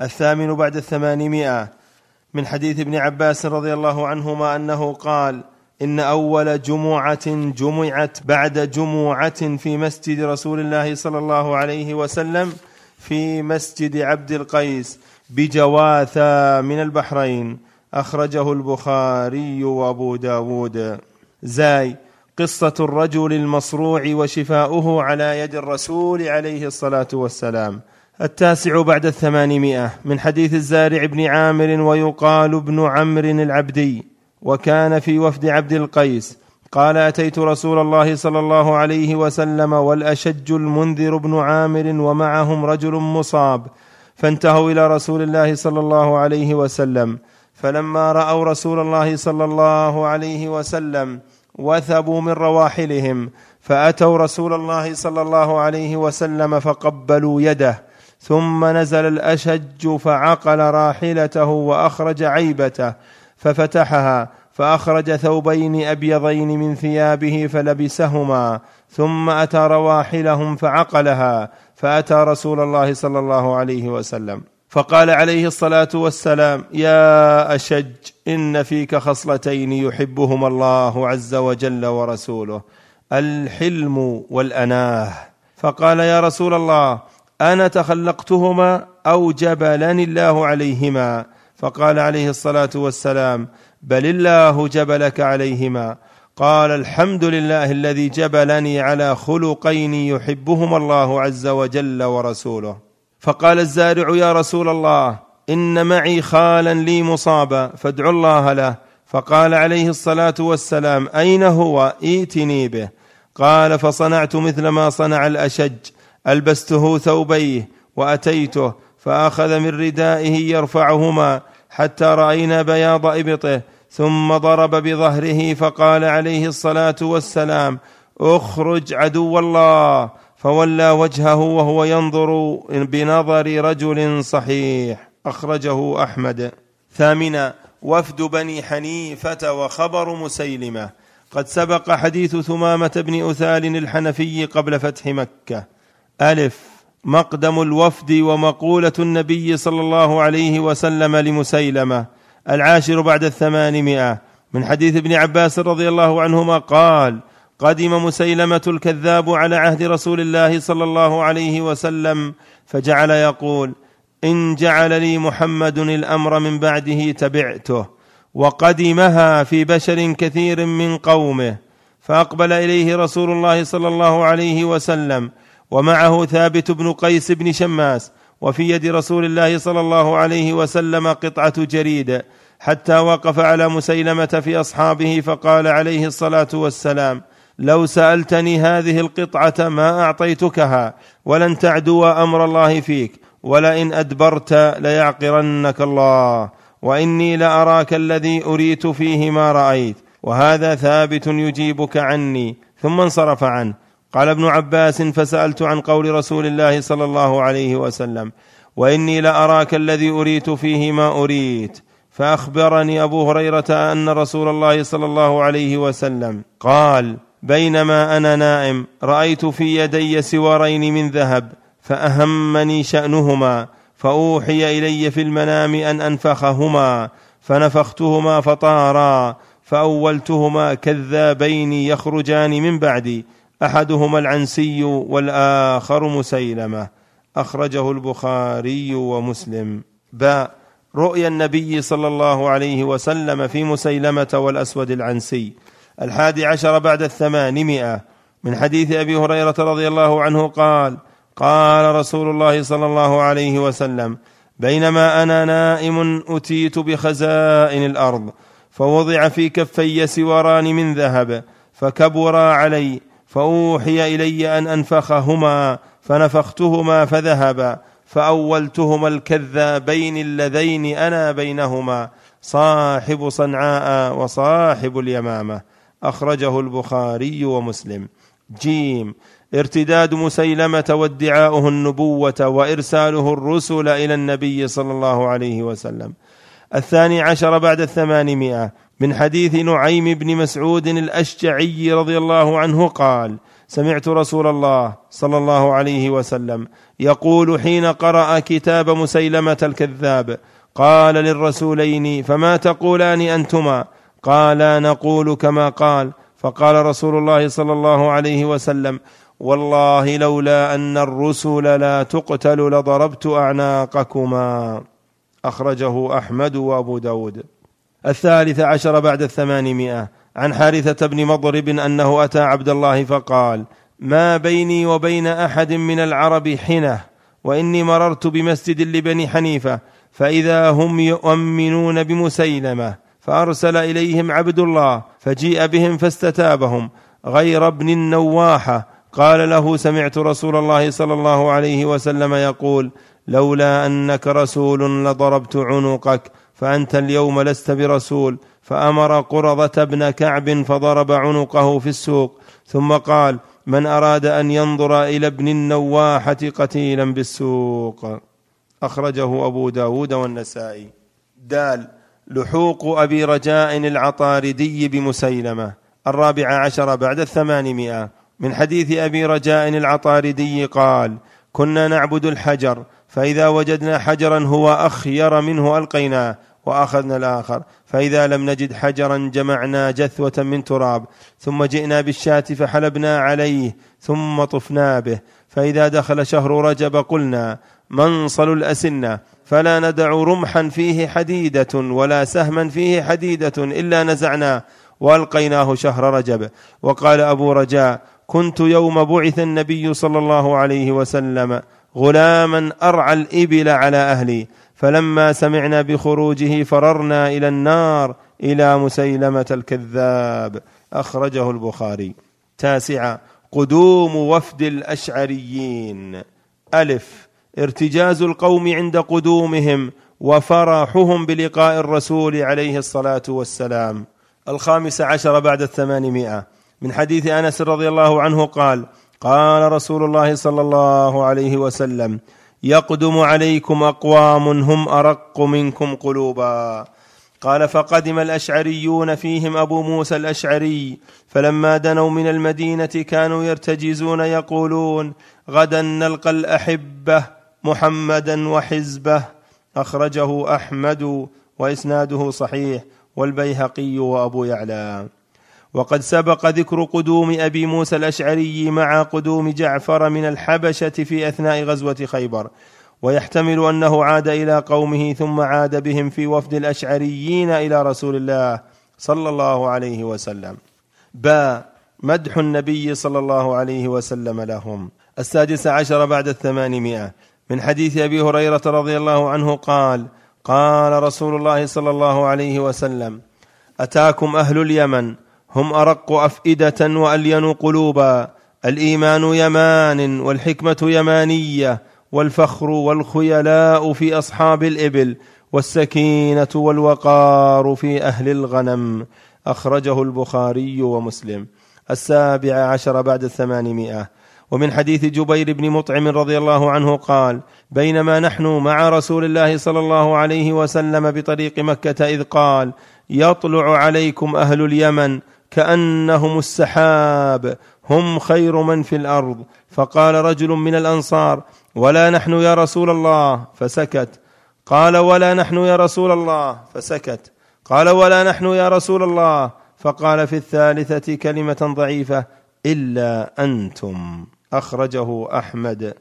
الثامن بعد الثمانمائة. من حديث ابن عباس رضي الله عنهما أنه قال إن أول جمعة جمعت بعد جمعة في مسجد رسول الله صلى الله عليه وسلم في مسجد عبد القيس بجواثا من البحرين. أخرجه البخاري وأبو داود. زاي قصة الرجل المصروع وشفاؤه على يد الرسول عليه الصلاة والسلام. التاسع بعد الثمانمائة من حديث الزارع بن عامر ويقال ابن عمرو العبدي وكان في وفد عبد القيس قال أتيت رسول الله صلى الله عليه وسلم والأشج المنذر بن عامر ومعهم رجل مصاب فانتهوا إلى رسول الله صلى الله عليه وسلم فلما رأوا رسول الله صلى الله عليه وسلم وثبوا من رواحلهم فأتوا رسول الله صلى الله عليه وسلم فقبلوا يده ثم نزل الأشج فعقل راحلته وأخرج عيبته ففتحها فأخرج ثوبين أبيضين من ثيابه فلبسهما ثم أتى رواحلهم فعقلها فأتى رسول الله صلى الله عليه وسلم. فقال عليه الصلاة والسلام يا أشج إن فيك خصلتين يحبهما الله عز وجل ورسوله الحلم والأناه. فقال يا رسول الله أنا تخلقتهما أو جبلني الله عليهما. فقال عليه الصلاة والسلام بل الله جبلك عليهما. قال الحمد لله الذي جبلني على خلقين يحبهما الله عز وجل ورسوله. فقال الزارع يا رسول الله إن معي خالا لي مصابا فادعوا الله له. فقال عليه الصلاة والسلام أين هو؟ ائتني به. قال فصنعت مثل ما صنع الأشج. ألبسته ثوبيه وأتيته فأخذ من ردائه يرفعهما حتى رأينا بياض إبطه ثم ضرب بظهره فقال عليه الصلاة والسلام أخرج عدو الله. فولى وجهه وهو ينظر بنظر رجل صحيح. أخرجه أحمد. ثامنا وفد بني حنيفة وخبر مسيلمة. قد سبق حديث ثمامة بن أثال الحنفي قبل فتح مكة. ألف مقدم الوفد ومقولة النبي صلى الله عليه وسلم لمسيلمة العاشر بعد الثمانمائة من حديث ابن عباس رضي الله عنهما قال قدم مسيلمة الكذاب على عهد رسول الله صلى الله عليه وسلم فجعل يقول إن جعل لي محمد الأمر من بعده تبعته وقدمها في بشر كثير من قومه فأقبل إليه رسول الله صلى الله عليه وسلم ومعه ثابت بن قيس بن شماس وفي يد رسول الله صلى الله عليه وسلم قطعة جريد حتى وقف على مسيلمة في أصحابه فقال عليه الصلاة والسلام لو سألتني هذه القطعة ما أعطيتكها ولن تعدو أمر الله فيك ولئن أدبرت ليعقرنك الله وإني لأراك الذي أريت فيه ما رأيت وهذا ثابت يجيبك عني. ثم انصرف عنه. قال ابن عباس فسألت عن قول رسول الله صلى الله عليه وسلم وإني لأراك الذي أريت فيه ما أريت. فأخبرني أبو هريرة أن رسول الله صلى الله عليه وسلم قال بينما أنا نائم رأيت في يدي سوارين من ذهب فأهمني شأنهما فأوحي إلي في المنام أن أنفخهما فنفختهما فطارا فأولتهما كذابين يخرجان من بعدي أحدهما العنسي والآخر مسيلمة. أخرجه البخاري ومسلم. باء رؤيا النبي صلى الله عليه وسلم في مسيلمة والأسود العنسي. الحادي عشر بعد الثمانمائة. من حديث أبي هريرة رضي الله عنه قال قال رسول الله صلى الله عليه وسلم بينما أنا نائم أتيت بخزائن الأرض فوضع في كفي سواران من ذهب فكبرا علي فأوحي إلي أن أنفخهما فنفختهما فذهبا فأولتهما الكذابين اللذين أنا بينهما صاحب صنعاء وصاحب اليمامة. أخرجه البخاري ومسلم. جيم. ارتداد مسيلمة وادعاؤه النبوة وإرساله الرسل إلى النبي صلى الله عليه وسلم. الثاني عشر بعد الثمانمائة. من حديث نعيم بن مسعود الأشجعي رضي الله عنه قال سمعت رسول الله صلى الله عليه وسلم يقول حين قرأ كتاب مسيلمة الكذاب قال للرسولين فما تقولان أنتما؟ قالا نقول كما قال. فقال رسول الله صلى الله عليه وسلم والله لولا أن الرسل لا تقتل لضربت أعناقكما. أخرجه أحمد وأبو داود. الثالث عشر بعد الثمانمائة. عن حارثة بن مضرب أنه أتى عبد الله فقال ما بيني وبين أحد من العرب حنة وإني مررت بمسجد لبني حنيفة فإذا هم يؤمنون بمسيلمة فأرسل إليهم عبد الله فجيء بهم فاستتابهم غير ابن النواحه قال له سمعت رسول الله صلى الله عليه وسلم يقول لولا أنك رسول لضربت عنقك فأنت اليوم لست برسول. فأمر قرظة بن كعب فضرب عنقه في السوق. ثم قال من أراد أن ينظر إلى ابن النواحة قتيلا بالسوق. أخرجه أبو داود والنسائي. دال لحوق أبي رجاء العطاردي بمسيلمة. الرابع عشر بعد الثمانمائة. من حديث أبي رجاء العطاردي قال كنا نعبد الحجر فإذا وجدنا حجرا هو أخير منه ألقيناه. وأخذنا الآخر. فإذا لم نجد حجرا جمعنا جثوة من تراب ثم جئنا بالشاة فحلبنا عليه ثم طفنا به. فإذا دخل شهر رجب قلنا منصل الأسنة؟ فلا ندع رمحا فيه حديدة ولا سهما فيه حديدة إلا نزعناه وألقيناه شهر رجب. وقال أبو رجاء كنت يوم بعث النبي صلى الله عليه وسلم غلاما أرعى الإبل على أهلي. فلما سمعنا بخروجه فررنا إلى النار إلى مسيلمة الكذاب. أخرجه البخاري. تاسعا قدوم وفد الأشعريين. ألف. ارتجاز القوم عند قدومهم وفرحهم بلقاء الرسول عليه الصلاة والسلام. الخامس عشر بعد الثمانمائة. من حديث أنس رضي الله عنه قال قال رسول الله صلى الله عليه وسلم يقدم عليكم أقوام هم أرق منكم قلوبا. قال فقدم الأشعريون فيهم أبو موسى الأشعري فلما دنوا من المدينة كانوا يرتجزون يقولون غدا نلقى الأحبة محمدا وحزبه. أخرجه أحمد وإسناده صحيح والبيهقي وأبو يعلى. وقد سبق ذكر قدوم أبي موسى الأشعري مع قدوم جعفر من الحبشة في أثناء غزوة خيبر. ويحتمل أنه عاد إلى قومه ثم عاد بهم في وفد الأشعريين إلى رسول الله صلى الله عليه وسلم. با مدح النبي صلى الله عليه وسلم لهم. السادس عشر بعد الثمانمائة. من حديث أبي هريرة رضي الله عنه قال قال رسول الله صلى الله عليه وسلم أتاكم أهل اليمن. هم أرق أفئدة وألين قلوبا الإيمان يمان والحكمة يمانية والفخر والخيلاء في أصحاب الإبل والسكينة والوقار في أهل الغنم أخرجه البخاري ومسلم. السابع عشر بعد الثمانمائة. ومن حديث جبير بن مطعم رضي الله عنه قال بينما نحن مع رسول الله صلى الله عليه وسلم بطريق مكة إذ قال يطلع عليكم أهل اليمن كأنهم السحاب هم خير من في الأرض. فقال رجل من الأنصار ولا نحن يا رسول الله؟ فسكت. قال ولا نحن يا رسول الله؟ فسكت. قال ولا نحن يا رسول الله؟ فقال في الثالثة كلمة ضعيفة إلا أنتم. أخرجه أحمد.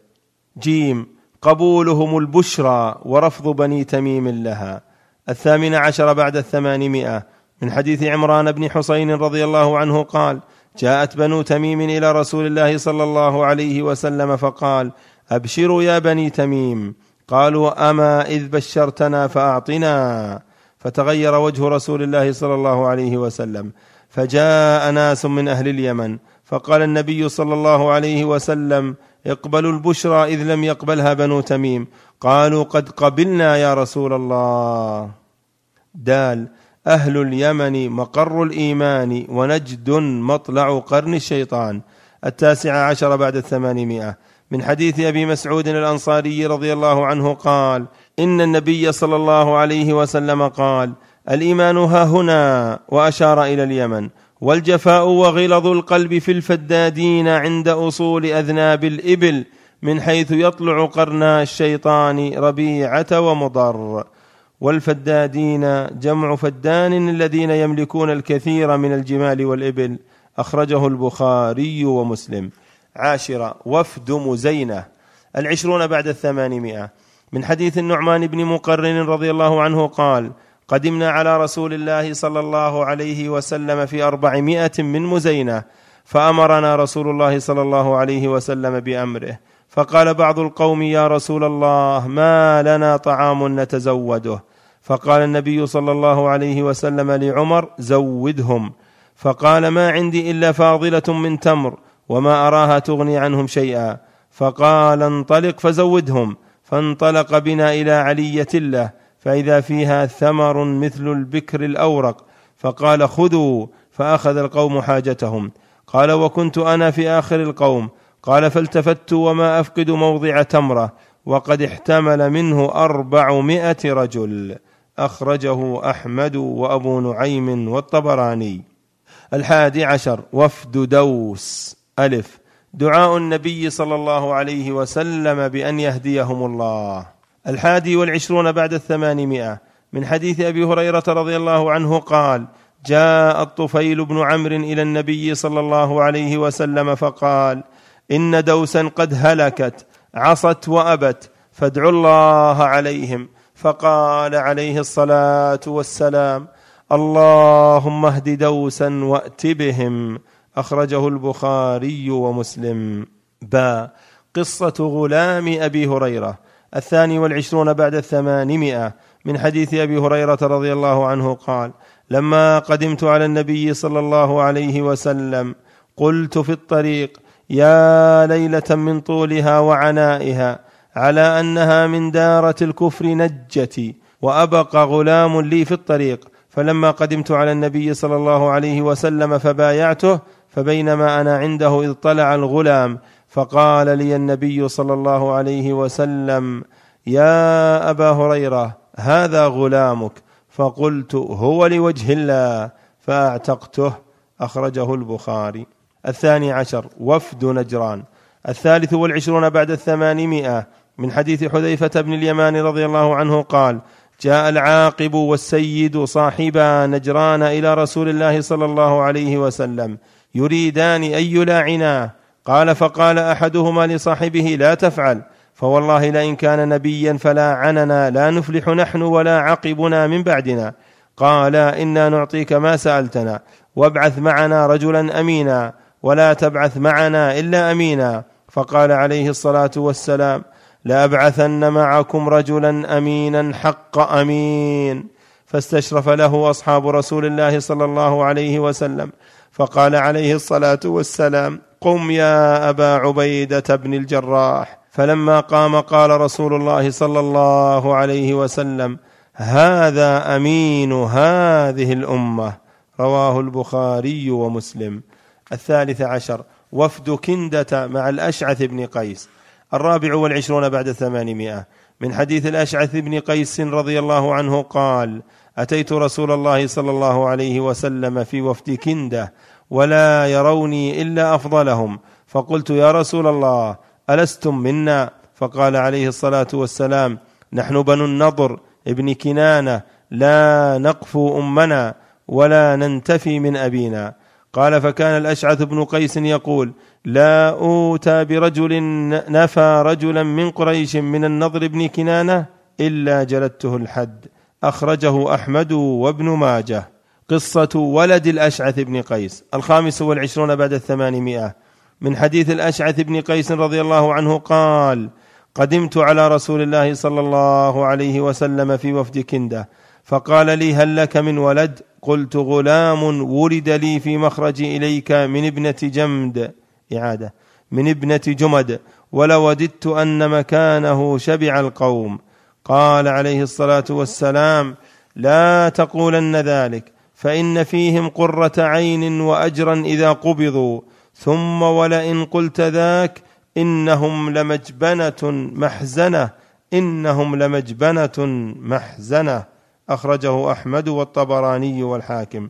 جيم. قبولهم البشرى ورفض بني تميم لها. الثامن عشر بعد الثمانمائة. من حديث عمران بن حسين رضي الله عنه قال جاءت بنو تميم إلى رسول الله صلى الله عليه وسلم فقال أبشروا يا بني تميم. قالوا أما إذ بشرتنا فأعطنا. فتغير وجه رسول الله صلى الله عليه وسلم. فجاء ناس من أهل اليمن. فقال النبي صلى الله عليه وسلم اقبلوا البشرى إذ لم يقبلها بنو تميم. قالوا قد قبلنا يا رسول الله. دال أهل اليمن مقر الإيمان ونجد مطلع قرن الشيطان. التاسع عشر بعد الثمانمائة. من حديث أبي مسعود الأنصاري رضي الله عنه قال إن النبي صلى الله عليه وسلم قال الإيمان ها هنا وأشار إلى اليمن. والجفاء وغلظ القلب في الفدادين عند أصول أذناب الإبل من حيث يطلع قرنا الشيطان ربيعة ومضر. والفدادين جمع فدان الذين يملكون الكثير من الجمال والإبل أخرجه البخاري ومسلم. عاشرة وفد مزينة. العشرون بعد الثمانمائة. من حديث النعمان بن مقرن رضي الله عنه قال قدمنا على رسول الله صلى الله عليه وسلم في أربعمائة من مزينة فأمرنا رسول الله صلى الله عليه وسلم بأمره. فقال بعض القوم يا رسول الله ما لنا طعام نتزوده؟ فقال النبي صلى الله عليه وسلم لعمر زودهم. فقال ما عندي إلا فاضلة من تمر وما أراها تغني عنهم شيئا. فقال انطلق فزودهم. فانطلق بنا إلى عليه له فإذا فيها ثمر مثل البكر الأورق. فقال خذوا. فأخذ القوم حاجتهم. قال وكنت أنا في آخر القوم. قال فالتفت وما أفقد موضع تمره. وقد احتمل منه أربعمائة رجل. أخرجه أحمد وأبو نعيم والطبراني. الحادي عشر وفد دوس. ألف. دعاء النبي صلى الله عليه وسلم بأن يهديهم الله. الحادي والعشرون بعد الثمانمائة. من حديث أبي هريرة رضي الله عنه قال جاء الطفيل بن عمرو إلى النبي صلى الله عليه وسلم فقال إن دوسا قد هلكت عصت وأبت فادعوا الله عليهم. فقال عليه الصلاة والسلام اللهم اهد دوسا وأت بهم. أخرجه البخاري ومسلم. با قصة غلام أبي هريرة. الثاني والعشرون بعد الثمانمائة. من حديث أبي هريرة رضي الله عنه قال لما قدمت على النبي صلى الله عليه وسلم قلت في الطريق يا ليلة من طولها وعنائها على أنها من دارة الكفر نجتي وابقى غلام لي في الطريق فلما قدمت على النبي صلى الله عليه وسلم فبايعته فبينما أنا عنده إذ طلع الغلام فقال لي النبي صلى الله عليه وسلم يا أبا هريرة هذا غلامك. فقلت هو لوجه الله. فأعتقته أخرجه البخاري. الثاني عشر وفد نجران. الثالث والعشرون بعد الثمانمائة من حديث حذيفة بن اليمان رضي الله عنه قال جاء العاقب والسيد صاحبا نجران إلى رسول الله صلى الله عليه وسلم يريدان أن يلاعناه قال فقال أحدهما لصاحبه لا تفعل فوالله لئن كان نبيا فلا عننا لا نفلح نحن ولا عقبنا من بعدنا. قال إنا نعطيك ما سألتنا وابعث معنا رجلا أمينا ولا تبعث معنا إلا أمينا. فقال عليه الصلاة والسلام لأبعثن معكم رجلا امينا حق أمين. فاستشرف له أصحاب رسول الله صلى الله عليه وسلم. فقال عليه الصلاة والسلام قم يا أبا عبيدة بن الجراح. فلما قام قال رسول الله صلى الله عليه وسلم هذا أمين هذه الأمة. رواه البخاري ومسلم. الثالث عشر وفد كندة مع الأشعث بن قيس. الرابع والعشرون بعد الثمانمائة. من حديث الأشعث بن قيس رضي الله عنه قال أتيت رسول الله صلى الله عليه وسلم في وفد كندة ولا يروني إلا أفضلهم. فقلت يا رسول الله ألستم منا؟ فقال عليه الصلاة والسلام نحن بنو النضر ابن كنانة لا نقفو أمنا ولا ننتفي من أبينا. قال فكان الأشعث بن قيس يقول لا أوتى برجل نفى رجلا من قريش من النضر بن كنانة إلا جلدته الحد. أخرجه أحمد وابن ماجه. قصة ولد الأشعث بن قيس. الخامس والعشرون بعد الثمانمائة. من حديث الأشعث بن قيس رضي الله عنه قال قدمت على رسول الله صلى الله عليه وسلم في وفد كنده. فقال لي هل لك من ولد؟ قلت غلام ولد لي في مخرجي إليك من ابنة جمد. إعادة. من ابنة جمد. ولوددت أن مكانه شبع القوم. قال عليه الصلاة والسلام لا تقولن ذلك فإن فيهم قرة عين وأجرا إذا قبضوا. ثم ولئن قلت ذاك إنهم لمجبنة محزنة. إنهم لمجبنة محزنة. أخرجه أحمد والطبراني والحاكم.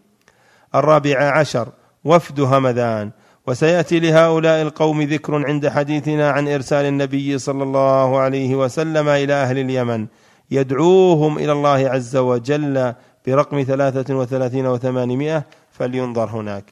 الرابع عشر وفد همذان. وسيأتي لهؤلاء القوم ذكر عند حديثنا عن إرسال النبي صلى الله عليه وسلم إلى أهل اليمن. يدعوهم إلى الله عز وجل برقم ثلاثة وثلاثين وثمانمائة فلينظر هناك.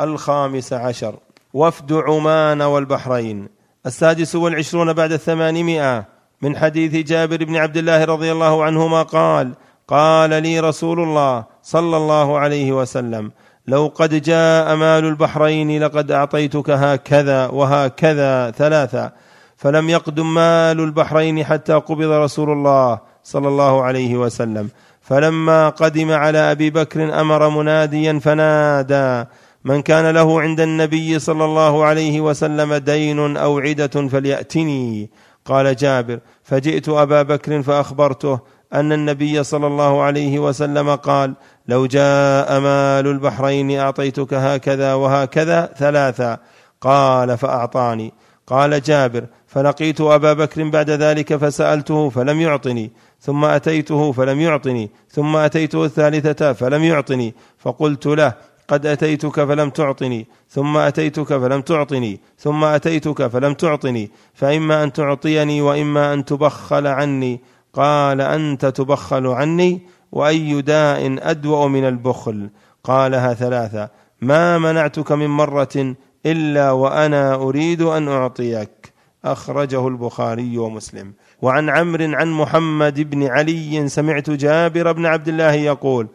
الخامس عشر وفد عمان والبحرين. السادس والعشرون بعد الثمانمائة. من حديث جابر بن عبد الله رضي الله عنهما قال قال لي رسول الله صلى الله عليه وسلم لو قد جاء مال البحرين لقد أعطيتك هكذا وهكذا ثلاثا فلم يقدم مال البحرين حتى قبض رسول الله صلى الله عليه وسلم. فلما قدم على أبي بكر أمر مناديا فنادى من كان له عند النبي صلى الله عليه وسلم دين أو عدة فليأتني. قال جابر فجئت أبا بكر فأخبرته أن النبي صلى الله عليه وسلم قال لو جاء مال البحرين أعطيتك هكذا وهكذا ثلاثا قال فأعطاني. قال جابر فلقيت أبا بكر بعد ذلك فسألته فلم يعطني ثم أتيته فلم يعطني ثم أتيته الثالثة فلم يعطني فقلت له قد أتيتك فلم تعطني ثم أتيتك فلم تعطني ثم أتيتك فلم تعطني فإما أن تعطيني وإما أن تبخل عني. قال أنت تبخل عني وأي داء أدوأ من البخل. قالها ثلاثة ما منعتك من مرة إلا وأنا أريد أن أعطيك. أخرجه البخاري ومسلم. وعن عمرو عن محمد بن علي سمعت جابر بن عبد الله يقول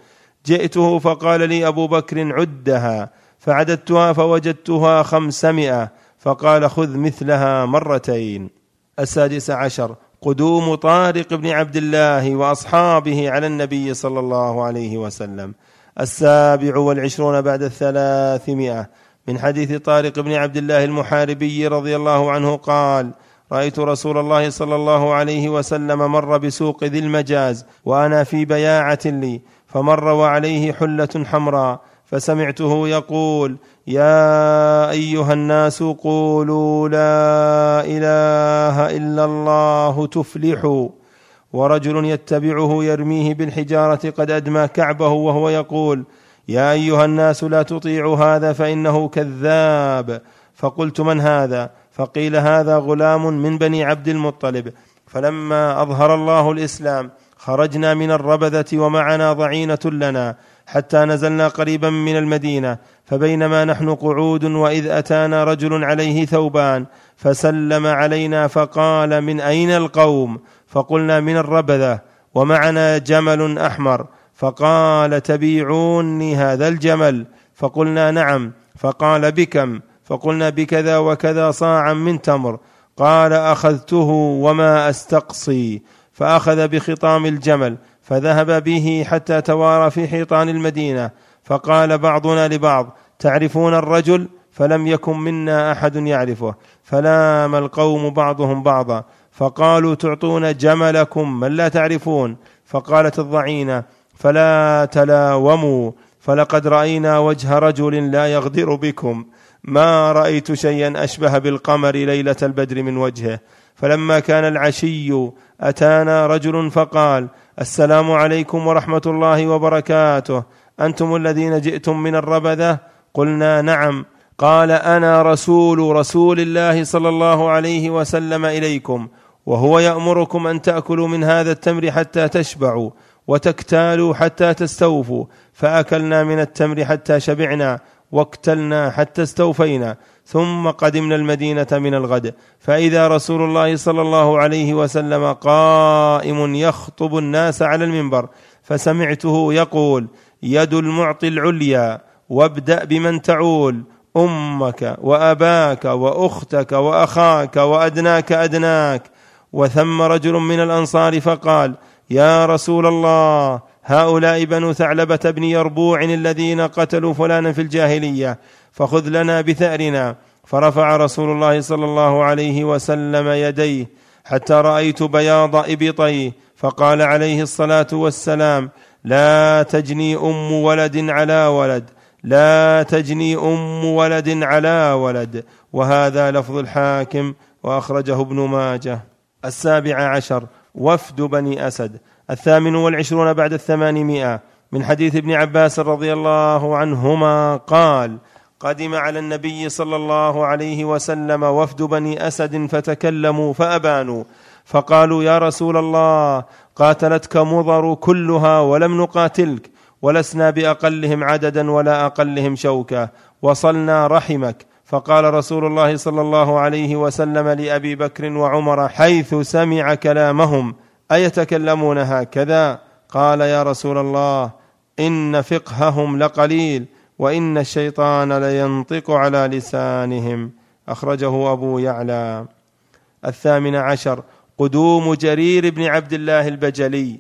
جئته فقال لي أبو بكر عدها فعددتها فوجدتها خمسمائة فقال خذ مثلها مرتين. السادس عشر قدوم طارق بن عبد الله وأصحابه على النبي صلى الله عليه وسلم. السابع والعشرون بعد الثلاثمائة. من حديث طارق بن عبد الله المحاربي رضي الله عنه قال رأيت رسول الله صلى الله عليه وسلم مر بسوق ذي المجاز وأنا في بياعة لي فمر وعليه حلة حمراء فسمعته يقول يا أيها الناس قولوا لا إله إلا الله تفلحوا. ورجل يتبعه يرميه بالحجارة قد أدمى كعبه وهو يقول يا أيها الناس لا تطيعوا هذا فإنه كذاب. فقلت من هذا؟ فقيل هذا غلام من بني عبد المطلب. فلما أظهر الله الإسلام خرجنا من الربذة ومعنا ضعينة لنا. حتى نزلنا قريبا من المدينة فبينما نحن قعود وإذ أتانا رجل عليه ثوبان فسلم علينا فقال من أين القوم؟ فقلنا من الربذة ومعنا جمل أحمر فقال تبيعوني هذا الجمل؟ فقلنا نعم فقال بكم؟ فقلنا بكذا وكذا صاعا من تمر قال أخذته وما أستقصي فأخذ بخطام الجمل فذهب به حتى توارى في حيطان المدينة فقال بعضنا لبعض تعرفون الرجل؟ فلم يكن منا أحد يعرفه. فلام القوم بعضهم بعضا فقالوا تعطون جملكم من لا تعرفون؟ فقالت الضعينة فلا تلاوموا فلقد رأينا وجه رجل لا يغدر بكم. ما رأيت شيئا أشبه بالقمر ليلة البدر من وجهه. فلما كان العشي أتانا رجل فقال السلام عليكم ورحمة الله وبركاته. أنتم الذين جئتم من الربذة؟ قلنا نعم. قال أنا رسول رسول الله صلى الله عليه وسلم إليكم وهو يأمركم أن تأكلوا من هذا التمر حتى تشبعوا وتكتالوا حتى تستوفوا فأكلنا من التمر حتى شبعنا واكتلنا حتى استوفينا. ثم قدمنا المدينة من الغد. فإذا رسول الله صلى الله عليه وسلم قائم يخطب الناس على المنبر فسمعته يقول يد المعطي العليا وابدأ بمن تعول أمك وأباك وأختك وأخاك وأدناك أدناك. وثم رجل من الأنصار فقال يا رسول الله هؤلاء بنو ثعلبة بن يربوع الذين قتلوا فلانا في الجاهلية فخذ لنا بثأرنا. فرفع رسول الله صلى الله عليه وسلم يديه حتى رأيت بياض إبطيه فقال عليه الصلاة والسلام لا تجني أم ولد على ولد لا تجني أم ولد على ولد. وهذا لفظ الحاكم وأخرجه ابن ماجه. السابع عشر وفد بني أسد. الثامن والعشرون بعد الثمانمائة. من حديث ابن عباس رضي الله عنهما قال قدم على النبي صلى الله عليه وسلم وفد بني أسد فتكلموا فأبانوا فقالوا يا رسول الله قاتلتك مضر كلها ولم نقاتلك ولسنا بأقلهم عددا ولا أقلهم شوكه وصلنا رحمك. فقال رسول الله صلى الله عليه وسلم لأبي بكر وعمر حيث سمع كلامهم أيتكلمون هكذا؟ قال يا رسول الله إن فقههم لقليل. وإن الشيطان لينطق على لسانهم. أخرجه أبو يعلى. الثامن عشر. قدوم جرير بن عبد الله البجلي.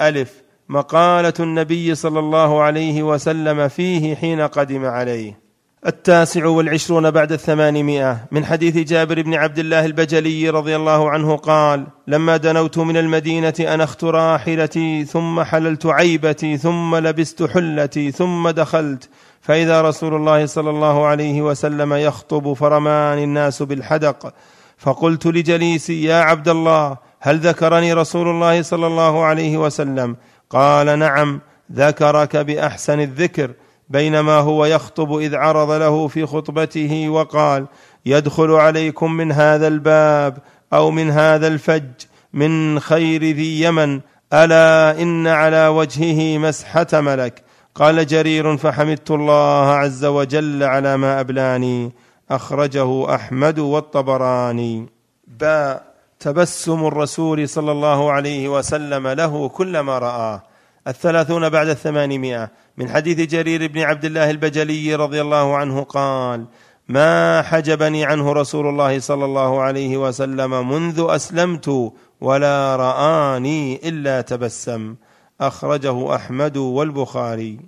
ألف. مقالة النبي صلى الله عليه وسلم فيه حين قدم عليه. التاسع والعشرون بعد الثمانمائة. من حديث جابر بن عبد الله البجلي رضي الله عنه قال لما دنوت من المدينة أنخت راحلتي ثم حللت عيبتي ثم لبست حلتي ثم دخلت فإذا رسول الله صلى الله عليه وسلم يخطب فرماني الناس بالحدق فقلت لجليسي يا عبد الله هل ذكرني رسول الله صلى الله عليه وسلم؟ قال نعم ذكرك بأحسن الذكر بينما هو يخطب إذ عرض له في خطبته وقال يدخل عليكم من هذا الباب أو من هذا الفج من خير ذي يمن ألا إن على وجهه مسحة ملك؟ قال جرير فحمدت الله عز وجل على ما أبلاني. أخرجه أحمد والطبراني. باء تبسم الرسول صلى الله عليه وسلم له كلما رآه الثلاثون بعد الثمانمائة. من حديث جرير بن عبد الله البجلي رضي الله عنه قال ما حجبني عنه رسول الله صلى الله عليه وسلم منذ أسلمت ولا رآني إلا تبسم. أخرجه أحمد والبخاري.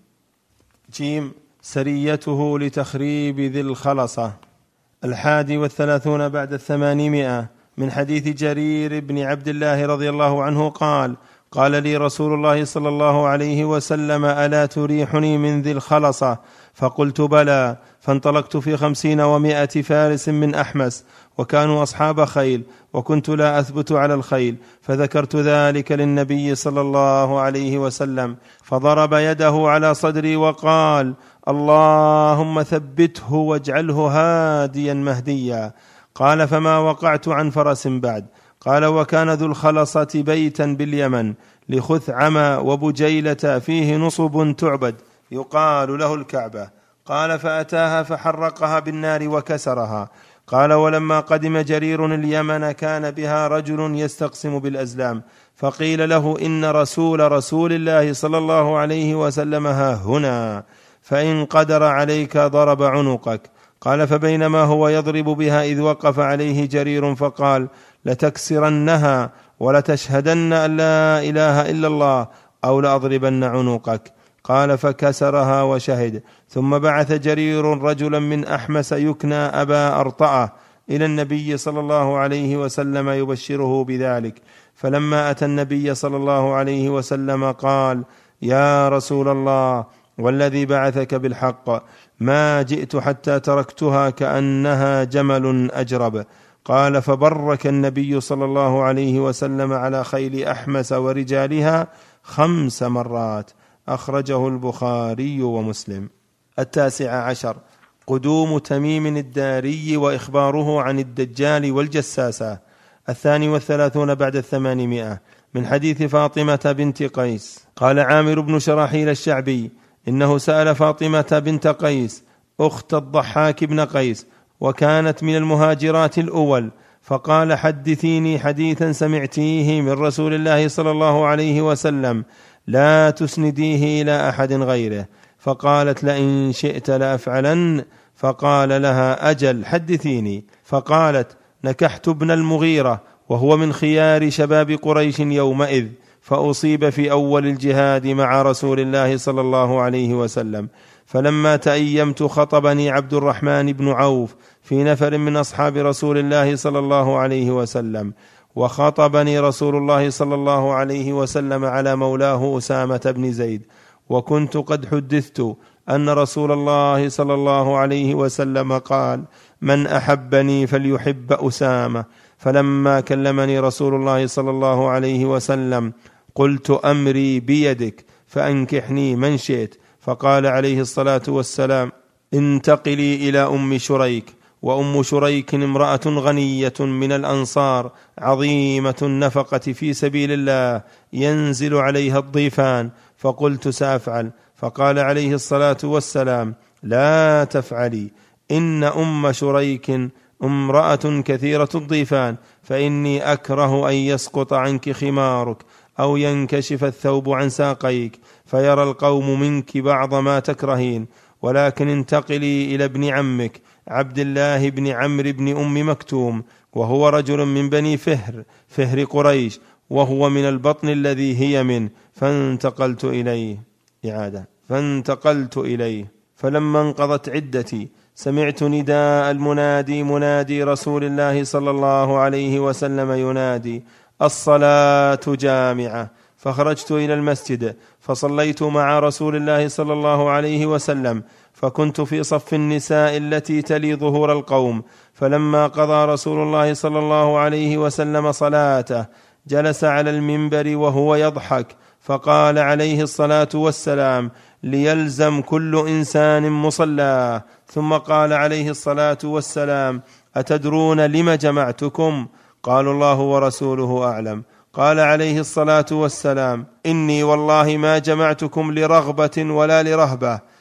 جيم سريته لتخريب ذي الخلصة. الحادي والثلاثون بعد الثمانمائة. من حديث جرير بن عبد الله رضي الله عنه قال قال لي رسول الله صلى الله عليه وسلم ألا تريحني من ذي الخلصة؟ فقلت بلى. فانطلقت في خمسين ومائة فارس من أحمس. وكانوا أصحاب خيل وكنت لا أثبت على الخيل فذكرت ذلك للنبي صلى الله عليه وسلم فضرب يده على صدري وقال اللهم ثبته واجعله هاديا مهديا قال فما وقعت عن فرس بعد قال وكان ذو الخلصة بيتا باليمن لخثعم وبجيلة فيه نصب تعبد يقال له الكعبة قال فأتاها فحرقها بالنار وكسرها قال ولما قدم جرير اليمن كان بها رجل يستقسم بالأزلام فقيل له إن رسول رسول الله صلى الله عليه وسلم ها هنا فإن قدر عليك ضرب عنقك. قال فبينما هو يضرب بها إذ وقف عليه جرير فقال لتكسرنها ولتشهدن أن لا إله إلا الله أو لأضربن عنقك. قال فكسرها وشهد. ثم بعث جرير رجلا من أحمس يكنى أبا أرطأة إلى النبي صلى الله عليه وسلم يبشره بذلك. فلما أتى النبي صلى الله عليه وسلم قال يا رسول الله والذي بعثك بالحق ما جئت حتى تركتها كأنها جمل أجرب. قال فبرك النبي صلى الله عليه وسلم على خيل أحمس ورجالها خمس مرات. أخرجه البخاري ومسلم. التاسع عشر. قدوم تميم الداري وإخباره عن الدجال والجساسة. الثاني والثلاثون بعد الثمانمائة. من حديث فاطمة بنت قيس. قال عامر بن شراحيل الشعبي إنه سأل فاطمة بنت قيس أخت الضحاك بن قيس وكانت من المهاجرات الأول. فقال حدثيني حديثا سمعتيه من رسول الله صلى الله عليه وسلم. لا تسنديه إلى أحد غيره. فقالت لئن شئت لأفعلن. فقال لها أجل حدثيني. فقالت نكحت ابن المغيرة وهو من خيار شباب قريش يومئذ فأصيب في أول الجهاد مع رسول الله صلى الله عليه وسلم. فلما تأيمت خطبني عبد الرحمن بن عوف في نفر من أصحاب رسول الله صلى الله عليه وسلم. وخطبني رسول الله صلى الله عليه وسلم على مولاه أسامة بن زيد وكنت قد حدثت أن رسول الله صلى الله عليه وسلم قال من أحبني فليحب أسامة فلما كلمني رسول الله صلى الله عليه وسلم قلت أمري بيدك فأنكحني من شئت فقال عليه الصلاة والسلام انتقلي إلى أم شريك وأم شريك امرأة غنية من الأنصار عظيمة النفقة في سبيل الله ينزل عليها الضيفان. فقلت سأفعل. فقال عليه الصلاة والسلام لا تفعلي. إن أم شريك امرأة كثيرة الضيفان فإني أكره أن يسقط عنك خمارك أو ينكشف الثوب عن ساقيك فيرى القوم منك بعض ما تكرهين. ولكن انتقلي إلى ابن عمك. عبد الله بن عمرو بن أم مكتوم وهو رجل من بني فهر فهر قريش وهو من البطن الذي هي منه فانتقلت إليه. إعادة. فانتقلت إليه. فلما انقضت عدتي سمعت نداء المنادي منادي رسول الله صلى الله عليه وسلم ينادي الصلاة جامعة. فخرجت إلى المسجد فصليت مع رسول الله صلى الله عليه وسلم فكنت في صف النساء التي تلي ظهور القوم فلما قضى رسول الله صلى الله عليه وسلم صلاته جلس على المنبر وهو يضحك فقال عليه الصلاة والسلام ليلزم كل إنسان مصلاه ثم قال عليه الصلاة والسلام أتدرون لم جمعتكم؟ قالوا الله ورسوله أعلم. قال عليه الصلاة والسلام إني والله ما جمعتكم لرغبة ولا لرهبة.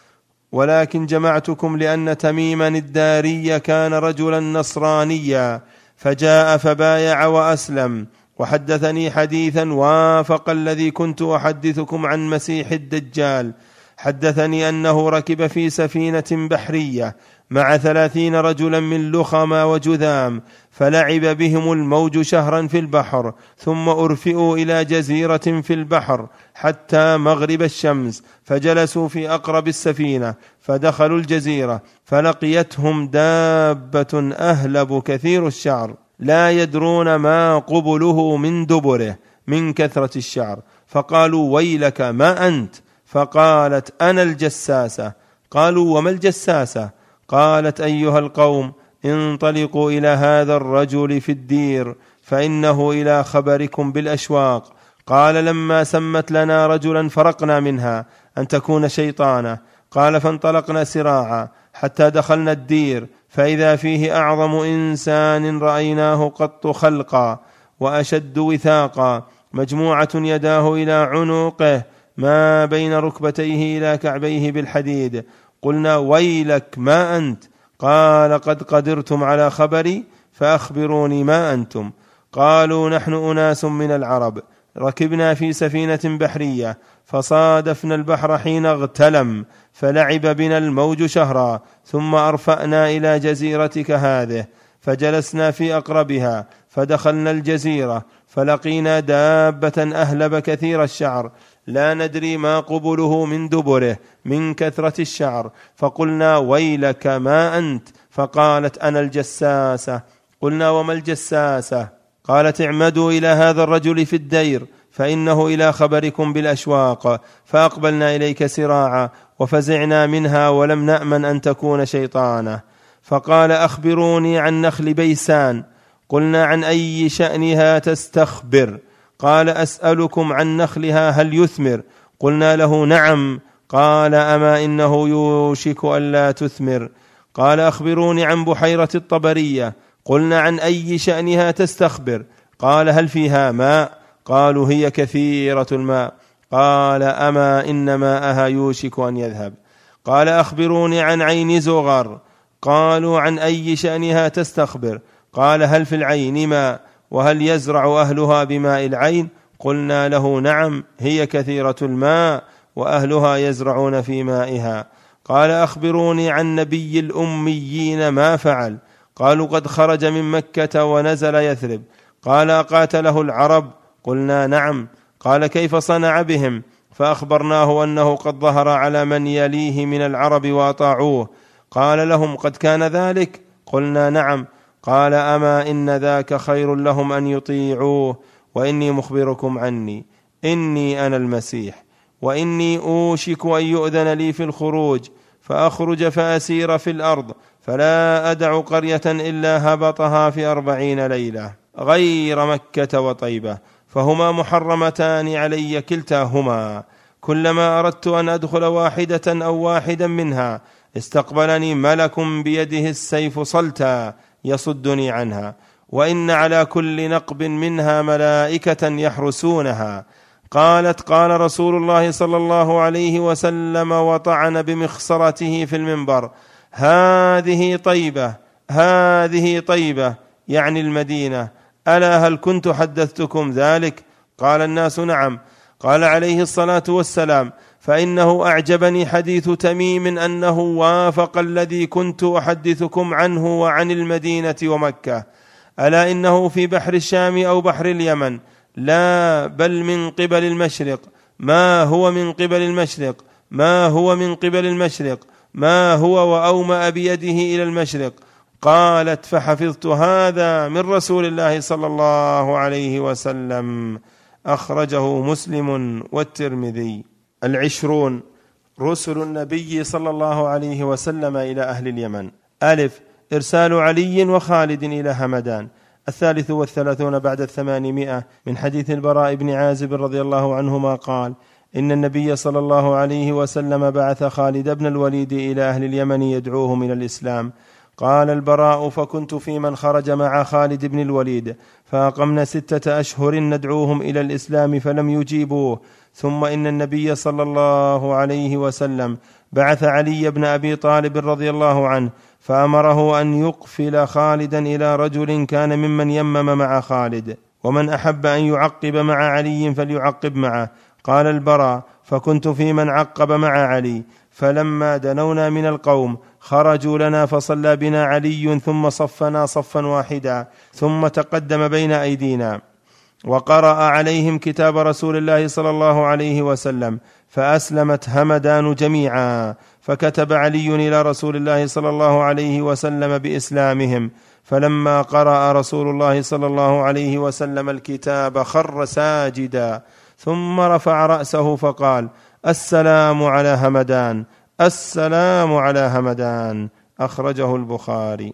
ولكن جمعتكم لأن تميما الداري كان رجلا نصرانيا فجاء فبايع وأسلم. وحدثني حديثا وافق الذي كنت أحدثكم عن مسيح الدجال. حدثني أنه ركب في سفينة بحرية مع ثلاثين رجلا من لخم وجذام فلعب بهم الموج شهرا في البحر ثم أرفئوا إلى جزيرة في البحر حتى مغرب الشمس فجلسوا في أقرب السفينة فدخلوا الجزيرة فلقيتهم دابة أهلب كثير الشعر لا يدرون ما قبله من دبره من كثرة الشعر. فقالوا ويلك ما أنت؟ فقالت أنا الجساسة. قالوا وما الجساسة؟ قالت أيها القوم انطلقوا إلى هذا الرجل في الدير فإنه إلى خبركم بالأشواق. قال لما سمت لنا رجلا فرقنا منها أن تكون شيطانة. قال فانطلقنا سراعا حتى دخلنا الدير فإذا فيه أعظم إنسان رأيناه قط خلقا وأشد وثاقا مجموعة يداه إلى عنقه ما بين ركبتيه إلى كعبيه بالحديد. قلنا ويلك ما أنت؟ قال قد قدرتم على خبري فأخبروني ما أنتم. قالوا نحن أناس من العرب ركبنا في سفينة بحرية فصادفنا البحر حين اغتلم فلعب بنا الموج شهرا ثم أرفأنا إلى جزيرتك هذه فجلسنا في أقربها فدخلنا الجزيرة فلقينا دابة أهلب كثير الشعر لا ندري ما قبله من دبره من كثرة الشعر. فقلنا ويلك ما أنت؟ فقالت أنا الجساسة. قلنا وما الجساسة؟ قالت اعمدوا إلى هذا الرجل في الدير فإنه إلى خبركم بالأشواق. فأقبلنا إليك سراعا وفزعنا منها ولم نأمن أن تكون شيطانة. فقال أخبروني عن نخل بيسان. قلنا عن أي شأنها تستخبر. قال أسألكم عن نخلها هل يثمر؟ قلنا له نعم. قال أما إنه يوشك ألا تثمر؟ قال أخبروني عن بحيرة الطبرية. قلنا عن أي شأنها تستخبر؟ قال هل فيها ماء؟ قالوا هي كثيرة الماء. قال أما إن ماءها يوشك أن يذهب. قال أخبروني عن عين زغر. قالوا عن أي شأنها تستخبر؟ قال هل في العين ماء؟ وهل يزرع أهلها بماء العين؟ قلنا له نعم هي كثيرة الماء وأهلها يزرعون في مائها. قال أخبروني عن نبي الأميين ما فعل. قالوا قد خرج من مكة ونزل يثرب. قال أقاتله العرب. قلنا نعم. قال كيف صنع بهم؟ فأخبرناه أنه قد ظهر على من يليه من العرب وأطاعوه. قال لهم قد كان ذلك؟ قلنا نعم. قال أما إن ذاك خير لهم أن يطيعوه وإني مخبركم عني. إني أنا المسيح. وإني أوشك أن يؤذن لي في الخروج فأخرج فأسير في الأرض فلا أدع قرية إلا هبطها في أربعين ليلة. غير مكة وطيبة فهما محرمتان علي كلتاهما. كلما أردت أن أدخل واحدة أو واحدا منها استقبلني ملك بيده السيف صلتا. يصدني عنها. وإن على كل نقب منها ملائكة يحرسونها. قالت قال رسول الله صلى الله عليه وسلم وطعن بمخصرته في المنبر. هذه طيبة هذه طيبة يعني المدينة. ألا هل كنت حدثتكم ذلك؟ قال الناس نعم. قال عليه الصلاة والسلام فإنه أعجبني حديث تميم أنه وافق الذي كنت أحدثكم عنه وعن المدينة ومكة. ألا إنه في بحر الشام أو بحر اليمن؟ لا بل من قبل المشرق. ما هو من قبل المشرق؟ ما هو من قبل المشرق؟ ما هو وأومأ بيده إلى المشرق؟ قالت فحفظت هذا من رسول الله صلى الله عليه وسلم. أخرجه مسلم والترمذي. العشرون رسل النبي صلى الله عليه وسلم إلى أهل اليمن. ألف إرسال علي وخالد إلى همدان. الثالث والثلاثون بعد الثمانمائة. من حديث البراء بن عازب رضي الله عنهما قال إن النبي صلى الله عليه وسلم بعث خالد بن الوليد إلى أهل اليمن يدعوهم إلى الإسلام. قال البراء فكنت في من خرج مع خالد بن الوليد فأقمنا ستة أشهر ندعوهم إلى الإسلام فلم يجيبوه. ثم إن النبي صلى الله عليه وسلم بعث علي بن أبي طالب رضي الله عنه فأمره أن يقفل خالدا إلى رجل كان ممن يمم مع خالد ومن أحب أن يعقب مع علي فليعقب معه. قال البراء فكنت في من عقب مع علي فلما دنونا من القوم خرجوا لنا فصلى بنا علي ثم صفنا صفا واحدا ثم تقدم بين أيدينا. وقرأ عليهم كتاب رسول الله صلى الله عليه وسلم فأسلمت همدان جميعا. فكتب علي إلى رسول الله صلى الله عليه وسلم بإسلامهم. فلما قرأ رسول الله صلى الله عليه وسلم الكتاب خر ساجدا. ثم رفع رأسه فقال السلام على همدان. السلام على همدان. أخرجه البخاري.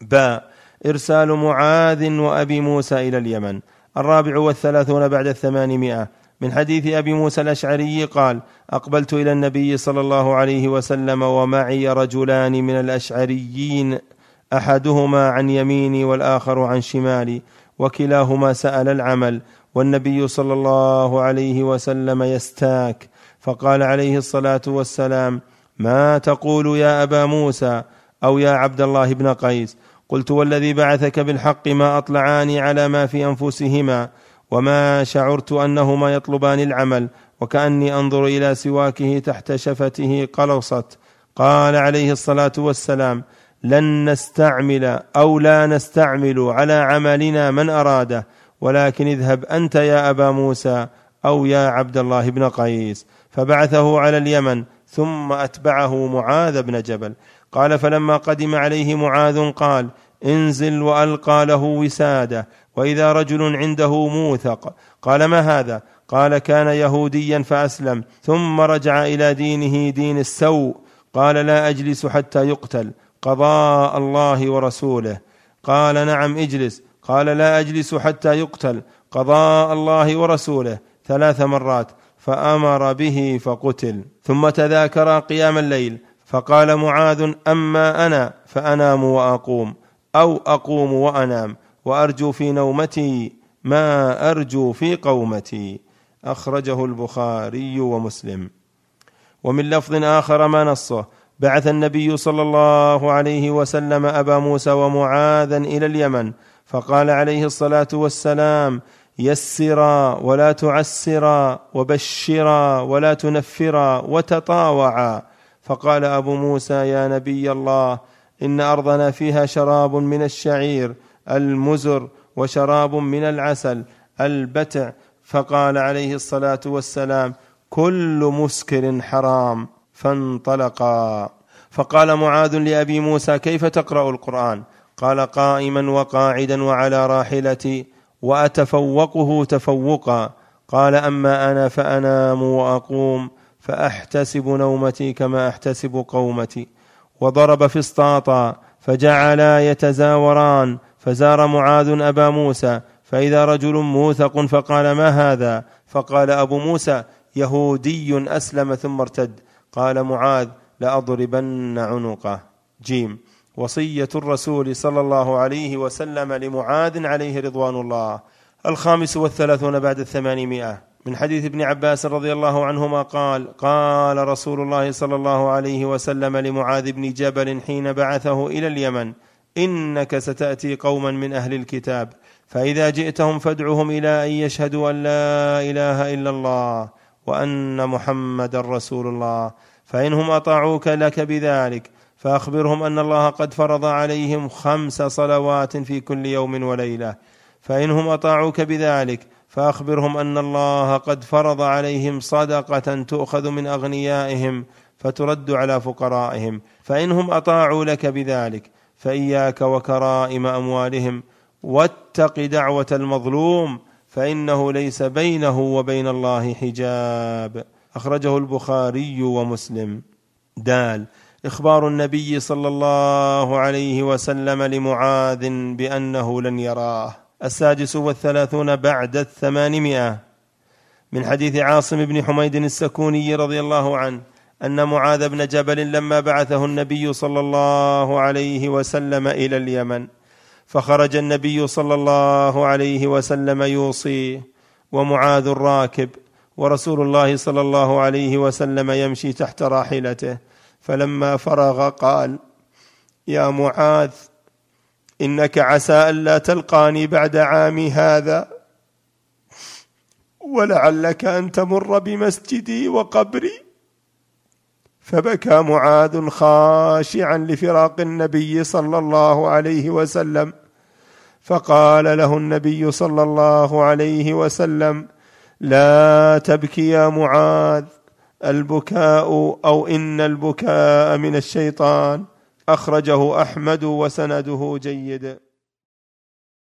باء إرسال معاذ وأبي موسى إلى اليمن. الرابع والثلاثون بعد الثمانمائة. من حديث أبي موسى الأشعري قال أقبلت إلى النبي صلى الله عليه وسلم ومعي رجلان من الأشعريين أحدهما عن يميني والآخر عن شمالي وكلاهما سأل العمل والنبي صلى الله عليه وسلم يستاك. فقال عليه الصلاة والسلام ما تقول يا أبا موسى أو يا عبد الله بن قيس؟ قلت والذي بعثك بالحق ما اطلعاني على ما في أنفسهما وما شعرت أنهما يطلبان العمل وكأني أنظر إلى سواكه تحت شفته قلصت. قال عليه الصلاة والسلام لن نستعمل أو لا نستعمل على عملنا من اراده ولكن اذهب أنت يا أبا موسى أو يا عبد الله بن قيس. فبعثه على اليمن ثم أتبعه معاذ بن جبل. قال فلما قدم عليه معاذ قال انزل وألقى له وسادة وإذا رجل عنده موثق قال ما هذا؟ قال كان يهوديا فأسلم ثم رجع إلى دينه دين السوء قال لا أجلس حتى يقتل قضاء الله ورسوله قال نعم اجلس قال لا أجلس حتى يقتل قضاء الله ورسوله ثلاث مرات فأمر به فقتل ثم تذاكر قيام الليل فقال معاذ أما أنا فأنام وأقوم أو أقوم وأنام وأرجو في نومتي ما أرجو في قومتي. أخرجه البخاري ومسلم. ومن لفظ آخر ما نصه بعث النبي صلى الله عليه وسلم أبا موسى ومعاذا إلى اليمن فقال عليه الصلاة والسلام يسرا ولا تعسرا وبشرا ولا تنفرا وتطاوعا. فقال أبو موسى يا نبي الله إن أرضنا فيها شراب من الشعير المزر وشراب من العسل البتع. فقال عليه الصلاة والسلام كل مسكر حرام فانطلقا. فقال معاذ لأبي موسى كيف تقرأ القرآن؟ قال قائما وقاعدا وعلى راحلتي وأتفوقه تفوقا. قال أما أنا فأنام وأقوم. فأحتسب نومتي كما أحتسب قومتي. وضرب فسطاطا فجعلا يتزاوران فزار معاذ أبا موسى فإذا رجل موثق فقال ما هذا؟ فقال أبو موسى يهودي أسلم ثم ارتد. قال معاذ لأضربن عنقه. جيم. وصية الرسول صلى الله عليه وسلم لمعاذ عليه رضوان الله. الخامس والثلاثون بعد الثمانمائة. من حديث ابن عباس رضي الله عنهما قال قال رسول الله صلى الله عليه وسلم لمعاذ بن جبل حين بعثه إلى اليمن إنك ستأتي قوما من أهل الكتاب فإذا جئتهم فادعهم إلى أن يشهدوا أن لا إله إلا الله وأن محمدا رسول الله فانهم أطاعوك لك بذلك فأخبرهم أن الله قد فرض عليهم خمس صلوات في كل يوم وليلة فانهم أطاعوك بذلك فأخبرهم أن الله قد فرض عليهم صدقة تؤخذ من أغنيائهم فترد على فقرائهم فانهم أطاعوا لك بذلك فإياك وكرائم أموالهم واتق دعوة المظلوم فإنه ليس بينه وبين الله حجاب. أخرجه البخاري ومسلم. دال إخبار النبي صلى الله عليه وسلم لمعاذ بأنه لن يراه. السادس والثلاثون بعد الثمانمائة. من حديث عاصم بن حميد السكوني رضي الله عنه أن معاذ بن جبل لما بعثه النبي صلى الله عليه وسلم إلى اليمن فخرج النبي صلى الله عليه وسلم يوصيه ومعاذ راكب ورسول الله صلى الله عليه وسلم يمشي تحت راحلته فلما فرغ قال يا معاذ إنك عسى ألا تلقاني بعد عامي هذا. ولعلك أن تمر بمسجدي وقبري. فبكى معاذ خاشعا لفراق النبي صلى الله عليه وسلم. فقال له النبي صلى الله عليه وسلم لا تبكي يا معاذ البكاء أو إن البكاء من الشيطان. أخرجه أحمد وسنده جيد.